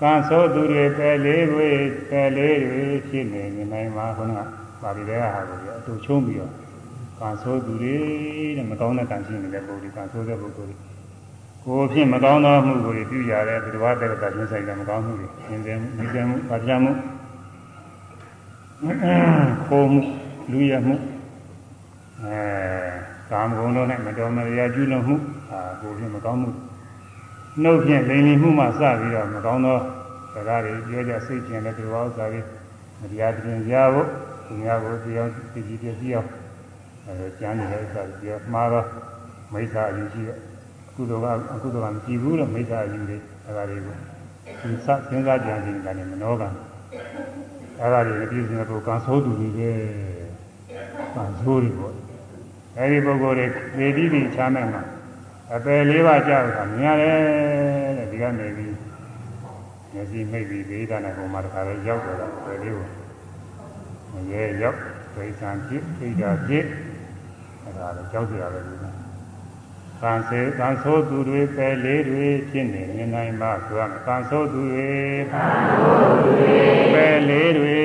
ကံဆိုးသူတွေပဲလေးတွေပဲလေးတွေဖြစ်နေမြင်နိုင်မှာခုနကပါဠိတွေကဟာကိုအတူချုံးပြီးတော့ကံဆိုးသူတွေတဲ့မကောင်းတဲ့ကံရှိနေတဲ့ပုဂ္ဂိုလ်ကံဆိုးတဲ့ပုဂ္ဂိုလ်ကိုယ်ဖြင့်မကောင်းသောမှုကိုပြုရတဲ့ဘုရားတက္ကတာချင်းဆိုင်တဲ့မကောင်းမှုတွေသင်္ကေမှုဒီကံမှုပါပြမှုခိုးမှုလူရမှုအဲကာမဂုဏ်တို့နဲ့မတော်မရကျူးလွန်မှုအာကိုယ်ဖြင့်မကောင်းမှု နှုတ်ဖြင့်လိမ်လည်မှုမှစပြီးတော့မကောင်းသောစကားတွေပြောကြစိတ်ဖြင့်လည်းဒီဝါဥစ္စာတွေမတရားပြင်ကြဖို့သူများကိုတရားတည်ကြည်ပြည့်စည်အောင်အဲကျမ်းနေတဲ့ဥစ္စာတွေပြောမှားတော့မိစ္ဆာအယူရှိတဲ့ကုသိုလ်ကအကုသိုလ်ကမကြည့်ဘူးလို့မိစ္ဆာအယူတွေအဲဒါတွေကိုဒီစစဉ်းစားကြံနေတယ်လည်းမနောကံအဲဒါတွေပြည့်စုံတဲ့ပုဂ္ဂိုလ်ကံဆိုးသူတွေပဲကံဆိုးတွေပေါ့အဲဒီပုဂ္ဂိုလ်တွေနေပြီးပြီးချမ်းမဲ့မှာ အပယ်လေးပါးကြောက်တာမြင်ရတယ်တဲ့ဒီကနေပြီးမျက်စိမိတ်ပြီးဒေသနဲ့ဟိုမှာတခါလဲရောက်တော့တာပယ်လေးကိုမရဲရောက်ဒိဋ္ဌံဖြစ်ဒိဋ္ဌာဖြစ်အဲဒါလည်းကြောက်ကြရပဲဒီကကံစေကံဆိုးသူတွေပယ်လေးတွေဖြစ်နေမြင်နိုင်မှာဆိုရမယ်ကံဆိုးသူတွေကံဆိုးသူတွေပယ်လေးတွေ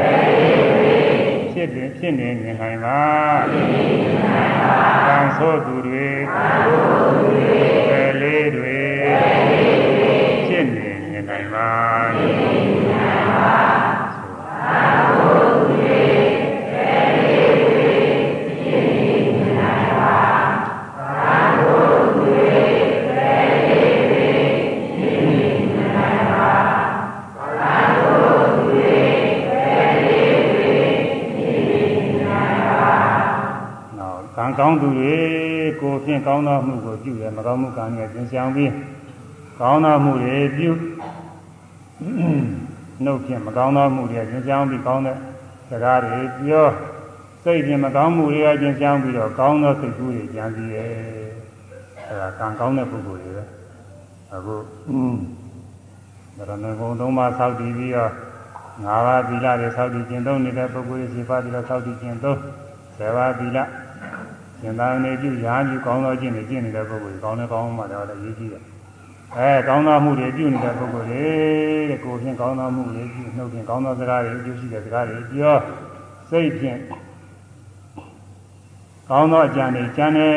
ပယ်လေးတွေ ဖြစ်တယ်ဖြစ်နေမြင်နိုင်ပါကံဆိုးသူတွေကံဆိုးသူတွေ င်းသူတွေကိုဖြင့်ကောင်းသောမှုကိုပြုတယ်မကောင်းမှုကံနဲ့ကျင်ဆောင်ပြီးကောင်းသောမှုတွေပြုနှုတ်ဖြင့်မကောင်းသောမှုတွေကျင်ဆောင်ပြီးကောင်းတဲ့စကားတွေပြောစိတ်ဖြင့်မကောင်းမှုတွေကကျင်ဆောင်ပြီးတော့ကောင်းသောစိတ်ကူးတွေကြံစီရဲ့အဲဒါကံကောင်းတဲ့ပုဂ္ဂိုလ်တွေပဲအခုဒါရဏဂုံသုံးပါးဆောက်တည်ပြီးတော့ငါးပါးသီလတွေဆောက်တည်ကျင့်သုံးနေတဲ့ပုဂ္ဂိုလ်တွေရှိပါပြီးတော့ဆောက်တည်ကျင့်သုံးဆယ်ပါးသီလ ရှင်သာနေပြုရာပြုကောင်းသောကျင့်တွေကျင့်နေတဲ့ပုဂ္ဂိုလ်ကောင်းတဲ့ကောင်းမှလည်းရေးကြည့်တယ်အဲကောင်းသောမှုတွေပြုနေတဲ့ပုဂ္ဂိုလ်တဲ့ကိုယ်ဖြင့်ကောင်းသောမှုတွေပြုနှုတ်ဖြင့်ကောင်းသောစကားတွေအကျိုးရှိတဲ့စကားတွေပြောစိတ်ဖြင့်ကောင်းသောအကြံတွေကြံတယ်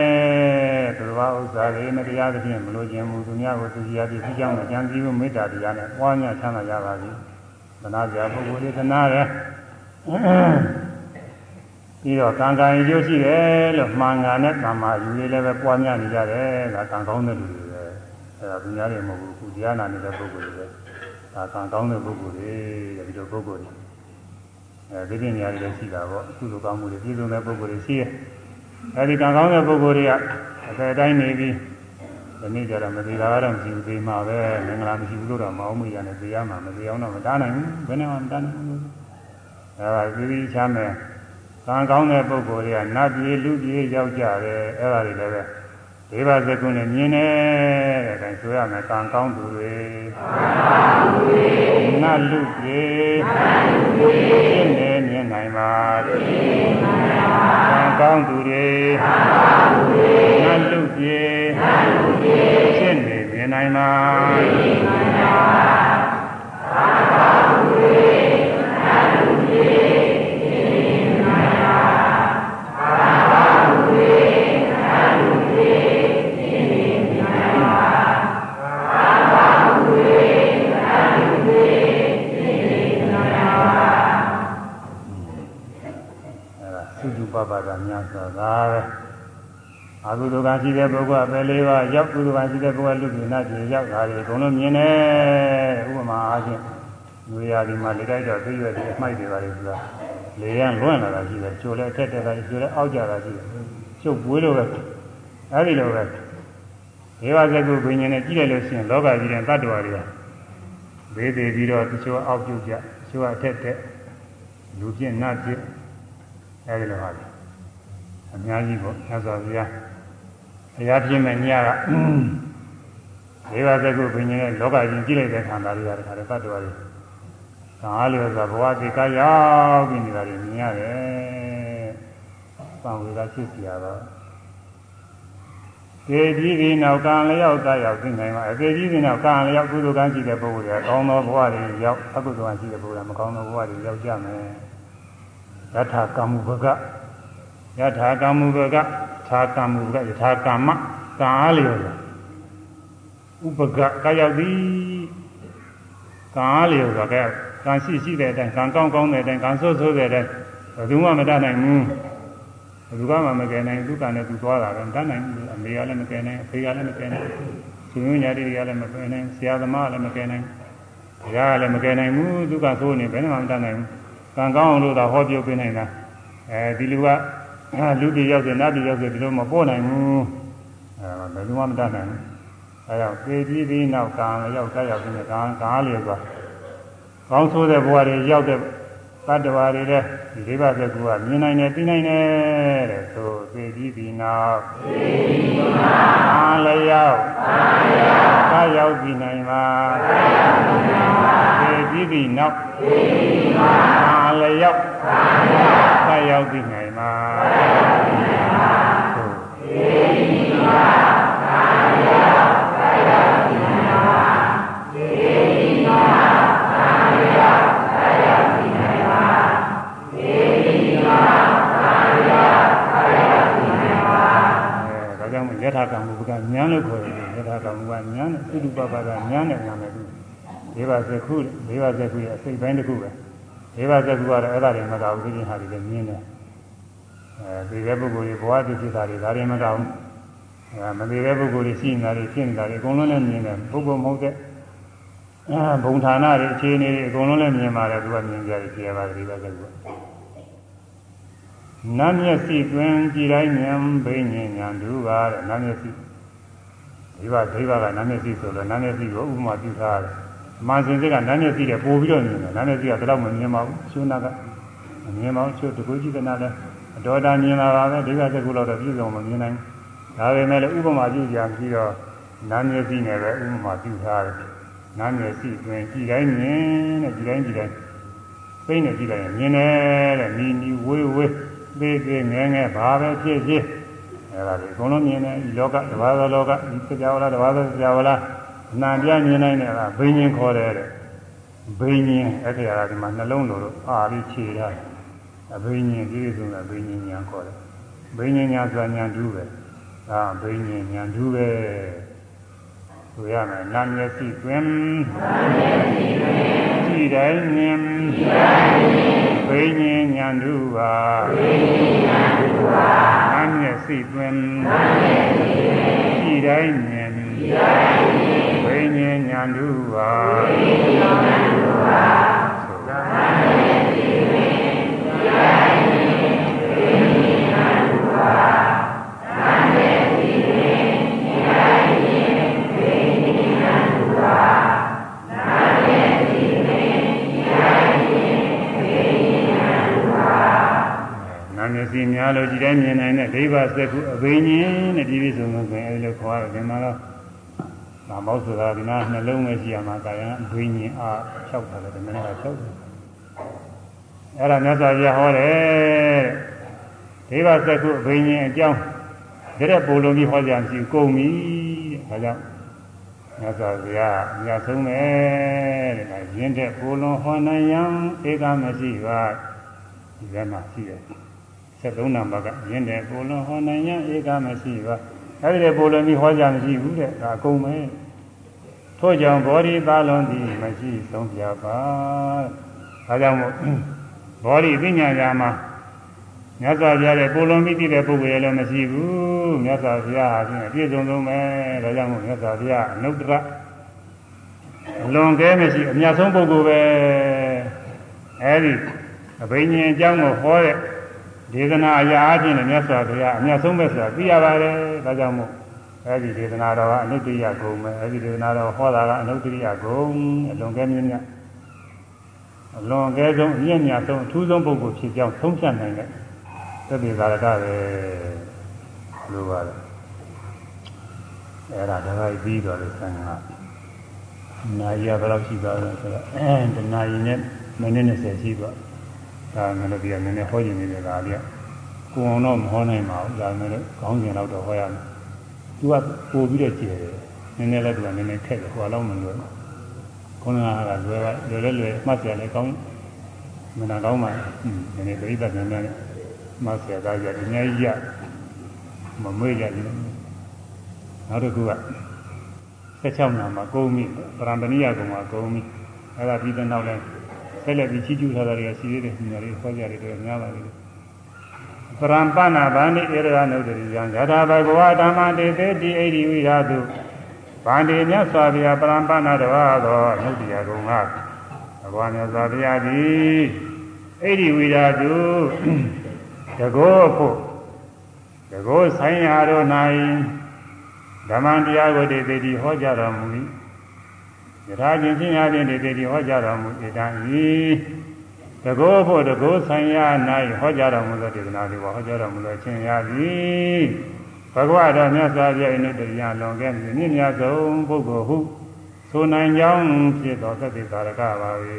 သူတော်ဥစ္စာတွေမတရားသဖြင့်မလိုချင်ဘူးသူများကိုသူကြီးရည်ပြီးကြောင်းနဲ့ကြံစည်မှုမေတ္တာတရားနဲ့ပွားများချမ်းသာရပါသည်သနာပြပုဂ္ဂိုလ်တွေသနာတယ် ပြီးတော့ကံကံအကျိုးရှိတယ်လို့မှန်ကန်တဲ့ကံမှာယူရလည်းပဲပွားများနေကြတယ်ဒါကံကောင်းတဲ့လူတွေပဲအဲဒါသူများတွေမဟုတ်ဘူးခုတရားနာနေတဲ့ပုဂ္ဂိုလ်တွေပဲဒါကံကောင်းတဲ့ပုဂ္ဂိုလ်တွေတဲ့ဒီလိုပုဂ္ဂိုလ်တွေအဲဒီပညာတွေလည်းရှိတာပေါ့အခုလိုကောင်းမှုတွေပြည့်စုံတဲ့ပုဂ္ဂိုလ်တွေရှိရဲ့အဲဒီကံကောင်းတဲ့ပုဂ္ဂိုလ်တွေကအကယ်တိုင်းနေပြီးဒီနေ့ကျတော့မသေးတာကတော့မရှိဘူးသေးမှာပဲမင်္ဂလာမရှိဘူးလို့တော့မအောင်မရနဲ့သိရမှာမသိအောင်တော့မတားနိုင်ဘူးဘယ်နဲ့မှမတားနိုင်ဘူးအဲဒါပြည်ပြီးချမ်းမယ် ကံကောင်းတဲ့ပုဂ္ဂိုလ်တွေကနတ်ပြည်လူပြည်ရောက်ကြတယ်အဲ့ဒါတွေလည်းပဲဒေဝဇကုနဲ့မြင်တယ်တဲ့ဒါဆိုရမယ်ကံကောင်းသူတွေကံကောင်းသူတွေနတ်လူပြည်နတ်လူပြည်ရှင်းနေမြင်နိုင်ပါရှင်းနိုင်ပါကံကောင်းသူတွေကံကောင်းသူတွေနတ်လူပြည်နတ်လူပြည်ကု ကပဲလေးပါးရောက်ကုသိုလ်ကရှိတဲ့ပုဂ္ဂိုလ်လူပြည်နာပြည်ရောက်တာတွေအကုန်လုံးမြင်တယ်ဥပမာအားဖြင့်လူရာဒီမှာလက်တိုက်တော့သိရွက်ပြီးအမိုက်တွေပါလေဆိုတာလေရန်လွင့်လာတာရှိတယ်ချိုလည်းအထက်တက်တာချိုလည်းအောက်ကြတာရှိတယ်ကျုပ်ပွေးလို့ပဲအဲဒီလိုပဲဒေဝဇဂုဘိညာဉ်နဲ့ကြည့်လိုက်လို့ရှိရင်လောကကြီးတဲ့တ attva တွေကဘေးသေးပြီးတော့တချို့အောက်ပြုတ်ကြတချို့အထက်တက်လူပြင်းနတ်ပြင်းအဲဒီလိုပါလေအများကြီးပေါ့မြတ်စွာဘုရား ဘုရားပြင်းမဲ့ညကဒေဝဇဂုဘိညာဉ်နဲ့လောကကြီးကြည့်လိုက်တဲ့ခန္ဓာတွေကတခါတည်းတ attva တွေကာလျောဆိုဘဝတိကရောက်ပြီးနေတာတွေမြင်ရတယ်။သံဝေကဖြစ်စီရတော့သေကြီးဒီနောက်ကံလျောက်တရောက်သိနိုင်မှာအသေကြီးဒီနောက်ကံလျောက်ကုသိုလ်ကံရှိတဲ့ပုဂ္ဂိုလ်တွေကကောင်းသောဘဝတွေရောက်အကုသိုလ်ကံရှိတဲ့ပုဂ္ဂိုလ်ကမကောင်းသောဘဝတွေရောက်ကြမယ်။ယထာကမ္မုဘကယထာကမ္မုဘက သာကမ္မုဘကယထာကမ္မကံအားလျော်ဥပကကရောက်သည်ကံအားလျော်ဆိုကဲကံရှိရှိတဲ့အတိုင်းကံကောင်းကောင်းတဲ့အတိုင်းကံဆိုးဆိုးတဲ့အတိုင်းဘယ်သူမှမတတ်နိုင်ဘူးဘယ်သူမှမကယ်နိုင်သူကနဲ့သူသွားတာပဲမတတ်နိုင်ဘူးအမေကလည်းမကယ်နိုင်အဖေကလည်းမကယ်နိုင်သူမျိုးညာတွေကလည်းမကယ်နိုင်ဆရာသမားကလည်းမကယ်နိုင်ဘုရားကလည်းမကယ်နိုင်ဘူးသူကဆိုးနေဘယ်မှမတတ်နိုင်ဘူးကံကောင်းအောင်လို့သာဟောပြောပေးနိုင်တာအဲဒီလူက လူတွေရောက်တယ်နတ်တွေရောက်တယ်ဒီလိုမပို့နိုင်ဘူးအဲဘယ်သူမှမတတ်နိုင်ဘူးအဲကြောင့်ပေပြီးပြီးနောက်ကံရောက်တက်ရောက်ပြီးကံကံလျော်သွားကောင်းဆိုးတဲ့ဘဝတွေရောက်တဲ့တတ္တဝါတွေတဲ့ဒီဒိဗ္ဗစကုကမြင်နိုင်တယ်သိနိုင်တယ်တဲ့ဆိုသိပြီးပြီနောက်သိပြီးပြီနောက်အာလျောက်အာလျောက်သာရောက်ပြီနိုင်ပါသာရောက်ပြီနိုင်ပါသိပြီးပြီနောက်သိပြီးပြီနောက်အာလျောက်အာလျောက်သာရောက်ပြီနိုင်ပါသာရောက်ပြီ ကံမူကဉာဏ်လို့ခေါ်တယ်ယထာကံမူကဉာဏ်နဲ့သုတုပပကဉာဏ်နဲ့ဉာဏ်နဲ့သူဒေဝဇကုဒေဝဇကုရဲ့အစိတ်ပိုင်းတစ်ခုပဲဒေဝဇကုကတော့အဲ့ဒါတွေမကောက်ဘူးဒီဟာတွေလည်းမြင်တယ်အဲဒီတဲ့ပုဂ္ဂိုလ်တွေဘဝတည်ဖြစ်တာတွေဒါတွေမကောက်ဘူးအဲမသေးတဲ့ပုဂ္ဂိုလ်တွေရှိနေတာတွေဖြစ်နေတာတွေအကုန်လုံးလည်းမြင်တယ်ပုဂ္ဂိုလ်မဟုတ်တဲ့အဲဘုံဌာနတွေအခြေအနေတွေအကုန်လုံးလည်းမြင်ပါတယ်သူကမြင်ကြတယ်ကြည့်ရပါတယ်ဒီဘက်ကက နတ်မျက်စိတွင်ကြည်တိုင်းဉာဏ်ဘိညာဉ်ဉာဏ်ဒုပါတဲ့နတ်မျက်စိဒီပါဒိဗကနတ်မျက်စိဆိုတော့နတ်မျက်စိကိုဥပမာပြုထားတယ်။မာစင်စိတ်ကနတ်မျက်စိတဲ့ပို့ပြီးတော့မြင်တယ်နတ်မျက်စိကဘယ်တော့မှမြင်မဘူးရှုနာကမမြင်မဘူးချို့တကူကြည့်ကနာလည်းအတော်တာမြင်လာပါပဲဒိဗစကုလို့တော့ပြည့်စုံမမြင်နိုင်ဘူး။ဒါပေမဲ့လည်းဥပမာပြုကြပြီးတော့နတ်မျက်စိနဲ့ပဲဥပမာပြုထားတယ်။နတ်မျက်စိတွင်ကြည်တိုင်းမြင်တဲ့ကြည်တိုင်းကြည်တိုင်းသိနေကြည့်လိုက်ရင်မြင်တယ်တဲ့နီနီဝေးဝေး သေးသေးငယ်ငယ်ဘာပဲဖြစ်ဖြစ်အဲဒါတွေအကုန်လုံးမြင်တယ်ဒီလောကတဘာသောလောကဒီကြောလားတဘာသောကြောလားအနန္တမြင်နိုင်တယ်ကဘိညာဉ်ခေါ်တယ်တဲ့ဘိညာဉ်အဲ့ဒီဟာဒီမှာနှလုံးလိုလို့အာပြီးခြေရတယ်အဘိညာဉ်ဒီလိုဆိုတာဘိညာဉ်ညာခေါ်တယ်ဘိညာဉ်ညာဆိုတာညာဒုပဲဒါဘိညာဉ်ညာဒုပဲဆိုရမယ်နာမျက်စိတွင်နာမျက်စိတွင်ကြည်တိုင်းမြင်ကြည်တိုင်းမြင် ဘိညာဉ်ညာဓုပါဘိညာဉ်ညာဓုပါနာမျက်စိတွင်နာမျက်စိတွင်ကြည်တိုင်းမြင်ကြည်တိုင်းမြင်ဘိညာဉ်ညာဓုပါဘိညာဉ် မျက်စိများလို့ကြည်တိုင်းမြင်နိုင်တဲ့ဒိဗ္ဗစက္ခုအဘိညာဉ်နဲ့ဒီလိုဆိုလို့ဆိုရင်အဲဒီလိုခေါ်ရတယ်ဒီမှာတော့ဒါမောက်ဆိုတာဒီနာနှလုံးပဲရှိရမှာကာယအဘိညာဉ်အား၆ထားတယ်ဒီမနေ့က၆တယ်အဲ့ဒါမြတ်စွာဘုရားဟောတယ်ဒိဗ္ဗစက္ခုအဘိညာဉ်အကြောင်းတဲ့ပိုလုံးပြီးဟောကြမရှိဘူးကုန်ပြီတဲ့ဒါကြောင့်မြတ်စွာဘုရားအများဆုံးပဲတဲ့ဒါရင်းတဲ့ပိုလုံးဟောနိုင်ရန်ဧကမရှိပါဒီကမှာရှိတယ် 73နံပါတ်ကရင်းတဲ့ပိုလုံးဟောနိုင်ရန်ဧကမရှိပါအဲဒီတဲ့ပိုလုံးပြီးဟောကြမရှိဘူးတဲ့ဒါအကုန်ပဲထို့ကြောင့်ဘောဓိပါလုံးသည်မရှိဆုံးပြပါဒါကြောင့်မို့ဘောဓိပညာရာမှာမြတ်စွာဘုရားရဲ့ကိုလုံးပြီးတဲ့ပုဂ္ဂိုလ်ရဲ့လည်းမရှိဘူးမြတ်စွာဘုရားဟာဖြင့်ပြည့်စုံဆုံးပဲဒါကြောင့်မို့မြတ်စွာဘုရားအနုတ္တရအလွန်ကဲမရှိအမြတ်ဆုံးပုဂ္ဂိုလ်ပဲအဲဒီအဘိညာဉ်အကြောင်းကိုဟောတဲ့ ဒေသနာအရာအချင်းနဲ့မြတ်စွာဘုရားအမြတ်ဆုံးပဲဆိုတာသိရပါတယ်ဒါကြောင့်မို့အဲဒီဒေသနာတော်ကအနုတ္တိယဂုံပဲအဲဒီဒေသနာတော်ဟောတာကအနုတ္တိယဂုံအလွန်ကဲမြင့်မြတ်အလွန်ကဲဆုံးအမြင့်မြတ်ဆုံးအထူးဆုံးပုဂ္ဂိုလ်ဖြစ်ကြောင်းသုံးဖြတ်နိုင်တဲ့သတိသာရကပဲလို့ပါလေအဲ့ဒါဒါကပြီးတော့လေဆံကနာရီကဘယ်လောက်ရှိသွားလဲဆိုတော့အဲတနာရီနဲ့မိနစ်20ရှိသွား ဒါမှလည်းဒီကနည်းနည်းဟောကျင်နေတဲ့ဒါလေးကကိုအောင်တော့မဟောနိုင်ပါဘူးဒါမှလည်းခေါင်းစဉ်တော့တော့ဟောရမယ်သူကပို့ပြီးတော့ကျယ်တယ်နည်းနည်းလည်းသူကနည်းနည်းခက်တယ်ဟိုအလောက်မလွယ်ခုနကလွယ်ပါလွယ်လဲလွယ်မှတ်စရာလည်းကောင်းမနာကောင်းပါနည်းနည်းပြိဿနည်းနည်းမှတ်ဆရာသားကြဒီနေ့ရမမွေးကြဘူးနောက်တစ်ခုက16နာမှာကုန်းမိပရံပဏိယကုံမှာကုန်းမိအဲ့ဒါပြီးတဲ့နောက်လဲ ဆက်လက်ပြီးချီးကျူးထားတာတွေကရှိသေးတယ်ညီမလေးဟောကြတယ်တွေများပါလိမ့်ပရံပနာဗန္တိဧရဂနုဒ္ဒရိယံယထာဘဂဝါဓမ္မတေတေတိဣတိဝိရာတုဗန္တိမြတ်စွာဘုရားပရံပနာတဘာသောအနုတ္တိယကုံကဘဂဝါမြတ်စွာဘုရားသည်ဣတိဝိရာတုတကောဖို့တကောဆိုင်ရာတို့၌ဓမ္မတရားကိုတေတိဟောကြားတော်မူ၏ ယထာချင်းချင်းအပြင်တေတိဟောကြားတော်မူ၏တံဤတကောဖို့တကောဆိုင်ရာ၌ဟောကြားတော်မူသောဒေသနာတွေဟောကြားတော်မူသောချင်းရာသည်ဘဂဝါတော်မြတ်စွာဘုရား၏တရားလွန်ကဲ့မြင့်မြတ်ဆုံးပုဂ္ဂိုလ်ဟုဆိုနိုင်ကြောင်းဖြစ်သောသတ္တိကာရကပါ၏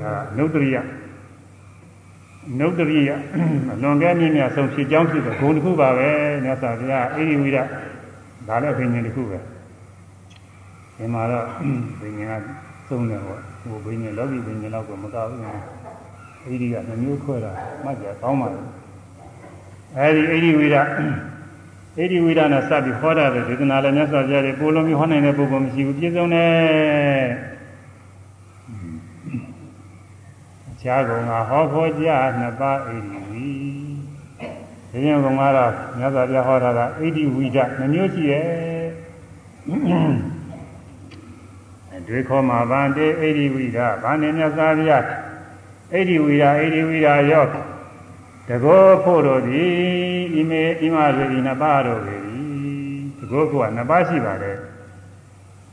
ဒါနုတ္တရိယနုတ္တရိယအလွန်ကဲမြင့်မြတ်ဆုံးဖြစ်ကြောင်းဖြစ်တဲ့ဂုဏ်တစ်ခုပါပဲမြတ်စွာဘုရားအိဒီဝိဒဒါလည်းဘိညာဉ်တစ်ခုပဲ ဒီမှာတော့ဘိညာဉ်ကသုံးတယ်ဟောဟိုဘိညာဉ်လောကီဘိညာဉ်တော့ကိုမကောက်ဘူးအိဒီကနှမျိုးခွဲတာမှတ်ကြကောင်းပါလေအဲဒီအိဒီဝိဒအိဒီဝိဒနဲ့စပ်ပြီးဟောတာတဲ့ဒေသနာလည်းမြတ်စွာဘုရားတွေပိုလုံးပြီးဟောနိုင်တဲ့ပုဂ္ဂိုလ်မရှိဘူးပြည့်စုံတယ်ခြားကုန်ကဟောဖို့ကြနှစ်ပါးဣတိဝီဒီရင်ကောင်ကတော့မြတ်စွာဘုရားဟောတာကဣတိဝိဒနှမျိုးရှိရဲ့ တွေခေါ်မှာဗန္တေဣတိဝိဒဗန္တေမြတ်စွာဘုရားဣတိဝိဒဣတိဝိဒရောတကောဖို့တို့သည်ဤမေဤမဆိုဤနှစ်ပါးတို့ပဲတကောကနှစ်ပါးရှိပါတယ်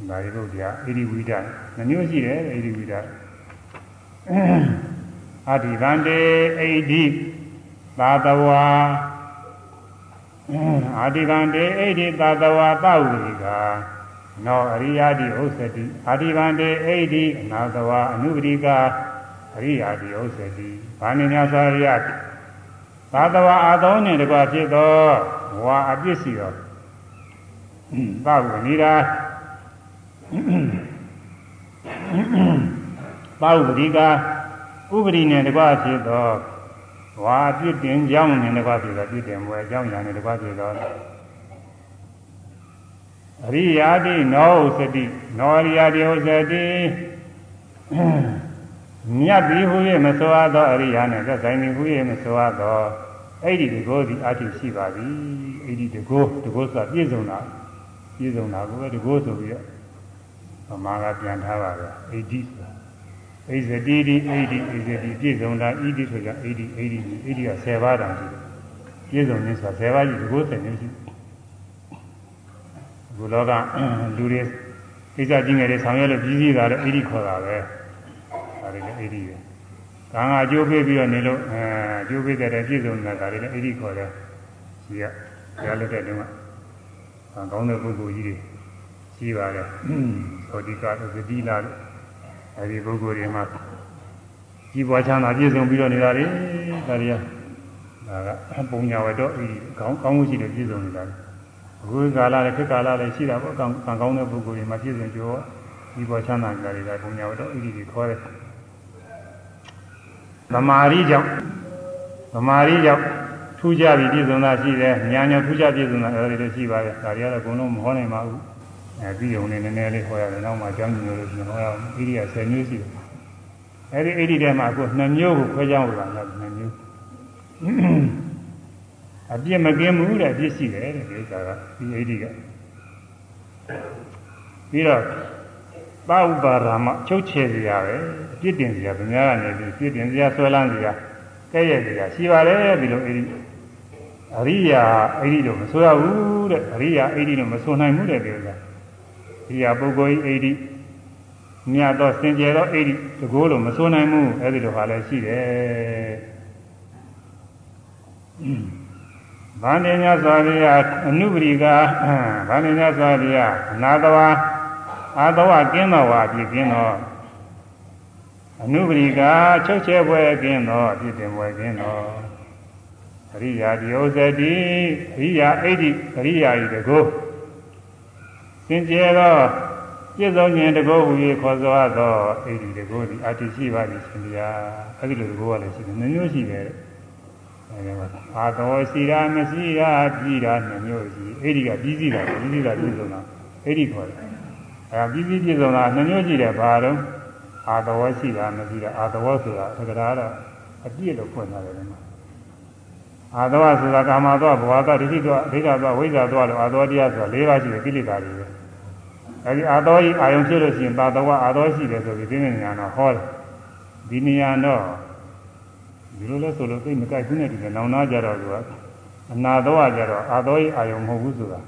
ဒါရီတို့တရားဣတိဝိဒနှမျိုးရှိတယ်ဣတိဝိဒအာတိဗန္တေအိဒိသာတဝါအာတိဗန္တေအိဒိသာတဝါသဝိကာ နောအရိယာတိဥစ္စတိအာတိဗန္တေအိဒိအနာတဝါအနုပရိကာအရိယာတိဥစ္စတိဘာနိညာသာရိယသာတဝါအာသောနှင့်တကွဖြစ်သောဝါအပြစ်စီသောသဝိနိရာပါဝတိကာဥပရိနဲ့တကွဖြစ်သောဝါပြစ်တင်ကြောင်းနဲ့တကွဖြစ်သောပြစ်တင်မွယ်ကြောင်းညာနဲ့တကွဖြစ်သော အရိယာတိနောဥစတိနောရိယာတိဥစတိမြတ်ပြီးဟူ၍မဆိုရသောအရိယာနဲ့သက်ဆိုင်ပြီးဟူ၍မဆိုရသောအဲ့ဒီတကောဒီအတိရှိပါသည်အဲ့ဒီတကောတကောဆိုတာပြည့်စုံတာပြည့်စုံတာကိုပဲတကောဆိုပြီးတော့ဗမာကပြန်ထားပါပဲအဲ့ဒီဆိုတာဣဇတိတိဣတိဣဇတိပြည့်စုံတာဣတိဆိုကြဣတိဣတိဣတိက10ပါးတောင်ရှိတယ်ပြည့်စုံခြင်းဆိုတာ10ပါးကြီးဒီကိုယ်သိနေရှိ ဘုလောကလူတွေကိစ္စကြီးငယ်တွေဆောင်ရွက်လို့ပြီးစီးတာလည်းဣတိခေါ်တာပဲဒါတွေလည်းဣတိပဲကံကအကျိုးပေးပြီးတော့နေလို့အဲအကျိုးပေးတဲ့ပြည့်စုံတာဒါတွေလည်းဣတိခေါ်တယ်ကြီးကရလွတ်တဲ့တုန်းကကောင်းတဲ့ပုဂ္ဂိုလ်ကြီးတွေရှိပါတယ်သောတိကာသတိလာလို့အဲဒီပုဂ္ဂိုလ်တွေမှာကြီးပွားချမ်းသာပြည့်စုံပြီးတော့နေတာလေဒါတွေကဒါကပုံညာဝတ္တော့ဤကောင်းကောင်းမှုရှိတယ်ပြည့်စုံနေတာ အခုကာလလည်းခေတ်ကာလလည်းရှိတာပေါ့ကောင်းကောင်းတဲ့ပုဂ္ဂိုလ်တွေမှာပြည့်စုံကြောကြီးပွားချမ်းသာနေတာတွေကပုံညာဝတ္တော့ဤတွေခေါ်တယ်သမာဓိကြောင့်သမာဓိကြောင့်ထူးခြားပြီးပြည့်စုံတာရှိတယ်ဉာဏ်ကြောင့်ထူးခြားပြည့်စုံတာအဲဒီလိုရှိပါတယ်ဒါတွေကတော့အကုန်လုံးမဟောနိုင်ပါဘူးအဲပြီးုံနဲ့နည်းနည်းလေးဟောရတယ်နောက်မှအကြောင်းညွှန်လို့ရှိရင်ဟောရအောင်ဣရိယာ10မျိုးရှိတယ်အဲဒီဣရိထဲမှာအခု2မျိုးကိုခွဲခြားလို့ပါလား2မျိုး အပြစ်မကင်းဘူးတဲ့အပြစ်ရှိတယ်တဲ့ဒီဥစ္စာကဒီအိဒီကပြီးတော့ပါဥပါရာမချုပ်ချယ်စရာပဲအပြစ်တင်စရာဗမာကနေပြီးပြစ်တင်စရာဆွဲလန်းစရာကဲ့ရဲ့စရာရှိပါတယ်ဒီလိုအိဒီအရိယာအိဒီလို့မဆိုရဘူးတဲ့အရိယာအိဒီလို့မဆိုနိုင်ဘူးတဲ့ဒီဥစ္စာအရိယာပုဂ္ဂိုလ်အိဒီမြတ်သောစင်ကြယ်သောအိဒီတကိုးလို့မဆိုနိုင်ဘူးအဲဒီလိုဟာလည်းရှိတယ် ဗန္ဓေညစွာရိယအနုပရိကဗန္ဓေညစွာရိယအနာတဝါအာတဝကင်းတော်ဝါပြည့်ကင်းတော်အနုပရိကချုပ်ချဲပွဲကင်းတော်ပြည့်တင်ပွဲကင်းတော်အရိယာဒီဥဇတိအရိယာအိဋ္ဌိအရိယာဤတကုစင်ကြယ်သောပြည့်စုံခြင်းတကုဟူ၍ခေါ်ဆိုသောအိဋ္ဌိတကုသည်အတ္တိရှိပါသည်ရှင်ဗျာအဲဒီလိုတကုကလည်းရှိတယ်နှမျိုးရှိတယ် အဲဒီမှာအာတော်ရှိတာမရှိတာပြည်တာနှမျိုးရှိအိဋ္ဌိကပြီးစီးတာပြီးစီးတာပြည့်စုံတာအိဋ္ဌိခေါ်တယ်အဲပြီးစီးပြည့်စုံတာနှမျိုးရှိတယ်ဘာတော့အာတော်ရှိတာမရှိတာအာတော်ဆိုတာသက္ကရာတော့အပြည့်လို့ဖွင့်ထားတယ်မှာအာသောဆိုတာကာမသောဘဝသောဒိဋ္ဌိသောဒိဋ္ဌသောဝိဇ္ဇာသောလို့အာသောတရားဆိုတာ၄ပါးရှိတယ်ကိလေသာတွေပဲအဲဒီအာသောဤအာယုံဖြစ်လို့ရှိရင်သာသောအာသောရှိတယ်ဆိုပြီးသိနေညာတော့ဟောတယ်ဒီနေရာတော့ ဒီလိုလဲဆိုလို့သိမကြိုက်ဘူးနဲ့ဒီကနောင်နာကြတော့သူကအနာသောကြတော့အာသောဤအာယုံမဟုတ်ဘူးဆိုတာ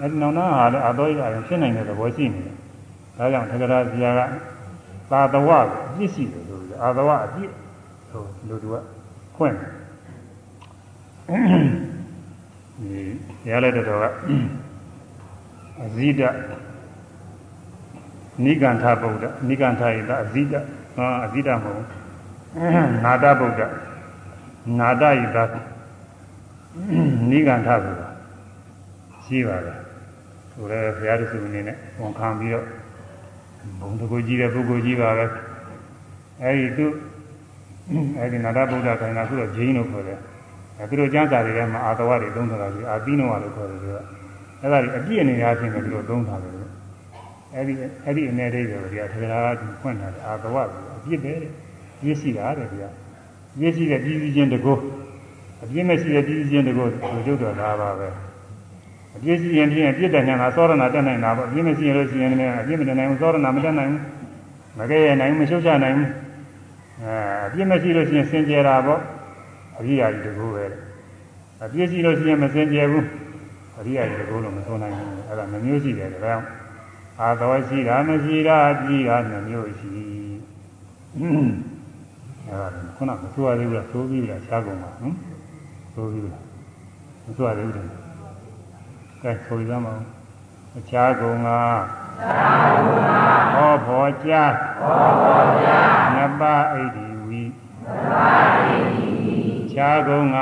အဲဒီနောင်နာဟာလည်းအာသောဤအာယုံဖြစ်နိုင်တဲ့သဘောရှိနေတယ်ဒါကြောင့်သက္ကရာဇာကသာသဝအပြစ်ရှိတယ်ဆိုပြီးအာသဝအပြစ်ဆိုလူတို့ကဖွင့်တယ်ဒီရလက်တော်ကအဇိဒနိဂန္ဓဗုဒ္ဓနိဂန္ဓယိတအဇိဒဟာအဇိဒမဟုတ် နာတဗုဒ္ဓနာတယိတနိဂန္ဓဆိုတာရှိပါတယ်ဆိုရဲဘုရားသူအနေနဲ့ဝန်ခံပြီးတော့ဘုံတကူကြီးတဲ့ပုဂ္ဂိုလ်ကြီးပါပဲအဲဒီသူအဲဒီနာတဗုဒ္ဓခိုင်တာခုတော့ဂျိန်းလို့ခေါ်တယ်အဲသူတို့ကျမ်းစာတွေထဲမှာအာတဝတွေသုံးထားတာကြီးအာသီနောလို့ခေါ်တယ်သူကအဲ့ဒါကြီးအပြည့်အနေအားဖြင့်လည်းသူတို့သုံးထားတယ်လို့အဲ့ဒီအဲ့ဒီအနေလေးတွေဒီကထေရကဖွင့်ထားတယ်အာတဝကအပြည့်ပဲတဲ့ ပြည့်ရှိတာတဲ့ဒီကပြည့်ရှိတဲ့ပြည့်စည်ခြင်းတကောအပြည့်မရှိတဲ့ပြည့်စည်ခြင်းတကောသူကျုပ်တော်သားပါပဲအပြည့်ရှိရင်ဖြင့်ပြည့်တဲ့ညာကသောရဏတက်နိုင်တာပေါ့အပြည့်မရှိရင်လို့ရှိရင်လည်းအပြည့်မတက်နိုင်ဘူးသောရဏမတက်နိုင်ဘူးမကဲရနိုင်ဘူးမရှုပ်ချနိုင်ဘူးအဲအပြည့်မရှိလို့ရှိရင်စင်ကြယ်တာပေါ့အရိယာကြီးတကူပဲအပြည့်ရှိလို့ရှိရင်မစင်ကြယ်ဘူးအရိယာကြီးတကူလို့မဆိုနိုင်ဘူးအဲ့ဒါနှမျိုးရှိတယ်ဒါကြောင့်အာတော်ရှိတာမရှိတာပြည်တာနှမျိုးရှိ အဲ့ဒါခုနကဆိုရသေးဘူးလားဆိုပြီးလားရှားကုန်ပါနော်ဆိုပြီးလားမဆိုရသေးဘူးကဲဆိုရမှာအခြားကုန်ကဟောဖို့ကြားဟောဖို့ကြားနပအိဒီဝီနပအိဒီခြားကုန်က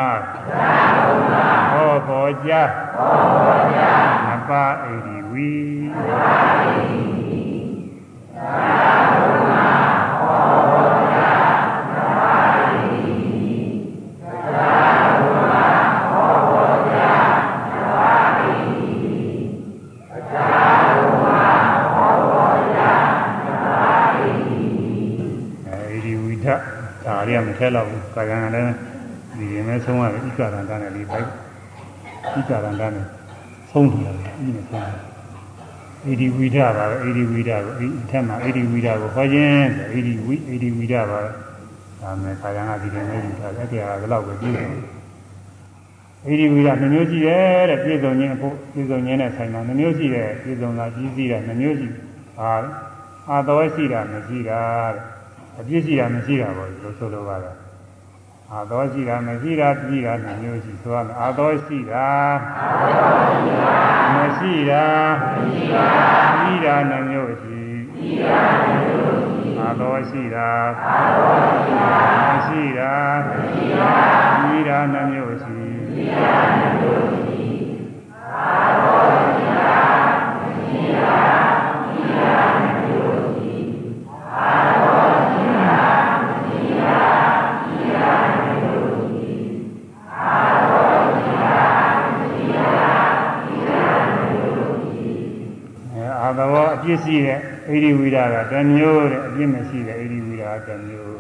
ဟောပေါ်ကြဟောပေါ်ကြနပါဣတိဝီနပါဣတိခြားကု ထဲတော့ဘူးကာယံလည်းဒီရင်မဲ့ဆုံးရတယ်ဣကာရန္တနဲ့လေးပိုက်ဣကာရန္တနဲ့ဆုံးတယ်ဒီနဲ့ဆုံးတယ်အေဒီဝိဒပါပဲအေဒီဝိဒကိုဒီအထက်မှာအေဒီဝိဒကိုခေါ်ခြင်းဆိုအေဒီဝိအေဒီဝိဒပါဒါမဲ့ခါရံကဒီရင်မဲ့ယူထားတယ်အဲ့ဒါကလည်းပဲပြည့်စုံအေဒီဝိဒနှမျိုးရှိတယ်တဲ့ပြည့်စုံခြင်းအခုပြည့်စုံခြင်းနဲ့ဆိုင်တာနှမျိုးရှိတယ်ပြည့်စုံတာကြီးစီးတာနှမျိုးရှိဟာအာတော်ရှိတာမရှိတာတဲ့အပြည့်ရှိတာမရှိတာပေါ့လို့ဆိုလိုပါတယ် အာသောရှိတာမရှိတာပြည်တာနှမျိုးရှိဆိုရမယ်အာသောရှိတာမရှိတာပြည်တာနှမျိုးရှိအာသောရှိတာမရှိတာပြည်တာနှမျိုးရှိအာသောရှိတာမရှိတာသဘောအပြ စ်ရှိတဲ့ဣရိဝိဒကတစ်မျိုးတဲ့အပြစ်မရှိတဲ့ဣရိဝိဒကတစ်မျိုး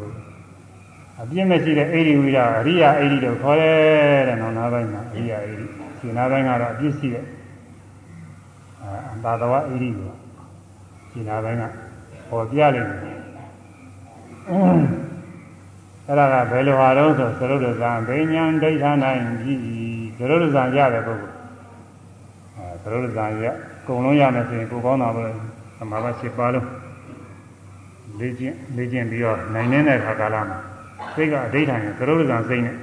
အပြည့်မရှိတဲ့အိဒီဝိရအရိယာအိဒီတို့ခေါ်တယ်တဲ့နောင်နာပိုင်းမှာအရိယာအိဒီရှင်နာပိုင်းကတော့အပြည့်ရှိတဲ့အဘာတဝအိဒီကိုရှင်နာပိုင်းကဟောပြလိုက်တယ်အဲ့ဒါကဘယ်လိုဟာတော့ဆိုသရုပ်ဒဇံဘိညာဒိဋ္ဌာနိုင်ပြီသရုပ်ဒဇံရတဲ့ပုဂ္ဂိုလ်အဲသရုပ်ဒဇံရအကုန်လုံးရမယ်ဆိုရင်ကိုကောင်းတာပဲသ မာဘ၈ပါးလုံးလေ့ကျင့်လေ့ကျင့်ပြီးတော့နိုင်နေတဲ့ခါကာလမှာစိတ်ကအဋ္ဌာန်ရဲ့သရုပ်ဒဇံစိတ်နဲ့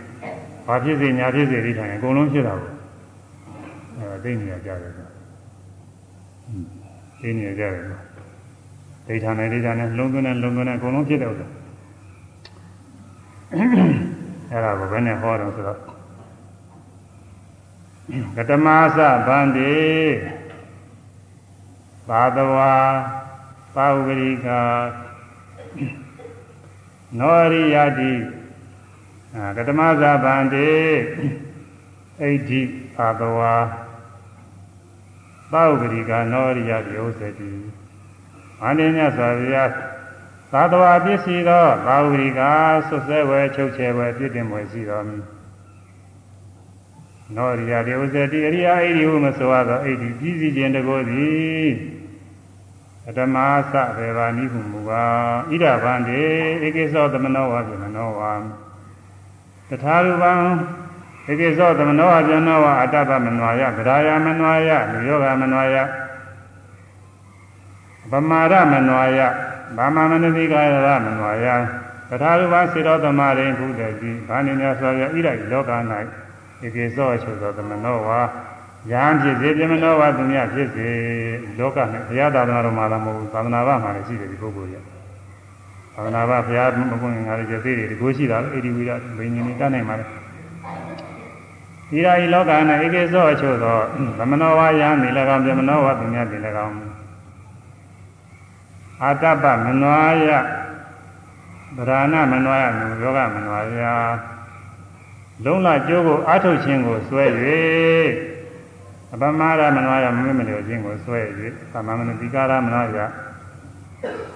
ဘာဖြစ်စေညာဖြစ်စေအဋ္ဌာန်ရဲ့အကုန်လုံးဖြစ်တာကိုအဲသိနေရကြတယ်ဆိုသိနေရကြတယ်ဆိုဒိဋ္ဌာန်နဲ့ဒိဋ္ဌာန်နဲ့လုံးသွင်းနဲ့လုံးသွင်းနဲ့အကုန်လုံးဖြစ်တဲ့ဥစ္စာအဲ့ဒါကိုဘယ်နဲ့ဟောတော့ဆိုတော့ကတမသဗန္တိ ဘာတဝါပါဝရိကနောရိယတိကတမသဗန္တိအိဋ္ဌိဘာတဝါပါဝရိကနောရိယတိဥစ္စတိအန္တညစွာဗျာသာတဝါပစ္စည်းသောဘာဝရိကဆွဆဲဝဲချုပ်ချယ်ဝဲပြည့်တင်ဝဲရှိတော်မူ နောရိယာဒေဝဇတိအရိယာဣတိဟုမဆိုရသောဣတိပြည်စည်းခြင်းတကိုယ်သည်အတမသဘေဘာနိဟုမူပါဣဒဗန္တိဧကိသောသမနောဝပြမနောဝတထာရူပံဧကိသောသမနောဝပြနောဝအတ္တပမနွာယဗရာယမနွာယလူယောဂမနွာယဗမာရမနွာယဘာမမနတိကာရမနွာယတထာရူပစေတောသမရိန်ဘုဒ္ဓကြီးဘာနိညာဆိုရဣရိလောက၌ ဧကေသောအချုပ်သောသမနောဝါယံဖြစ်စေပြမနောဝါသူမြဖြစ်စေလောကနဲ့ဘုရားသာသနာတော်မှာလည်းမဟုတ်ဘူးသာသနာ့ဘာမှာလည်းရှိတယ်ဒီပုဂ္ဂိုလ်ရဲ့သာသနာ့ဘာဘုရားမကွန်းငါလည်းကျေသေးတယ်ဒီကိုရှိတာလေအေဒီဝိရဘိညာဉ်တတ်နိုင်ပါလေဒီရာဤလောက၌ဧကေသောအချုပ်သောသမနောဝါယံနေ၎င်းပြမနောဝါသူမြတင်၎င်းအာတပ္ပမနွာယဗရာဏမနွာယနုယောဂမနွာယ လုံးလကျိုးကိုအာထုတ်ခြင်းကိုစွဲ၍အပမရမနွာယမမေ့မလျောခြင်းကိုစွဲ၍သမမနတိကာရမနွာယ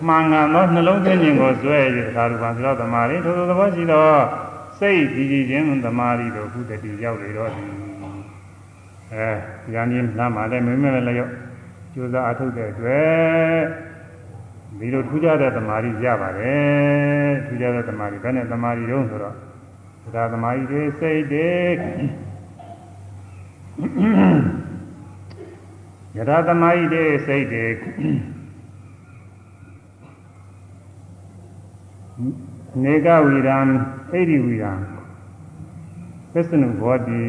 မှန်ကန်သောနှလုံးသွင်းခြင်းကိုစွဲ၍သာရူပံသရောသမာရိထိုသဘောရှိသောစိတ်ကြည်ကြည်ခြင်းသမာဓိတို့ခုတတိရောက်လေတော့သည်အဲဉာဏ်ကြီးနားမှာလည်းမမေ့မလျောကျိုးစားအထုတ်တဲ့အတွက်ဒီလိုထူးခြားတဲ့သမာဓိရပါတယ်ထူးခြားတဲ့သမာဓိဘယ်နဲ့သမာဓိတုံးဆိုတော့ ဒါသမာဓိတွေစိတ်တွေယထာသမာဓိတွေစိတ်တွေနေကဝိရံဣတိဝိရံသစ္စနုဘောတိ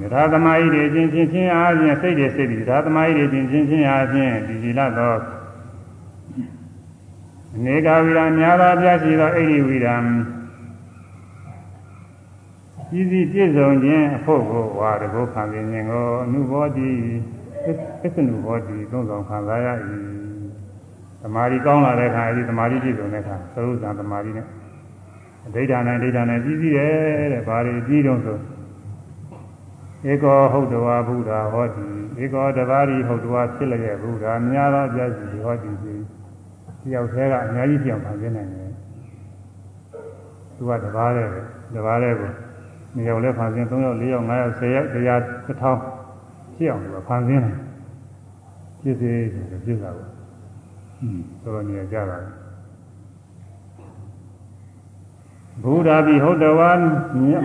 ယထာသမာဓိတွေချင်းချင်းချင်းအားဖြင့်စိတ်တွေစိတ်တွေယထာသမာဓိတွေချင်းချင်းချင်းအားဖြင့်ဒီကြည်လသော အနေကဝိရများသောပြရှိသောဣတိဝိရံဤစည်းပြည့်စုံခြင်းအဖို့ကိုဝါတကုခံခြင်းကိုအနုဘောတိသစ္စနုဘောတိသုံးဆောင်ခံစားရ၏သမာဓိကောင်းလာတဲ့အခါအဲဒီသမာဓိပြည့်စုံတဲ့အခါသရုပ်ဇံသမာဓိနဲ့အဋ္ဌာနဲ့ဒိဋ္ဌာနဲ့ပြည်စည်းတယ်တဲ့ဘာတွေပြီးတော့ဆိုဧကောဟုတ်တဝါဘုရားဟောတိဧကောတဘာရီဟုတ်တဝါဖြစ်လျက်ဘုရားများသောပြည့်စုံဟောတိပြီ တယောက်သေးကအများကြီးပြောင်းပါနေနိုင်တယ်သူကတဘာတဲ့တဘာတဲ့ကိုနှစ်ယောက်လဲဖန်ဆင်း၃ယောက်၄ယောက်၅ယောက်၁၀ယောက်တရားတစ်ထောင်ဖြစ်အောင်သူကဖန်ဆင်းတယ်ဖြစ်စေဖြစ်တာကိုอืมဆိုတော့နေကြတာဘုရားပိဟုတ်တော်ဝါ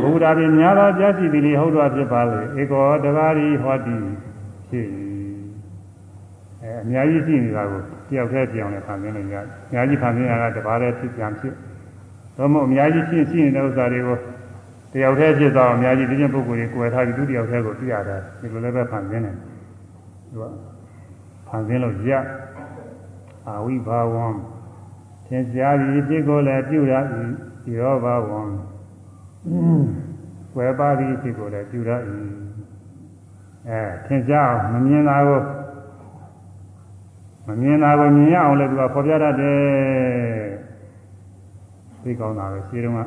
ဘုရားပိများသောပြရှိသည်လေဟုတ်တော်ဖြစ်ပါလေဧကောတဘာရီဟောတိဖြစ်အဲအများကြီးရှိနေတာကို တယောက်တည်းပြောင်းလဲဖန်ဆင်းနေကြအများကြီးဖန်ဆင်းရတာတဘာလည်းဖြစ်ပြန်ဖြစ်တော့မို့အများကြီးရှိရှိနေတဲ့ဥစ္စာတွေကိုတယောက်တည်းဖြစ်သွားအများကြီးဒီချင်းပုဂ္ဂိုလ်တွေကိုယ်ထားပြီးသူတယောက်တည်းကိုပြရတာဒီလိုလည်းပဲဖန်ဆင်းနေသူကဖန်ဆင်းလို့ရအာဝိဘာဝံသင်ကြားပြီးဖြစ်ကိုလည်းပြုရ၏ဒီရောဘာဝံဝယ်ပါပြီးဖြစ်ကိုလည်းပြုရ၏အဲသင်ကြားမမြင်တာကို မမြင်တာကိုမြင်ရအောင်လည်းသူကဖော်ပြတတ်တယ်သိကောင်းတာပဲခြေတုံးက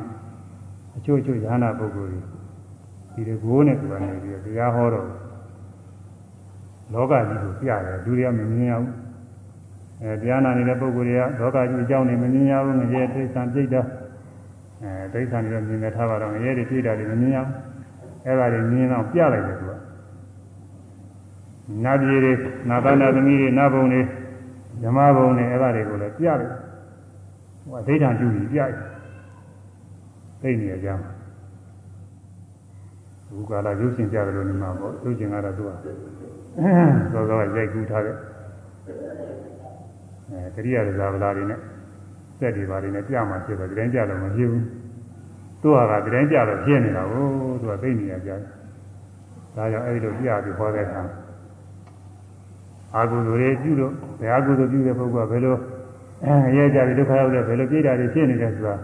အချို့အချို့ရဟနာပုဂ္ဂိုလ်တွေဒီတကိုးနဲ့သူကနေပြီးတရားဟောတော့လောကကြီးကိုပြရတယ်လူတွေကမမြင်ရဘူးအဲတရားနာနေတဲ့ပုဂ္ဂိုလ်တွေကဒေါကကြီးအကြောင်းနေမမြင်ရဘူးငရဲတိဋ္ဌာန်ပြိတ္တာအဲတိဋ္ဌာန်တွေမြင်နေထားပါတော့ငရဲတွေပြိတ္တာတွေမမြင်ရဘူးအဲ့ဒါတွေမြင်တော့ပြလိုက်တယ်သူကနတ်ပြည်တွေနာသနာသမီးတွေနတ်ဘုံတွေ ဓမ္မဘုံတွေအဲ့ဒါတွေကိုလည်းပြလိုက်ဟိုအဋ္ဌာန်ကျူပြီးပြလိုက်သိနေကြမှာဘုကာလာရုပ်ရှင်ကြတယ်လို့နေမှာပေါ့ရုပ်ရှင်ကတော့သူကသောသောရိုက်ကူးထားတဲ့အဲကရိယာဇာဗလာတွေနဲ့စက်တွေပါတွေနဲ့ပြမှာဖြစ်တော့ဒီတိုင်းပြတော့မဖြစ်ဘူးသူကကဒီတိုင်းပြတော့ဖြစ်နေတာကိုသူကသိနေရကြတယ်ဒါကြောင့်အဲဒီလိုပြပြီးဟောတဲ့အခါ အာဟုသူတွေပြုလို့ဘယ်အာဟုသူပြုတဲ့ပုဂ္ဂိုလ်ကဘယ်လိုအဲရဲကြပြီးဒုက္ခရောက်တဲ့ဘယ်လိုပြိတာတွေဖြစ်နေတယ်ဆိုတာ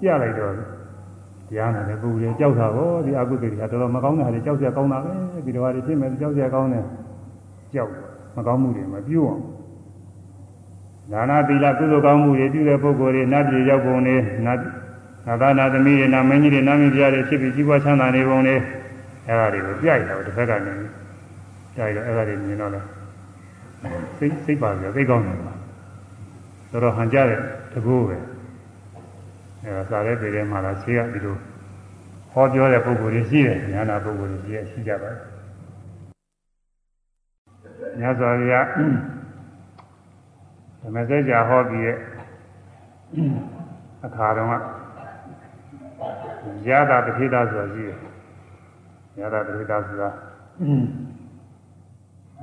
ပြလိုက်တော့တရားနာတဲ့ပုဂ္ဂိုလ်တွေကြောက်တာကိုဒီအကုသိုလ်တွေကတော်တော်မကောင်းတာတွေကြောက်ကြကောင်းတာပဲဒီတော်တွေဖြစ်မဲ့ကြောက်ကြကောင်းတယ်ကြောက်မကောင်းမှုတွေမပြုအောင်ဒါနသီလကုသိုလ်ကောင်းမှုတွေပြုတဲ့ပုဂ္ဂိုလ်တွေနတ်ပြည်ရောက်ပုံတွေနတ်နာသနာသမီးတွေနာမင်းကြီးတွေနာမင်းပြားတွေဖြစ်ပြီးကြီးပွားချမ်းသာနေပုံတွေအဲ့ဒါတွေကိုပြရတာတစ်ဖက်ကနေပြရတော့အဲ့ဒါတွေမြင်တော့လဲ စိတ်စိတ်ပါကြသိကောင်းတယ်ပါတော်တော်ဟန်ကြတဲ့တကူပဲအဲဒါစားတဲ့ပြည်ထဲမှာလားဆေးကဒီလိုဟောပြောတဲ့ပုဂ္ဂိုလ်တွေရှိတယ်ညာနာပုဂ္ဂိုလ်တွေရှိရရှိကြပါတယ်ညဇောရဓမ္မစကြာဟောပြီးရဲ့အခါတော့ရတာတခိတာဆိုတာရှိတယ်ရတာတခိတာဆိုတာ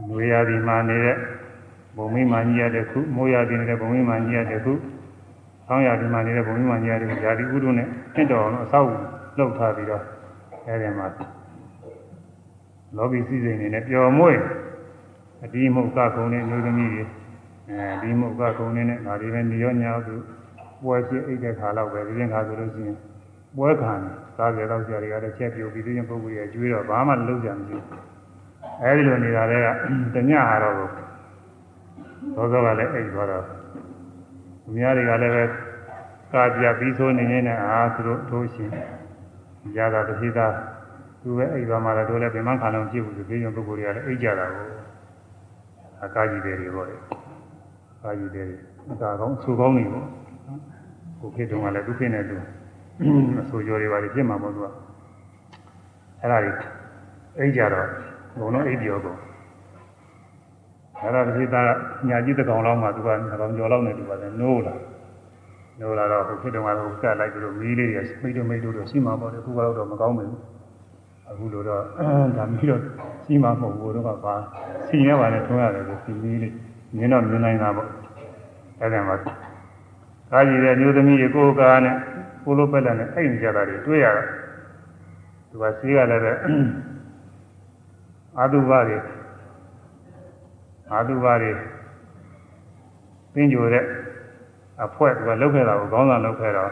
နွေရာသီမှာနေတဲ့ဘုံမိမာကြီးရတဲ့ခုမိုးရာသီနေတဲ့ဘုံမိမာကြီးရတဲ့ခုဆောင်းရာသီမှာနေတဲ့ဘုံမိမာကြီးရတဲ့ခုဇာတိဥဒုနဲ့တင့်တော်အောင်အဆောက်လှုပ်ထားပြီးတော့အဲဒီမှာလောကီစည်းစိမ်နေနဲ့ပျော်မွေ့အဒီမုတ်ကကုံတဲ့မျိုးသမီးတွေအဲဒီမုတ်ကကုံနေနဲ့ဒါတွေပဲနေရောညာသူပွဲချင်းအိတ်တဲ့ခါတော့ပဲဒီရင်ခါဆိုလို့ရှိရင်ပွဲခံစားကြတော့ကြာတွေကလည်းချက်ပြုတ်ပြီးဒီရင်ပုဂ္ဂိုလ်ရဲ့ကျွေးတော့ဘာမှလုံးကြမရှိဘူး အဲဒီလိုနေတာတွေကတညဟာတော့သောသောကလည်းအိတ်သွားတော့အများတွေကလည်းပဲကာပြပြီးဆိုနေနေနဲ့အာသူတို့ထိုးရှင်ရတာတတိသားသူပဲအိတ်သွားမှလည်းတို့လည်းဗိမန်ခါလုံးပြည့်ဘူးဒီရင်ပုဂ္ဂိုလ်တွေကလည်းအိတ်ကြတာကိုအကာကြီးတွေတွေပေါ့လေအာကြီးတွေအကာကောင်းဆူကောင်းနေပေါ့ကိုဖြစ်တုန်းကလည်းသူဖြစ်နေသူအဆိုကြောတွေပါလေဖြစ်မှာပေါ့သူကအဲ့ဒါတွေအိတ်ကြတော့ ဘုံတော့အိတ်ပြောကုန်အဲ့ဒါဒီသားညာကြီးတကောင်လောက်မှသူကငကောင်ကျော်လောက်နေသူပါတယ်နိုးလာနိုးလာတော့ဟိုဖြစ်တုန်းကတော့ကတ်လိုက်ပြီးတော့မီးလေးတွေမိတ်တို့မိတ်တို့တော့ရှိမှာပေါ့လေခုကတော့မကောင်းဘူးအခုလိုတော့ဒါမီးတော့ရှိမှာမဟုတ်ဘူးတော့ကပါစီနေပါနဲ့ထုံးရတယ်ကိုစီမီးလေးမြင်တော့မြင်နိုင်တာပေါ့အဲ့ဒါမှကားကြီးတဲ့မျိုးသမီးတွေကိုယ်ကားနဲ့ကိုလိုပက်လက်နဲ့အိမ်ကြတာတွေတွေ့ရတာသူကစီးရလည်းပဲ အာတုဘတွေအာတုဘတွေပင်းကြိုတဲ့အဖွဲသူကလုတ်ခဲ့တာကိုခေါင်းဆောင်လုတ်ခဲ့တော့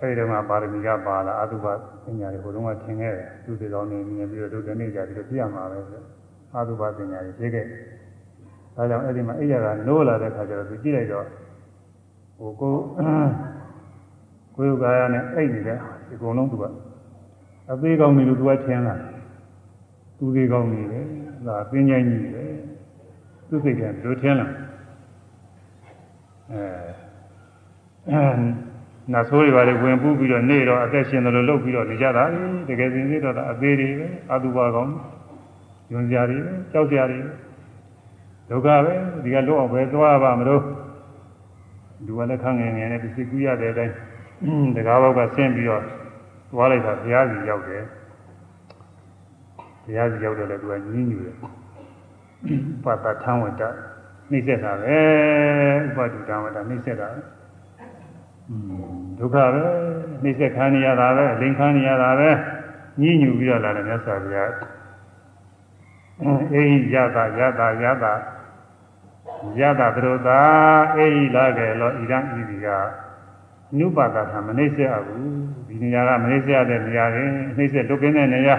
အဲဒီတော့မှပါရမီကပါလာအာတုဘပညာတွေဟိုတုန်းကသင်ခဲ့တယ်သူတွေတော်နေမြင်ပြီးတော့ဒုတိယနေ့ကျပြီးတော့ပြရမှာပဲဆိုအာတုဘပညာတွေသိခဲ့ဒါကြောင့်အဲ့ဒီမှာအိယာကနိုးလာတဲ့ခါကျတော့သူကြည့်လိုက်တော့ဟိုကိုကိုယ်ကာယနဲ့အိတ်နေတဲ့ဒီကုံလုံးသူကအသေးကောင်းနေလို့သူကထင်းလာ သူသေးကောင်းနေတယ်ဒါပင်းချိုင်းကြီးတယ်သူစိတ်ကတို့ထင်းလာအဲနာဆိုးတွေပါလေဝင်ပူးပြီးတော့နေတော့အသက်ရှင်တယ်လို့လုပ်ပြီးတော့နေကြတာတကယ်စင်စစ်တော့အသေးတွေပဲအတုပါကောင်းညွန်စရာတွေပဲကြောက်စရာတွေဒုက္ခပဲဒီကလွတ်အောင်ပဲသွားပါမလို့လူကလည်းခန့်ငယ်ငယ်နဲ့ဒီစိတ်ကူးရတဲ့အတိုင်းတကားဘောက်ကဆင်းပြီးတော့သွားလိုက်တာဘုရားကြီးရောက်တယ် ဘုရားကြီးရောက်တယ်လေသူကညင်းညူတယ်ပတ္တထံဝတ္တနှိမ့်ဆက်တာပဲဥပဒုတံဝတ္တနှိမ့်ဆက်တာဒုက္ခပဲနှိမ့်ဆက်ခံရတာပဲလိန်ခံရတာပဲညင်းညူပြီးတော့လာတယ်မြတ်စွာဘုရားအေဟိယတာယတာယတာယတာသရတာအေဟိလာကေလောဣဒံဤဒီကနုပါဒတာမနှိမ့်ဆက်ဘူးဒီနေရာကမနှိမ့်ဆက်တဲ့နေရာတွေနှိမ့်ဆက်လုကင်းတဲ့နေရာ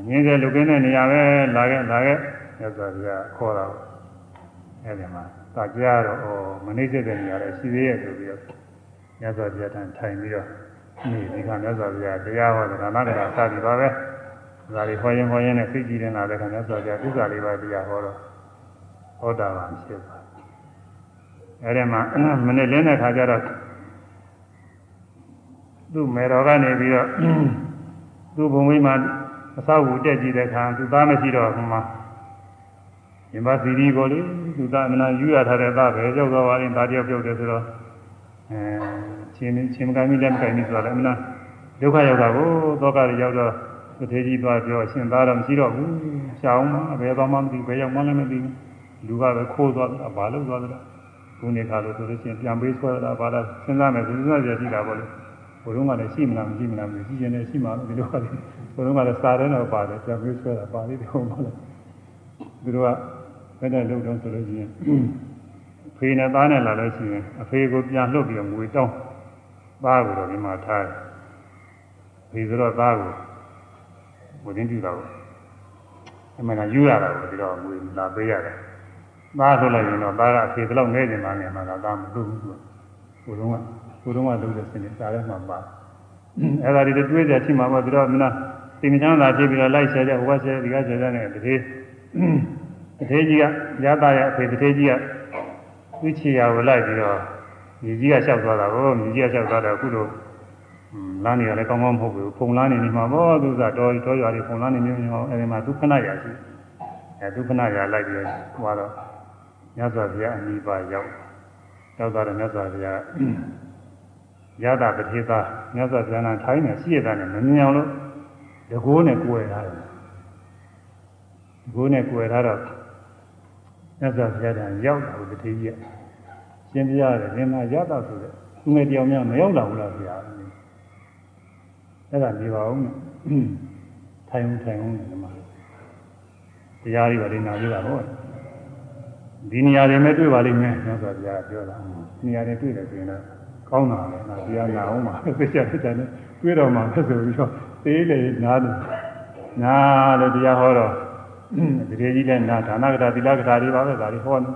အငင်းဆက်လုကင်းတဲ့နေရာပဲလာခဲ့လာခဲ့မြတ်စွာဘုရားခေါ်တာအဲ့ဒီမှာသာကြရတော့ဩမနှိမ့်ဆက်တဲ့နေရာလည်းရှိသေးရဲ့ဆိုပြီးတော့မြတ်စွာဘုရားထံထိုင်ပြီးတော့နေဒီကမြတ်စွာဘုရားတရားဟောတယ်ဒါနကရာစသည်ပါပဲဒါတွေဟောရင်ဟောရင်နဲ့သိကြည့်နေတာလည်းခင်ဗျာဆိုကြသစ္စာလေးပါးတရားဟောတော့ဟောတာပါဖြစ်ပါအဲဒီမှာမနေ့လင်းတဲ့ခါကျတော့သူ့မေတော်ကနေပြီးတော့သူ့ဘုံဝိမာ အဆောက်အဦတက်ကြည့်တဲ့အခါသူသားမရှိတော့ဟိုမှာရင်ပါစီရီကိုလေသူသားအမနာယူရထားတဲ့သားပဲကြောက်သွားပါရင်ဒါတယောက်ပြုတ်တယ်ဆိုတော့အဲချင်းချင်းမကိုင်းမိလက်မကိုင်းမိဆိုတော့အမနာဒုက္ခရောက်တာကိုသောကရရောက်တော့သူသေးကြီးသွားပြောရှင်သားတော့မရှိတော့ဘူးရှောင်းမဘယ်သွားမှမသိဘယ်ရောက်မှလည်းမသိဘူးလူကပဲခိုးသွားတာဘာလို့သွားတာခုနေခါလို့ဆိုလို့ချင်းပြန်ပေးဆွဲတာဘာလားစဉ်းစားမယ်စဉ်းစားကြရှိတာပေါ့လေဘုရုံးကလည်းရှိမလားမရှိမလားမသိရှိရင်လည်းရှိမှာဒီလိုပါလေ ဘုရုံးကလည်းစာရဲတော့ပါတယ်ပြန်ပေးဆွဲတာပါလိမ့်တယ်ဟုတ်မလားသူတို့ကဘယ်နဲ့လုံတော့ဆိုလို့ရှိရင်ဖေနဲ့သားနဲ့လာလို့ရှိရင်အဖေကိုပြန်လှုပ်ပြီးငွေတောင်းသားကိုတော့ဒီမှာထားတယ်ဖေဆိုတော့သားကိုဝင်းပြူတာကိုအမှန်ကယူရတာကိုဒီတော့ငွေလာပေးရတယ်သားဆိုလိုက်ရင်တော့သားကအဖေတော့နေနေမှနေမှာကသားမလုပ်ဘူးသူကဘုရုံးကဘုရုံးကလုပ်တဲ့စနစ်စားရဲမှာပါအဲ့ဒါဒီတွေးကြရှိမှာပေါ့ဒီတော့မလား တင်ချမ်းသာဖြစ်ပြီးတော့လိုက်ဆဲကြဟိုကဆဲဒီကဆဲကြနဲ့တတိတထေးကြီးကရတာရဲ့အဖေတထေးကြီးကသူ့ချီရကိုလိုက်ပြီးတော့ညီကြီးကလျှောက်သွားတာကိုညီကြီးကလျှောက်သွားတော့အခုလိုလမ်းတွေကလည်းကောင်းကောင်းမဟုတ်ဘူးဖုံလမ်းနေနေမှာပေါ့သူကတော်တော်ရွာတွေဖုံလမ်းနေနေမှာအဲဒီမှာသူခဏရရှိအဲသူခဏရလိုက်ပြီးတော့ဟိုတော့မြတ်စွာဘုရားအမိပါရောက်ရောက်သွားတော့မြတ်စွာဘုရားရတာပတိသာမြတ်စွာဘုရားကထိုင်းနေရှိရတာနဲ့မမြင်အောင်လို့ တကိုးနဲ့ကိုယ်ထားတယ်တကိုးနဲ့ကိုယ်ထားတော့မြတ်စွာဘုရားကရောက်တာကိုတတိယရှင်းပြရတယ်ဒီမှာရတာဆိုတဲ့သူငယ်တယောက်များမရောက်လာဘူးလားဘုရားအဲ့ဒါနေပါဦးနဲ့ထိုင်ဦးထိုင်ဦးနဲ့ဒီမှာတရားတွေပါလိမ့်နာပြတာဟုတ်ဒီနေရာတွေမဲ့တွေ့ပါလိမ့်မယ်မြတ်စွာဘုရားပြောတာနေရာတွေတွေ့တယ်ဆိုရင်တော့ကောင်းတာလေငါတရားနာအောင်ပါသိချင်တယ်တဲ့တွေ့တော့မှဆိုပြီးတော့ သေးလေနားတယ်နားလို့တရားဟောတော့ဒီရေကြီးလည်းနာဒါနကထာသီလကထာတွေပါပဲဒါတွေဟောနေ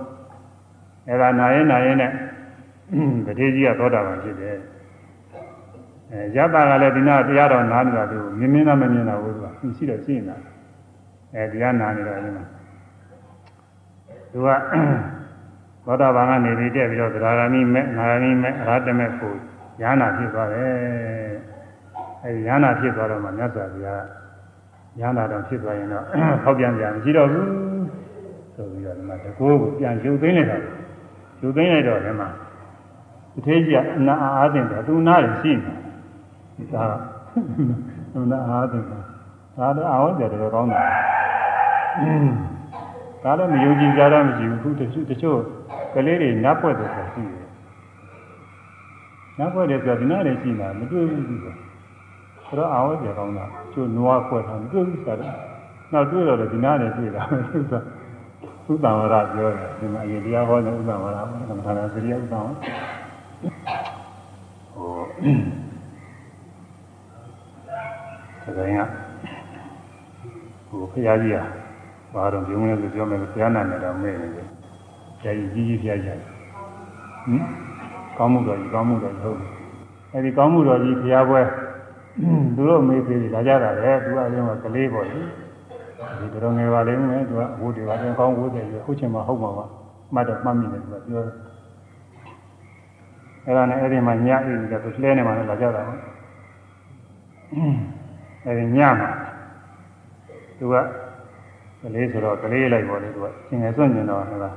အဲ့ဒါနာရင်နာရင်နဲ့တတိကြီးကသောတာပန်ဖြစ်တယ်အဲရတာကလည်းဒီနာတရားတော်နားနေတာသူမြင်မြင်တော့မမြင်တော့ဘူးသူကရှိတော့ရှိနေတာအဲတရားနာနေတော့အဲဒီမှာသူကသောတာပန်ကနေပြီးတက်ပြီးတော့သရဂာမိမဲ့ငါဂာမိမဲ့အရဟတမဲ့ကိုဉာဏ်နာဖြစ်သွားတယ် အဲဒီဉာဏ်နာဖြစ်သွားတော့မှမြတ်စွာဘုရားဉာဏ်နာတော့ဖြစ်သွားရင်တော့ဟောက်ပြန်ပြန်မရှိတော့ဘူးဆိုပြီးတော့ဒီမှာတကိုးကိုပြန်ယူသိမ်းလိုက်တာယူသိမ်းလိုက်တော့ဒီမှာတထေးကြီးကအနာအားသင့်တယ်သူနာရရှိနေတာဒါကနာအားသင့်တာဒါတော့အာဝတ်တယ်တော်ကောင်းတာဒါလည်းမယုံကြည်ကြတော့မရှိဘူးခုတချို့တချို့ကလေးတွေနတ်ပွက်တယ်ဆိုရှိတယ်နတ်ပွက်တယ်ဆိုတော့ဒီနားလည်းရှိတာမတွေ့ဘူးသူက ဆိုတော့အာဝတ်တယ်ကောင်းတာကျိုးနွားပွက်တာမတွေ့ဘူးဆိုတော့နောက်တွေ့တော့လည်းဒီနားလည်းတွေ့တာပဲသူကသုတ္တဝရပြောတယ်ဒီမှာအရင်တရားဟောတဲ့ဥပ္ပဝရကမ္မထာရစရိယဥပ္ပဝဟိုဒါကဟိုဖရာကြီးอ่ะဘာတော့ပြုံးလဲဆိုပြောမယ်ဘုရားနာနဲ့တော့မေ့နေတယ်ဆရာကြီးကြီးကြီးဖရာကြီးဟင်ကောင်းမှုတော်ကြီးကောင်းမှုတော်ကြီးဟုတ်တယ်အဲဒီကောင်းမှုတော်ကြီးဖရာပွဲ သူတို့မေးသေးတယ်လာကြတာလေသူအရင်ကကလေးပေါ့လေဒီတော်ငယ်ပါလိမ့်မယ်သူကဝိုးတယ်ပါတယ်ကောင်းဝိုးတယ်ဟုတ်ချင်မှဟုတ်မှာပါမှတ်တော့မှတ်မိတယ်သူကပြောတယ်အဲ့ဒါနဲ့အဲ့ဒီမှာညအိပ်ပြီးတော့သူလဲနေမှလည်းလာကြတာပေါ့အဲ့ဒီညမှာသူကကလေးဆိုတော့ကလေးလိုက်ပေါ်လေသူကရှင်ငယ်စွန့်ကျင်တော့ဟဲ့လား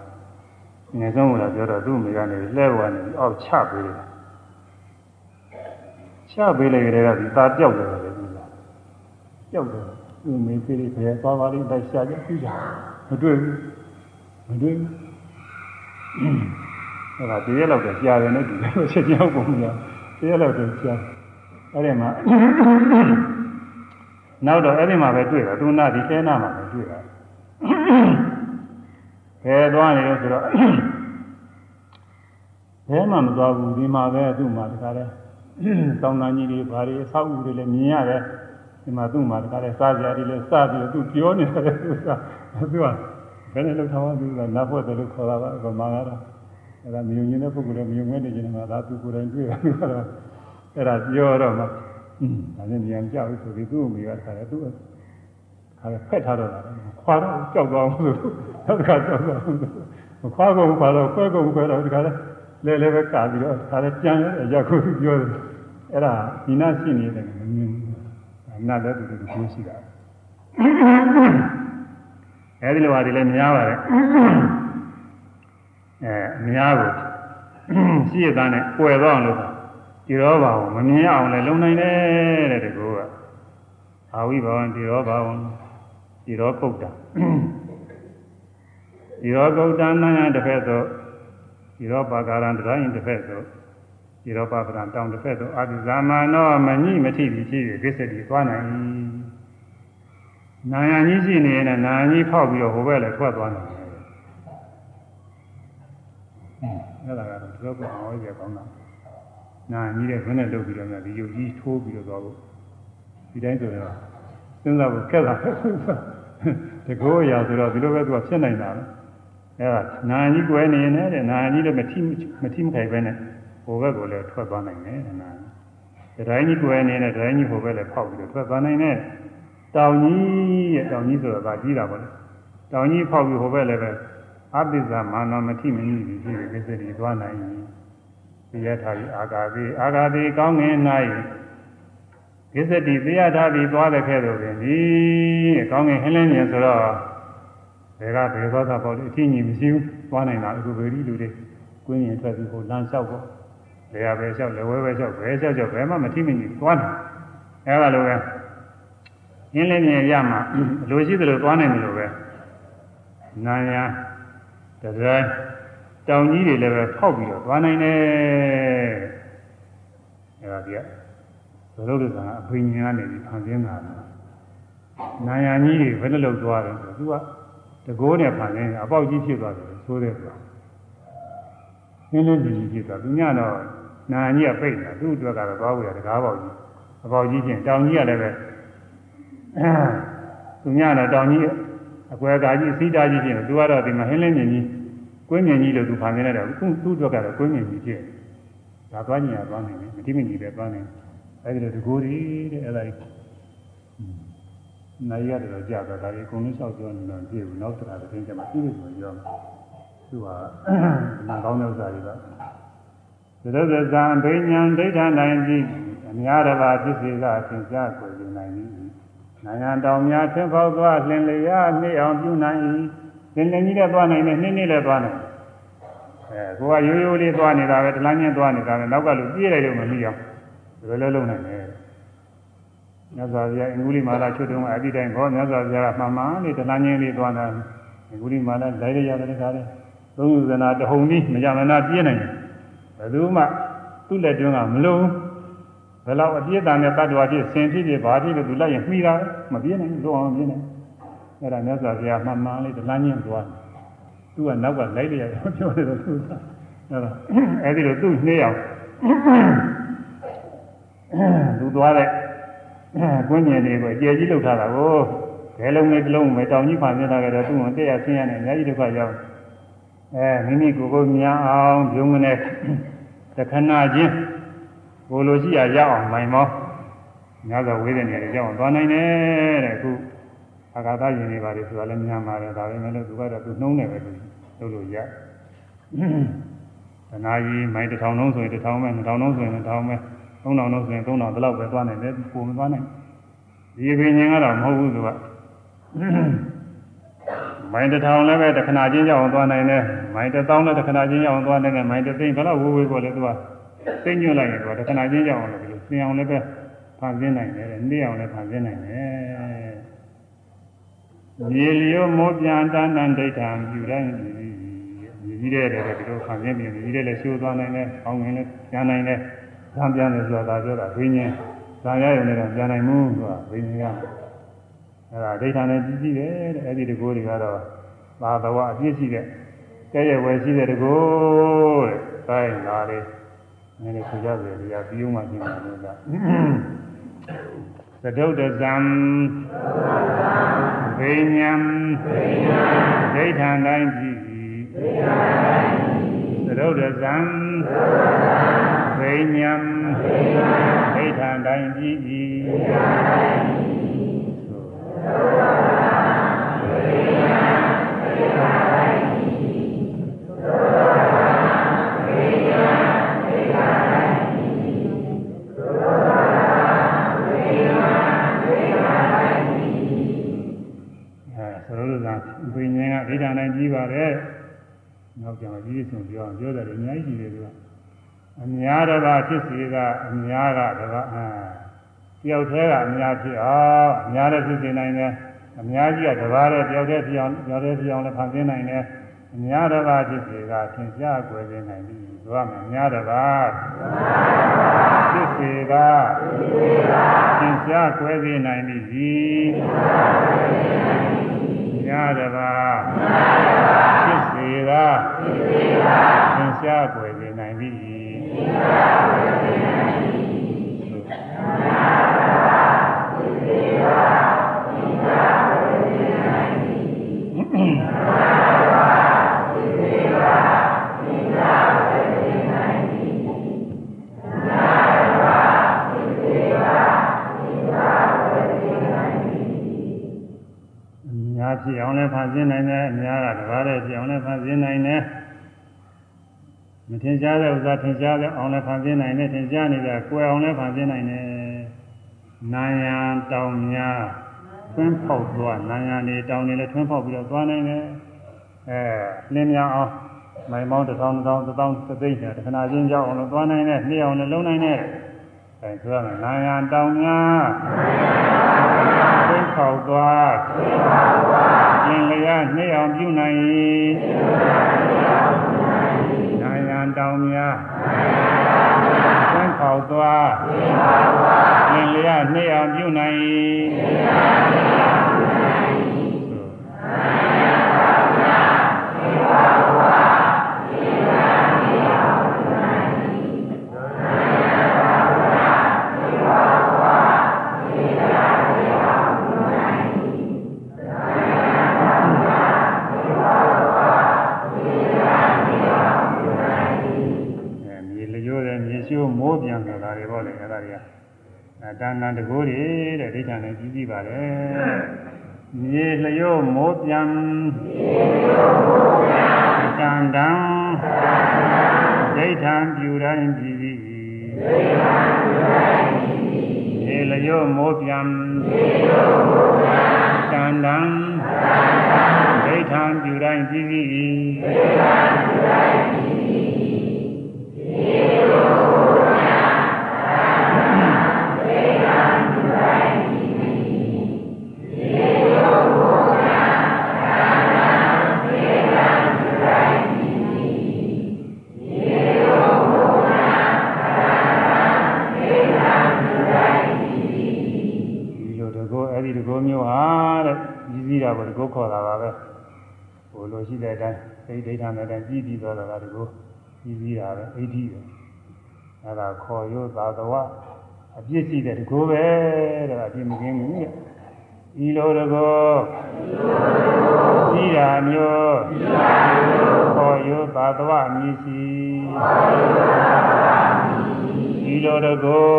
ငယ်ဆုံးကပြောတော့သူ့မိကနေလှဲဝါနေပြီးအောက်ချပေးတယ် ချပေးလိုက်ကြတဲ့ကဒီตาပြောက်တယ်လေသူကပြောက်တယ်သူ့မိဖေးလေးဘယ်သွားပါလိမ့်တိုက်ရှာကြပြကြမတွေ့ဘူးမတွေ့ဘူးအဲ့ဒါတရက်လောက်တော့ကြာတယ်နဲ့ဒီလိုချက်ကြောက်ပုံများတရက်လောက်တော့ကြာအဲ့ဒီမှာနောက်တော့အဲ့ဒီမှာပဲတွေ့တာသူနာဒီတဲနာမှာပဲတွေ့တာဘယ်သွားနေလို့ဆိုတော့ဘယ်မှမသွားဘူးဒီမှာပဲသူ့မှာတခါလဲ တောင်းတကြီးတွေဘာတွေအဆောက်အဦတွေလည်းမြင်ရတယ်ဒီမှာသူ့မှာတခါလဲစားကြတွေလည်းစားပြီးသူပြောနေတယ်သူကသူကဘယ်နဲ့လောက်ထားမှသူကနားဖို့တယ်လို့ခေါ်တာပါဗမာကတော့အဲ့ဒါမြုံနေတဲ့ပုဂ္ဂိုလ်လည်းမြုံမဲ့နေကြတယ်မှာဒါသူကိုယ်တိုင်တွေ့တယ်သူကတော့အဲ့ဒါပြောတော့မှอืมဒါနဲ့ဉာဏ်ကြောက်ဆိုပြီးသူ့အမိကတခါလဲသူ့ခါလဲဖက်ထားတော့တာခွာတော့ကြောက်သွားအောင်လို့နောက်တစ်ခါကြောက်သွားအောင်ခွာကုန်ခွာတော့ခွဲကုန်ခွဲတော့ဒီခါလဲ လဲလဲပဲကာပြီးတော့ဒါလည်းကြံရောက်ခုပြောတယ်အဲ့ဒါဒီနာရှိနေတယ်မမြင်ဘူးအနာလည်းတူတူကိုရှိတာအဲဒီလိုဟာဒီလည်းများပါတယ်အဲအများကိုရှိရသားနဲ့ပွယ်သွားအောင်လို့ဒီရောဘာကိုမမြင်အောင်လည်းလုံနိုင်တယ်တဲ့ဒီကောကအာဝိဘဝံဒီရောဘာဝံဒီရောကုတ်တာဒီရောကုတ်တာနာယတစ်ဖက်သို့ ဒီရောပါကာရံတိုင်းတစ်ဖက်သို့ဒီရောပါပရံတောင်တစ်ဖက်သို့အာဒီဇာမနောမညိမထိပြီဖြစ်၍ကိစ္စတိသွားနိုင်နာယကြီးရှိနေရင်နာယကြီးဖောက်ပြီးတော့ဟိုဘက်လည်းထွက်သွားနိုင်တယ်အဲ့ဒါကတော့ဒီလိုကအောင်ရကောင်းတာနာကြီးတဲ့ခနဲ့လုပ်ပြီးတော့များဒီယုတ်ကြီးထိုးပြီးတော့သွားဖို့ဒီတိုင်းဆိုတော့စဉ်းစားဖို့ခက်တာတကောရာဆိုတော့ဒီလိုပဲသူကဖြစ်နိုင်တာ အဲ့ဒါနာကြီးကွယ်နေနေတဲ့နာကြီးလည်းမထိမထိမခိုင်ပဲနဲ့ဟိုဘက်ကိုလည်းထွက်သွားနိုင်တယ်နာတတိုင်းကြီးကွယ်နေတဲ့တတိုင်းကြီးဟိုဘက်လည်းဖောက်ပြီးတော့ထွက်သွားနိုင်တယ်တောင်ကြီးရဲ့တောင်ကြီးဆိုတော့ဗာကြီးတာပေါ့လေတောင်ကြီးဖောက်ပြီးဟိုဘက်လည်းပဲအပိစ္ဆာမာနမထိမနည်းပြီးဒီကိစ္စတွေသွားနိုင်ပြီရထားပြီးအာဂါတိအာဂါတိကောင်းငင်၌ကိစ္စတိသိရထားပြီးသွားတဲ့ခဲ့လို့ပင်ဒီကောင်းငင်ဟင်းလင်းမြင်ဆိုတော့ ဘယ်ကဘယ်သောတာပေါ့လေအထင်းကြီးမရှိဘူးသွားနိုင်တာအခုဗေဒီလူတွေကွင်းရင်ထွက်ပြီးဟိုလမ်းလျှောက်ပေါ့လေရပဲလျှောက်လေဝဲပဲလျှောက်ဘယ်လျှောက်လျှောက်ဘယ်မှမထိမကြီးသွားနိုင်အဲလိုပဲဟင်းလင်းမြင်ရမှာလိုရှိသလိုသွားနိုင်တယ်လို့ပဲနာယာတရားတောင်ကြီးတွေလည်းပဲဖောက်ပြီးတော့သွားနိုင်တယ်အဲဒါကြီးကသရုပ်ဒုက္ခအဘိညာဉ်ကနေပြီးဖန်ဆင်းတာနာယာကြီးတွေဘယ်လိုလုပ်သွားတယ်ဆိုသူက တကိုးနဲ့ဖန်ဆင်းအပေါက်ကြီးဖြစ်သွားတယ်ဆိုတဲ့ကွာနင်းလေးကြီးဖြစ်သွားသူညတော့နာယာကြီးကပိတ်နေတာသူ့အတွက်ကတော့သွားဖို့ရတကားပေါက်ကြီးအပေါက်ကြီးချင်းတောင်ကြီးကလည်းပဲသူညတော့တောင်ကြီးအကွယ်ကာကြီးစီးတာကြီးဖြစ်နေသူကတော့ဒီမှာဟင်းလင်းမြင်ကြီးကွင်းမြင်ကြီးလို့သူဖန်ဆင်းလိုက်တော့သူ့သူ့အတွက်ကတော့ကွင်းမြင်ကြီးဖြစ်ဒါသွားညင်ရသွားနိုင်တယ်မတိမကြီးပဲသွားနိုင်အဲဒီလိုတကူရီတဲ့အဲ့ဒါကြီး နိုင်ရတယ်တော့ကြာတော့ဒါကြီးအကုန်လုံးလျှောက်ပြောနေတော့ပြည့်ဘူးနောက်တစ်ခါတစ်ချိန်ကျမှပြည့်ပြီဆိုရောသူကနာကောင်းတဲ့ဥစ္စာတွေပါသရဇဇံဘိညာဒိဋ္ဌာနိုင်ကြီးအများတစ်ပါးဖြစ်စေကအသင်ကြားကိုယူနိုင်သည်နိုင်ငံတော်များသင်္ဘောသွားလင်လျာနှိအောင်ပြုနိုင်၏လင်လင်ကြီးလည်းသွားနိုင်တယ်နှင်းနှင်းလည်းသွားနိုင်အဲကိုကရိုးရိုးလေးသွားနေတာပဲတလန်းချင်းသွားနေတာပဲနောက်ကလူပြေးလိုက်လို့မမိအောင်ဒီလိုလုံးနိုင်တယ် မြတ်စွာဘုရားအင်္ဂုလိမာလာချွတ်တုံးအပြီးတိုင်းဘောမြတ်စွာဘုရားကမှန်မှန်လေးတလန်းချင်းလေးသွားတာအင်္ဂုလိမာလာလိုက်ရရတယ်ခါတယ်သုံးဥဇနာတဟုန်ကြီးမကြမနာပြေးနိုင်တယ်ဘယ်သူမှသူ့လက်တွင်းကမလုံးဘယ်လောက်အပြည့်အတန်နဲ့တ attva ဖြစ်ဆင်ဖြစ်ဖြစ်ဘာဖြစ်လို့သူလိုက်ရင်မှီတာမပြေးနိုင်ဘူးလုံးအောင်ပြေးနိုင်အဲ့ဒါမြတ်စွာဘုရားမှန်မှန်လေးတလန်းချင်းသွားသူကနောက်ကလိုက်ရပြောတယ်လို့သူကအဲ့ဒါအဲ့ဒီလိုသူ့နှေးအောင်သူသွားတဲ့ ကွင်းမြင်တွေကိုအကျယ်ကြီးလုပ်ထားတာကိုဘယ်လုံးနဲ့တစ်လုံးပဲတောင်ကြီးဖန်ဆင်းထားကြတော့သူ့ကိုတက်ရဆင်းရနေအများကြီးဒုက္ခရောက်အဲမိမိကိုယ်ကိုမြင်အောင်ပြုံးနေတခဏချင်းကိုလိုရှိရရအောင်မိုင်မောများသောဝေဒနာတွေကြောင့်သွားနိုင်တယ်တဲ့အခုအာဃာတရင်တွေပါလေဆိုတာလည်းများပါတယ်ဒါပဲမဲ့လို့သူကတော့သူနှုံးနေပဲသူလုပ်လို့ရတနာကြီးမိုင်တစ်ထောင်လုံးဆိုရင်တစ်ထောင်ပဲနှစ်ထောင်လုံးဆိုရင်နှစ်ထောင်ပဲ သုံးထောင်လုံးဆိုရင်သုံးထောင်ဒီလောက်ပဲသွားနိုင်တယ်ပုံမသွားနိုင်ဒီအပြင်ချင်းကတော့မဟုတ်ဘူးသူကမိုင်တစ်ထောင်လည်းပဲတစ်ခဏချင်းရောက်အောင်သွားနိုင်တယ်မိုင်တစ်သောင်းလည်းတစ်ခဏချင်းရောက်အောင်သွားနိုင်တယ်မိုင်တစ်သိန်းဘယ်လောက်ဝေးဝေးပေါ်လဲသူကသိညွှန်လိုက်ရင်သူကတစ်ခဏချင်းရောက်အောင်လို့ဒီလိုသင်အောင်လည်းပဲဖန်ဆင်းနိုင်တယ်နေ့အောင်လည်းဖန်ဆင်းနိုင်တယ်မြေလျောမောပြန်တန်းတန်းဒိဋ္ဌံယူတိုင်းမြည်ကြီးတဲ့တဲ့ဒီလိုဖန်ဆင်းပြီးမြည်တဲ့လည်းရှိုးသွားနိုင်တယ်။အောင်းငင်လည်းပြန်နိုင်တယ်။ ဇံပြန်တယ်ဆိုတာဒါပြောတာဘိညာဉ်ဇံရရုံနဲ့တော့ပြန်နိုင်မှုဆိုတာဘိညာဉ်ကအဲ့ဒါဒိဋ္ဌာနဲ့ကြည့်ကြည့်တယ်တဲ့အဲ့ဒီတကိုးတွေကတော့သာသဝအပြည့်ရှိတဲ့ကဲရဲ့ဝယ်ရှိတဲ့တကိုးတဲ့။ဒါရင်ဒါလေးနည်းနည်းဆိုကြတယ်ဒီကပြီးအောင်မှပြင်ပါလို့လား။သဒုဒ္ဒဇံဘိညာံဒိဋ္ဌံတိုင်းကြည့်သဒုဒ္ဒဇံ ပိညာဒိဋ္ဌံတိုင်းကြည့်ကြည့်ဝိညာဉ်ကဒိဋ္ဌာန်တိုင်းကြီးပါတယ်။နောက်ကြောင်ကြီးစုံပြောအောင်ပြောတယ်အများကြီးကြီးတယ်သူက အများတစ်ပါးဖြစ်စီကအများကတစ်ပါးအာတယောက်တည်းကအများဖြစ်အောင်အများလည်းဖြစ်စေနိုင်တယ်အများကြီးကတစ်ပါးလည်းတယောက်တည်းဖြစ်အောင်တယောက်တည်းဖြစ်အောင်လည်းဖန်ဆင်းနိုင်တယ်အများတစ်ပါးဖြစ်စေကသင်ရှားကွယ်စေနိုင်ပြီဆိုရမယ်အများတစ်ပါးဖြစ်စေကသင်ရှားကွယ်စေနိုင်ပြီများတစ်ပါးဖြစ်စေကသင်ရှားကွယ်စေနိုင်ပြီများ ဖြစ်အောင်လည်းဖန်ဆင်းနိုင်တယ်အများကတပါးတည်းဖြစ်အောင်လည်းဖန်ဆင်းနိုင်တယ် မထင်ရှားတဲ့ဥစ္စာထင်ရှားတဲ့အောင်လည်းဖန်ဆင်းနိုင်တယ်ထင်ရှားနေတဲ့ကိုယ်အောင်လည်းဖန်ဆင်းနိုင်တယ်နာယံတောင်များထွန်းပေါက်သွားနာယံတွေတောင်တွေလည်းထွန်းပေါက်ပြီးတော့သွားနိုင်တယ်အဲလင်းများအောင်မိုင်မောင်းတစ်ထောင်တစ်ထောင်တစ်ထောင်တစ်သိန်းနဲ့တခဏချင်းကြောက်အောင်လို့သွားနိုင်တယ်နှိအောင်လည်းလုံးနိုင်တယ်အဲဆိုရမယ်နာယံတောင်များထွန်းပေါက်သွားကျင်လျာနှိအောင်ပြုနိုင်နာယံ တောင်များထွန်းပေါက်သွားကျင်လျာနှိအောင်ပြုနိုင်အဲမြေလျိုးတယ်မြေရှိုးမိုးပြန်ဆိုတာတွေပေါ့လေအဲ့ဒါတွေက အဲတဏ္ဍတကိုးတွေတဲ့ဒိဋ္ဌာနဲ့ကြီးကြည့်ပါလေမြေလျိုးမိုးပြန်မြေလျိုးမိုးပြန်တဏ္ဍံဒိဋ္ဌံပြူတိုင်းကြည်ကြည်ဒိဋ္ဌံပြူတိုင်းကြည်ကြည်မြေလျိုးမိုးပြန်မြေလျိုးမိုးပြန်တဏ္ဍံဒိဋ္ဌံပြူတိုင်းကြည်ကြည်ဒီ တကောအဲ့ဒီတကောမျိုးဟာတဲ့ကြီးကြီးတာကိုတကောခေါ်တာပါပဲဟိုလိုရှိတဲ့အတိုင်းသိဒိဋ္ဌာနဲ့တိုင်းကြီးပြီးသွားတာကတကောကြီးကြီးတာပဲအဋ္ဌိပဲအဲ့ဒါခေါ်ရိုးသာသဝအပြစ်ရှိတဲ့တကောပဲတဲ့အပြစ်မကင်းဘူးတဲ့ဤလိုတကောကြီးတာမျိုးခေါ်ရိုးသာသဝအမည်ရှိဤလိုတကော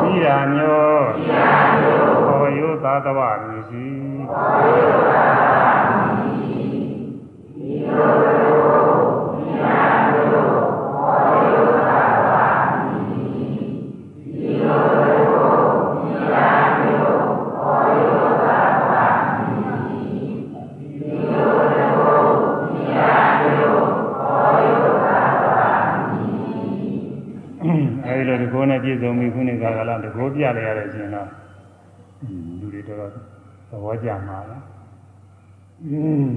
ကြီးတာမျိုးခေါ် ရိုးသာသဝအမည်ရှိအဲဒီလိုတကောနဲ့ပြည့်စုံပြီခုနှစ်ကကလာတကောပြလိုက်ရတဲ့ရှင်တော့ လူတွေတော်တော်သဘောကျမှာလားอืม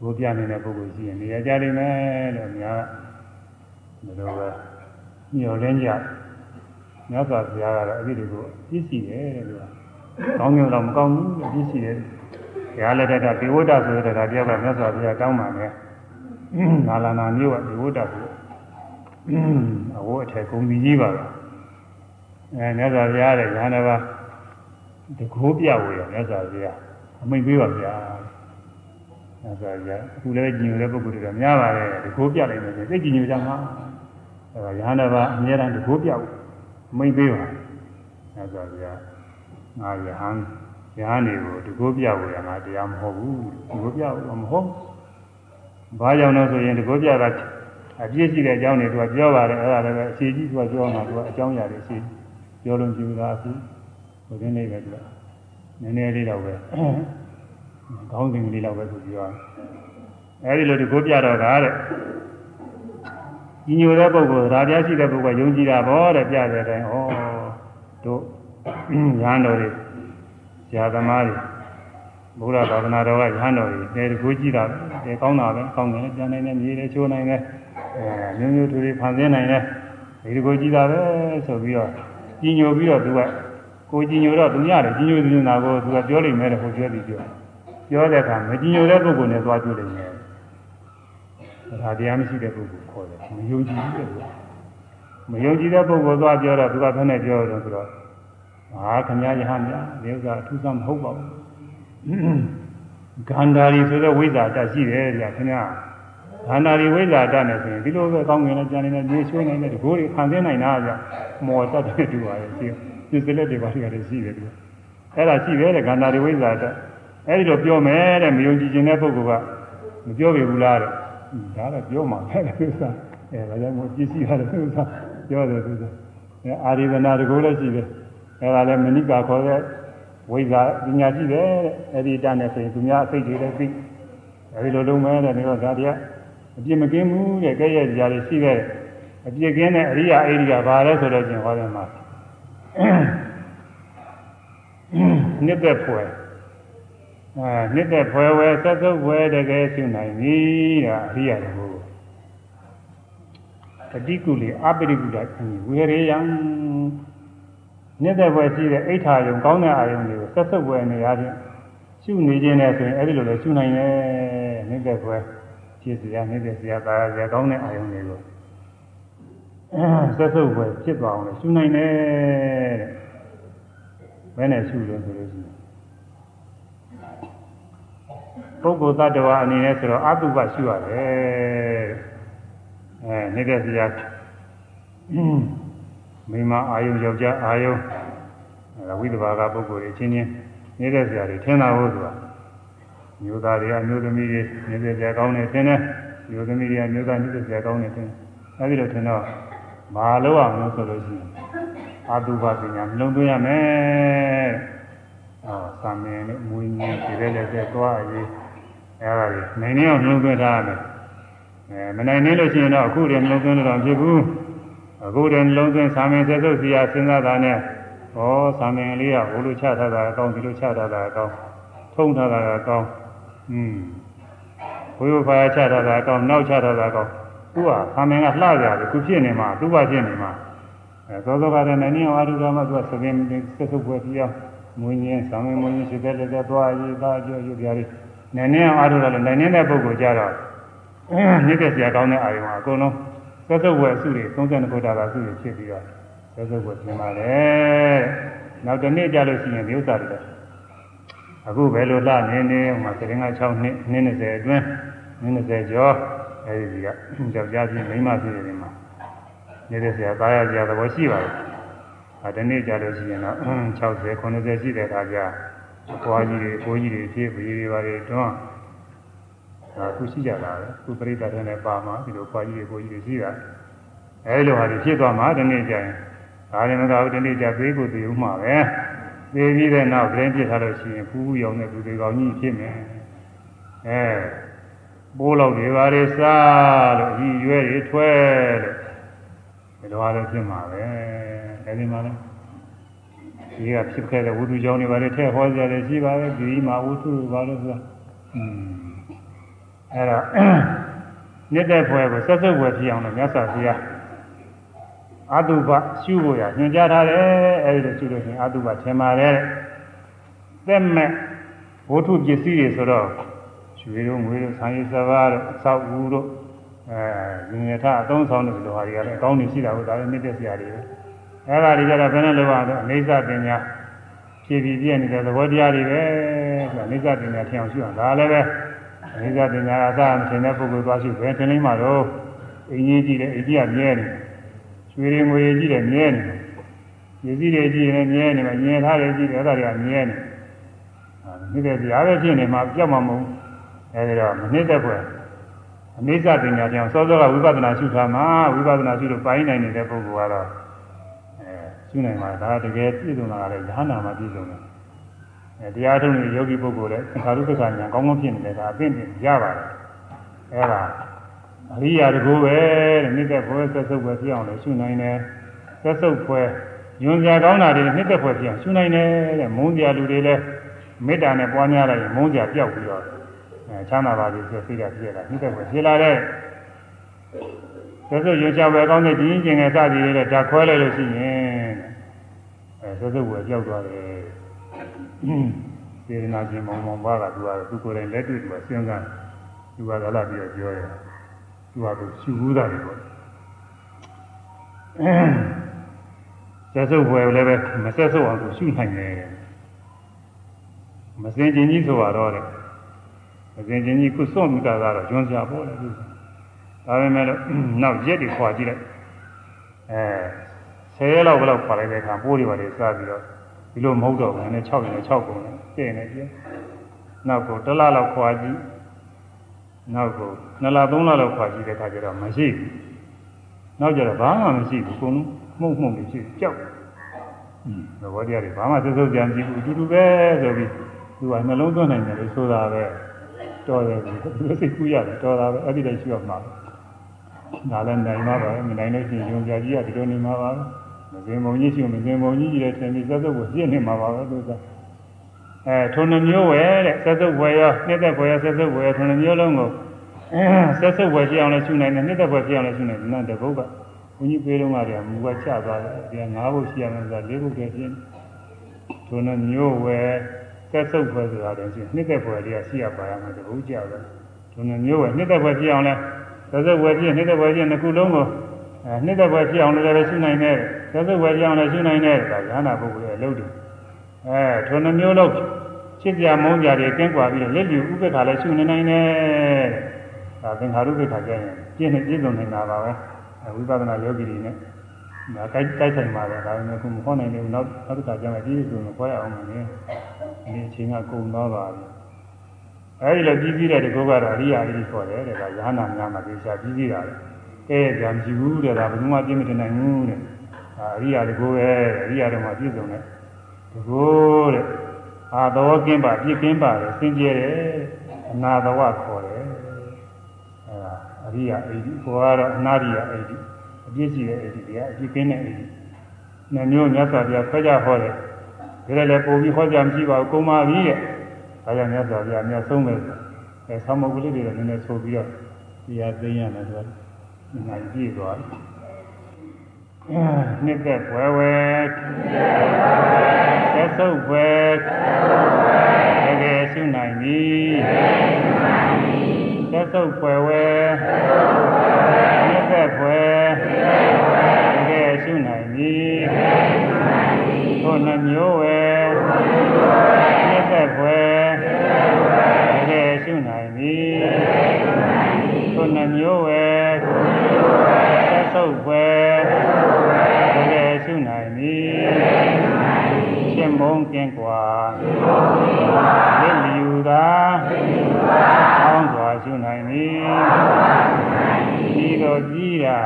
ဘိုးပြနေတဲ့ပုဂ္ဂိုလ်ရှိရင်နေရာကြလိမ့်မယ်လို့အများကဒါတော့ပဲညှော်လင်းကြမြတ်စွာဘုရားကတော့အဲ့ဒီတွေကိုပြည့်စည်တယ်တဲ့သူကကောင်းမျိုးတော့မကောင်းဘူးပြည့်စည်တယ်ဘုရားလက်ထက်ကဒေဝဒဆိုတဲ့တရားပြောက်ကမြတ်စွာဘုရားတောင်းပါမယ်နာလနာမျိုးကဒေဝဒဆိုအဝတ်အထည်ကုန်ပြီကြီးပါလားအဲမြတ်စွာဘုရားတဲ့ညာနာပါ တကိုးပြဝေရမြတ်စွာဘုရားအမိန်ပေးပါဗျာမြတ်စွာဘုရားအခုလည်းကြည်ညိုတဲ့ပုဂ္ဂိုလ်တွေကများပါတယ်တကိုးပြလိုက်မယ်ဆိုသိကြည်ညိုကြမှာအဲဒါညာနာပါအများအားတကိုးပြဝေအမိန်ပေးပါမြတ်စွာဘုရားငါယဟန်ယဟန်တွေကိုတကိုးပြဝေရငါတရားမဟုတ်ဘူးတကိုးပြဝေမဟုတ်ဘာကြောင့်လဲဆိုရင်တကိုးပြတာအပြည့်ရှိတဲ့အကြောင်းတွေသူကပြောပါတယ်အဲ့ဒါလည်းပဲအခြေကြီးသူကပြောမှာသူကအကြောင်းအရာတွေအခြေပြောလို့ကြည့်တာအခု ဟိုဒီနေ့ပဲသူကနည်းနည်းလေးတော့ပဲခေါင်းစဉ်ကလေးတော့ပဲသူပြောအဲဒီလိုဒီကိုပြတော့တာတဲ့ညီညိုတဲ့ပုဂ္ဂိုလ်ဒါပြရှိတဲ့ပုဂ္ဂိုလ်ယုံကြည်တာဘောတဲ့ပြတဲ့အတိုင်းဩတို့ရဟန်းတော်တွေဆရာသမားတွေဘုရားသာသနာတော်ကရဟန်းတော်တွေတဲတကူကြည့်တာတဲကောင်းတာပဲကောင်းတယ်ပြန်နိုင်တယ်မြေတယ်ချိုးနိုင်တယ်အဲမျိုးမျိုးသူတွေဖန်ဆင်းနိုင်တယ်ဒီတကူကြည့်တာပဲဆိုပြီးတော့ကြီးညိုပြီးတော့သူက ကိုကြီးညိုတော့သူရတယ်ကြီးညိုနေတာကိုသူကပြောလိမ့်မယ်တဲ့ဟိုပြောပြီးပြောပြောတဲ့အခါမကြီးညိုတဲ့ပုဂ္ဂိုလ်နဲ့သွားတွေ့လိမ့်မယ်ဒါတရားမရှိတဲ့ပုဂ္ဂိုလ်ခေါ်တယ်မယုံကြည်ဘူးတဲ့မယုံကြည်တဲ့ပုဂ္ဂိုလ်သွားပြောတော့သူကဘယ်နဲ့ပြောတော့ဆိုတော့ဟာခမည်းရဟန်းများဒီဥစ္စာအထူးဆန်းမဟုတ်ပါဘူးဂန္ဓာရီဆိုတဲ့ဝိဇ္ဇာတရှိတယ်ဗျာခင်ဗျာဂန္ဓာရီဝိဇ္ဇာတနဲ့ဆိုရင်ဒီလိုပဲကောင်းငင်နဲ့ကြံနေတဲ့မြေဆွေးနေတဲ့ဒီကိုယ်တွေခံသိနိုင်တာဗျာမော်တတ်တဲ့တူပါရဲ့ဒီ ဒီစလက်တွေပါရှိတယ်ရှိတယ်သူအဲ့ဒါရှိတယ်တဲ့ဂန္ဓာရီဝိဇ္ဇာတအဲ့ဒီလိုပြောမယ်တဲ့မယုံကြည်ခြင်းတဲ့ပုဂ္ဂိုလ်ကမပြောပြဘူးလားတဲ့ဒါတော့ပြောမှာပဲသူစားအဲဒါကြောင့်မို့ကြည့်ရှိရတယ်သူစားပြောတယ်သူစားအဲအာရိဒနာတကူလည်းရှိတယ်အဲဒါလည်းမဏိကာခေါ်တဲ့ဝိဇ္ဇာပညာရှိတယ်တဲ့အဲဒီတန်းနဲ့ဆိုရင်သူများအစိတ်တွေလည်းသိအဲဒီလိုလုံးမဲတဲ့နေတော့ဒါတည်းအပြစ်မကင်းဘူးတဲ့ကဲ့ရဲ့ကြာလေးရှိတဲ့အပြစ်ကင်းတဲ့အရိယာအိရိယာဘာလဲဆိုတော့ကျင်ဟောတယ်မှာ နှစ်သက်ဖွယ်အဲနှစ်သက်ဖွယ်ဝဲသက်သုတ်ဝဲတကယ်ရှုနိုင်ပြီဒါအရိယာတွေကိုတတိကုလေအပိရိကုဒဝေရေယံမြတ်တဲ့ဘွယ်ရှိတဲ့အိဋ္ဌာယုံကောင်းတဲ့အာယုံတွေကိုဆက်ဆုပ်ွယ်နေရခြင်းရှုနေခြင်းနဲ့ဆိုရင်အဲ့ဒီလိုလည်းရှုနိုင်ရဲ့မြတ်တဲ့ဘွယ်ဖြစ်စရာမြတ်တဲ့စရာပါရစရာကောင်းတဲ့အာယုံတွေကို ဆက်ဆုပ်ွယ်ဖြစ်သွားအောင်လည်းရှုနိုင်တယ်တဲ့ဘယ်နဲ့ရှုလို့ဆိုလို့ရှိရင်ပုဂ္ဂိုလ်တ attva အနေနဲ့ဆိုတော့အတုပရှုရတယ်အဲနေတဲ့စရာမိမအာယုယောက်ျားအာယုအဲဝိသဘာကပုဂ္ဂိုလ်တွေချင်းချင်းနေတဲ့ဆရာတွေထင်တာဟုတ်သူကမျိုးသားတွေကမျိုးသမီးတွေနေတဲ့ဆရာကောင်းနေထင်တယ်မျိုးသမီးတွေကမျိုးသားနေတဲ့ဆရာကောင်းနေထင်တယ်အဲဒီလိုထင်တော့ မလုပ်အောင်လို့ဆိုလို့ရှိရင်အာတုဘပညာနှလုံးသွင်းရမယ်အော်သာမင်နဲ့မွေးညင်းဒီလည်းလည်းကျသွားရေးအဲဒါတွေနိုင်နေအောင်နှလုံးသွင်းထားရမယ်အဲမနိုင်နေလို့ရှိရင်တော့အခုတည်းနှလုံးသွင်းလို့တော့ဖြစ်ဘူးအခုတည်းနှလုံးသွင်းသာမင်ဆက်စုပ်စီရစဉ်းစားတာနဲ့ဩသာမင်လေးကဘိုးလိုချထားတာအကောင်းဒီလိုချထားတာအကောင်းထုံးထားတာအကောင်းอืมဘိုးရိုးဖာချထားတာအကောင်းနောက်ချထားတာအကောင်း သူကသာမင်ကလှကြတယ်သူဖြစ်နေမှာသူ့ဘာဖြစ်နေမှာအဲသောသောကတည်းကနိုင်အောင်အားထုတ်ကြမှာသူကသဘင်ဆက်စုပ်ပွဲပြအောင်မွေးညင်းသာမင်မွေးညင်းရှိတဲ့တဲ့သွားရေးသားကြောရွပြားလေးနိုင်နေအောင်အားထုတ်တယ်နိုင်နေတဲ့ပုဂ္ဂိုလ်ကြတော့မြစ်တဲ့ဆရာကောင်းတဲ့အာယုံကအကုန်လုံးသက်သက်ဝယ်စုတွေ32ခုတာကစုတွေဖြစ်ပြီးတော့သက်သက်ဝယ်ပြင်ပါတယ်နောက်တစ်နေ့ကြာလို့ရှိရင်ဒီဥစ္စာတွေအခုဘယ်လိုလှနေနေဟိုမှာသရင်က6နှစ်နှစ်20အတွင်းနှစ်20ကျော် အဲဒီကယောက်ျားချင်းမိန်းမဖြစ်နေမှာနေတဲ့ဆရာသားရဆရာသဘောရှိပါတယ်အဲဒီနေ့ကြာလို့ရှိရင်တော့60 90ရှိတဲ့အခါကျအပွားကြီးတွေအကိုကြီးတွေဖြစ်ပြီးတွေပါတွေတွန်းဒါသူရှိကြတာပဲသူပရိသတ်တွေနဲ့ပါမှာဒီလိုခွာကြီးတွေကိုကြီးတွေရှိတာအဲဒီလိုဟာတွေဖြစ်သွားမှာဒီနေ့ကျရင်ဒါရင်မကဘူးဒီနေ့ကျသေးကိုသေးဦးမှာပဲသေးပြီးတဲ့နောက်ပြင်ပြစ်ထားလို့ရှိရင်ဖူးဖူးရောင်တဲ့သူတွေကောင်းကြီးဖြစ်မယ်အဲ ပိုးလောက်တွေပါလေစားလို့ရည်ရွယ်တွေထွဲလို့ဒီလိုအားလည်းဖြစ်မှာပဲအဲဒီမှာလည်းဒီကဖြစ်ခဲ့တဲ့ဝိသုကြောင့်တွေပါလေထဲဟောကြတယ်ရှိပါပဲဒီမှာဝိသုပါလို့ဆိုတာอืมအဲ့တော့နေတဲ့ဘွယ်ကိုဆက်စုပ်ဘွယ်ဖြစ်အောင်လို့မြတ်စွာဘုရားအတုပရှုဖို့ရညွှန်ကြားထားတယ်အဲ့ဒီလိုရှုလို့ရှိရင်အတုပထင်ပါတယ်သက်မဲ့ဝတ္ထုပစ္စည်းတွေဆိုတော့ ရွှေတို့ငွေတို့ဆံရည်စပါးတို့အဆောက်အဦတို့အဲဉာဏ်ထအသုံးဆောင်တဲ့လိုဟာတွေကလည်းအကောင်းနေရှိတာကိုဒါလည်းနေတဲ့ဆရာတွေပဲအဲ့ဒါတွေကြတော့ဘယ်နဲ့လိုပါတော့အိဋ္ဌပညာဖြည့်ပြီးပြည့်နေတဲ့သဘောတရားတွေပဲဆိုတာအိဋ္ဌပညာထင်အောင်ရှုအောင်ဒါလည်းပဲအနိစ္စပညာအသာမထင်တဲ့ပုဂ္ဂိုလ်သွားရှိဘယ်ထင်နိုင်မှာတော့အင်းကြီးကြည့်တယ်အင်းကြီးကမြဲနေရွှေတွေငွေတွေကြည့်တယ်မြဲနေရည်စည်းတွေကြည့်ရင်မြဲနေမှာညင်ထားတယ်ကြည့်တယ်အဲ့ဒါတွေကမြဲနေနိစ္စတရားပဲဖြစ်နေမှာကြောက်မှာမဟုတ် အဲဒီတော့မနစ်တဲ့ဘွယ်အနိစ္စပညာတရားစောစောကဝိပဿနာရှုထားမှာဝိပဿနာရှုလို့ပိုင်းနိုင်နေတဲ့ပုဂ္ဂိုလ်ကတော့အဲရှုနိုင်မှာဒါတကယ်ပြည့်စုံလာတယ်ဉာဏ်နာမှာပြည့်စုံတယ်အဲတရားထုံးတဲ့ယောဂီပုဂ္ဂိုလ်လည်းသင်္ခါရုပ္ပခာညာကောင်းကောင်းဖြစ်နေတယ်ဒါအသိဉာဏ်ရပါတယ်အဲ့ဒါအရိယာတကူပဲတဲ့မြစ်တဲ့ဘွယ်ဆက်စုပ်ပဲဖြစ်အောင်လို့ရှုနိုင်တယ်ဆက်စုပ်ဖွဲညွန်စရာကောင်းတာတွေမြစ်တဲ့ဘွယ်ဖြစ်အောင်ရှုနိုင်တယ်တဲ့မုန်းစရာလူတွေလည်းမေတ္တာနဲ့ပွားများလိုက်ရင်မုန်းစရာပြောက်ပြီးတော့အဲ ချမ်းသာပါပြီဆိုစိတ်ဓာတ်ဖြစ်လာမြစ်တဲ့ဘွယ်ဖြစ်လာတဲ့ဆက်စုပ်ရွှေချဘွယ်ကောင်းတဲ့ဒီရင်ကျင်ငယ်စသည်တွေလည်းဓာခွဲလိုက်လို့ရှိရင်အဲဆက်စုပ်ဘွယ်ပြောက်သွားတယ်စေရနာချင်းမောင်မောင်ပါကသူကသူကိုယ်တိုင်လက်တွေ့သူကစဉ်းစားသူကလည်းလာပြီးတော့ပြောရတယ်သူကသူရှူဘူးတာတွေပေါ့ဆက်စုပ်ဘွယ်လည်းပဲမဆက်စုပ်အောင်သူရှုနိုင်တယ်မစင်ချင်းကြီးဆိုတော့တဲ့ မစင်ချင်းကြီးခုစွန့်မှုတာကတော့ကျွန်းစရာပေါ့လေသူဒါပေမဲ့လို့နောက်ရက်တွေခွာကြည့်လိုက်အဲဆယ်ရက်လောက်ဘယ်လောက်ခွာလိုက်တဲ့အခါပိုးတွေပါလေစားပြီးတော့ဒီလိုမဟုတ်တော့ဘူးနဲ့6ရက်နဲ့6ပုံနဲ့ပြည့်နေပြည့်နောက်ကိုတစ်လလောက်ခွာကြည့်နောက်ကို2လ3လလောက်ခွာကြည့်တဲ့အခါကျတော့မရှိဘူးနောက်ကျတော့ဘာမှမရှိဘူးကုန်လုံးမှုန့်မှုန့်နေဖြစ်ကြောက်อืมဘောတရားတွေဘာမှစိုးစိုးကြံကြည့်ဘူးအတူတူပဲဆိုပြီးသူကနှလုံးသွင်းနိုင်တယ်လို့ဆိုတာပဲ တော်တယ်သူစိတ်ကူးရတယ်တော်တာပဲအဲ့ဒီတည်းရှိတော့မှာဒါလည်းနိုင်မှာပါပဲမနိုင်လို့ရှိရင်ယုံကြည်ကြီးကဒီလိုနေမှာပါပဲမစင်မုံကြီးရှိမစင်မုံကြီးကြီးလည်းထင်ပြီးစက်စုပ်ကိုပြည့်နေမှာပါပဲသူကအဲထုံနှမျိုးဝဲတဲ့စက်စုပ်ဝဲရောနှစ်သက်ဝဲရောစက်စုပ်ဝဲထုံနှမျိုးလုံးကိုအဲစက်စုပ်ဝဲပြအောင်လည်းရှုနိုင်တယ်နှစ်သက်ဝဲပြအောင်လည်းရှုနိုင်တယ်နတ်တပုတ်ကဘုန်းကြီးပေးတော့မှလည်းမူကချသွားတယ်ဒီက၅ဘုတ်ရှိရမယ်ဆိုတာ၄ဘုတ်တည်းပြင်းထုံနှမျိုးဝဲစ က်စုပ်ဝဲဆိုတာလည်းရှိနှစ်သက်ဝဲတွေကရှိရပါရမယ်တပုတ်ကြတယ်ထုံနှမျိုးဝဲနှစ်သက်ဝဲပြအောင်လည်းစက်စုပ်ဝဲပြနှစ်သက်ဝဲပြနှစ်ခုလုံးကိုအဲနှစ်သက်ဝဲပြအောင်လည်းရှုနိုင်တယ်သစ္စာဝယ်ကြောင်းလည်းရှင်းနိုင်တဲ့ဒါရဟနာပုဂ္ဂိုလ်ရဲ့အလုပ်တွေအဲထိုနှမျိုးလုံးချစ်ကြမုန်းကြတွေကင်းကွာပြီးတော့လက်လူဥပ္ပခါလည်းရှင်းနေနိုင်တယ်ဒါသင်္ခါရုပ္ပခါကျရင်ပြည့်နေပြည့်စုံနေတာပါပဲဝိပဿနာယောဂီတွေနဲ့ဒါကြိုက်ကြိုက်ဆိုင်ပါတယ်ဒါပေမဲ့ခုမဟောနိုင်ဘူးနောက်နောက်တစ်ခါကျမှပြည့်စုံလို့ခေါ်ရအောင်မယ် ဒီအချိန်ကကုန်သွားပါပြီအဲဒီလိုပြီးပြီးတဲ့ဒီကုတ်ကတော့အရိယာအရိခေါ်တယ်တဲ့ဒါရဟနာများမှာသိချာပြီးပြီးတာလေအဲကြံကြည့်ဘူးတဲ့ဒါဘယ်သူမှပြည့်မတင်နိုင်ဘူးတဲ့အရိယာတကူပဲအရိယာတော်မှာပြည့်စုံတဲ့တကူတဲ့အာတော်ကင်းပါပြည့်ကင်းပါတယ်စင်ကြယ်တယ်အနာတဝခေါ်တယ်အဲဒါအရိယာအိဒီကိုကတော့အနာရိယာအိဒီအပြည့်ရှိတဲ့အိဒီတရားအပြည့်ကင်းတဲ့အိဒီနှစ်မျိုးမြတ်စွာဘုရားခွဲခြားဟောတယ် ဒါလည်းလည်းပုံပြီးဟောကြမရှိပါဘူးကုံပါပြီတဲ့ဒါကြောင့်မြတ်စွာဘုရားအများဆုံးပဲအဲဆောင်းမုတ်ကလေးတွေလည်းနည်းနည်းဆိုပြီးတော့တရားသိရမယ်ဆိုတော့နိုင်ပြည့်သွားတယ်နှစ်သက်ဘွယ်ဝဲသက်ဆုပ်ဘွယ်တကယ်ရှုနိုင်ပြီသက်ဆုပ်ဘွယ်ဝဲနှစ်သက်ဘွယ်တကယ်ရှုနိုင်ပြီ ထိုနှမျိုးဝယ်မြတ်သက်ွယ်တကယ်ရှုနိုင်သည်ထိုနှမျိုးဝယ်သက်ဆုပ်ွယ်တကယ်ရှုနိုင်သည်ရှင်မုံကင်းကွာဝိလျူသာအောင်းစွာရှုနိုင်သည်ဤတော်ကြီးရာ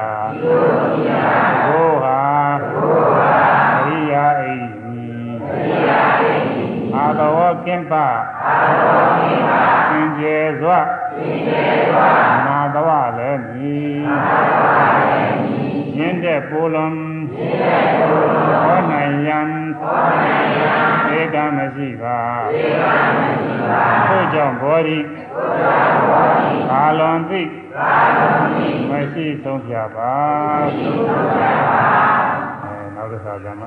အာတော်ကင်းပါသင်ကျေစွာနာတော်လည်းမြည်ရင်းတဲ့ပိုလံဟောနိုင်ယံဧကမရှိပါထို့ကြောင့်ဘောရီကာလွန်သိမရှိဆုံးဖြပါအဲနောက်တစ်ခါကျမှ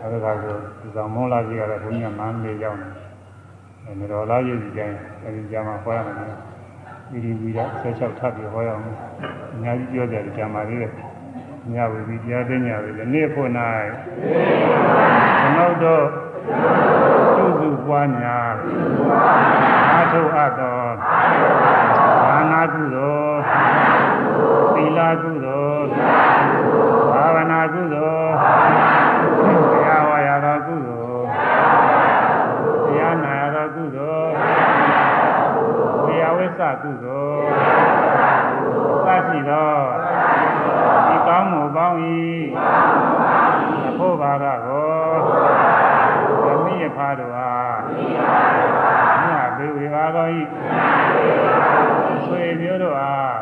နောက်တစ်ခါဆိုဒီဆောင်မုန်းလာကြီးကတော့ဘုန်းကြီးကမန်းလေးရောက်နေအဲ မတော်လာကြီးကြီးတိုင်းအဲဒီကျမှဟောရမယ်ဒီဒီပြီးတော့ဆက်လျှောက်ထပ်ပြီးဟောရအောင်အများကြီးပြောကြတယ်ကျမ်းပါသေးတယ်ညဝီပြီးတရားသိညာပြီဒီနေ့ဖို့၌ဘုနောက်တော့သူစုပွားများအာထုအပ်သောဘာနာကုသိုလ်သီလကုသိုလ်ဘာဝနာကုသိုလ်တရားဝါရသောကုသိုလ်တရားနာရသောကုသိုလ်ဝေယဝိသကုသိုလ်သတိသောဒီကောင်းမှုပေါင်း၏အဖို့ဘာကကိုသမိယဖာတို့ဟာ ကောင်း၏ဆွေမျိုးတို့အား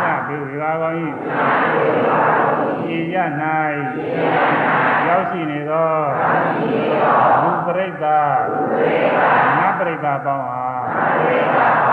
ညပေဝေပါကောင်း၏ဤရ၌ရောက်ရှိနေသောလူပရိသတ်နတ်ပရိသတ်ပေါင်းအားည ပေ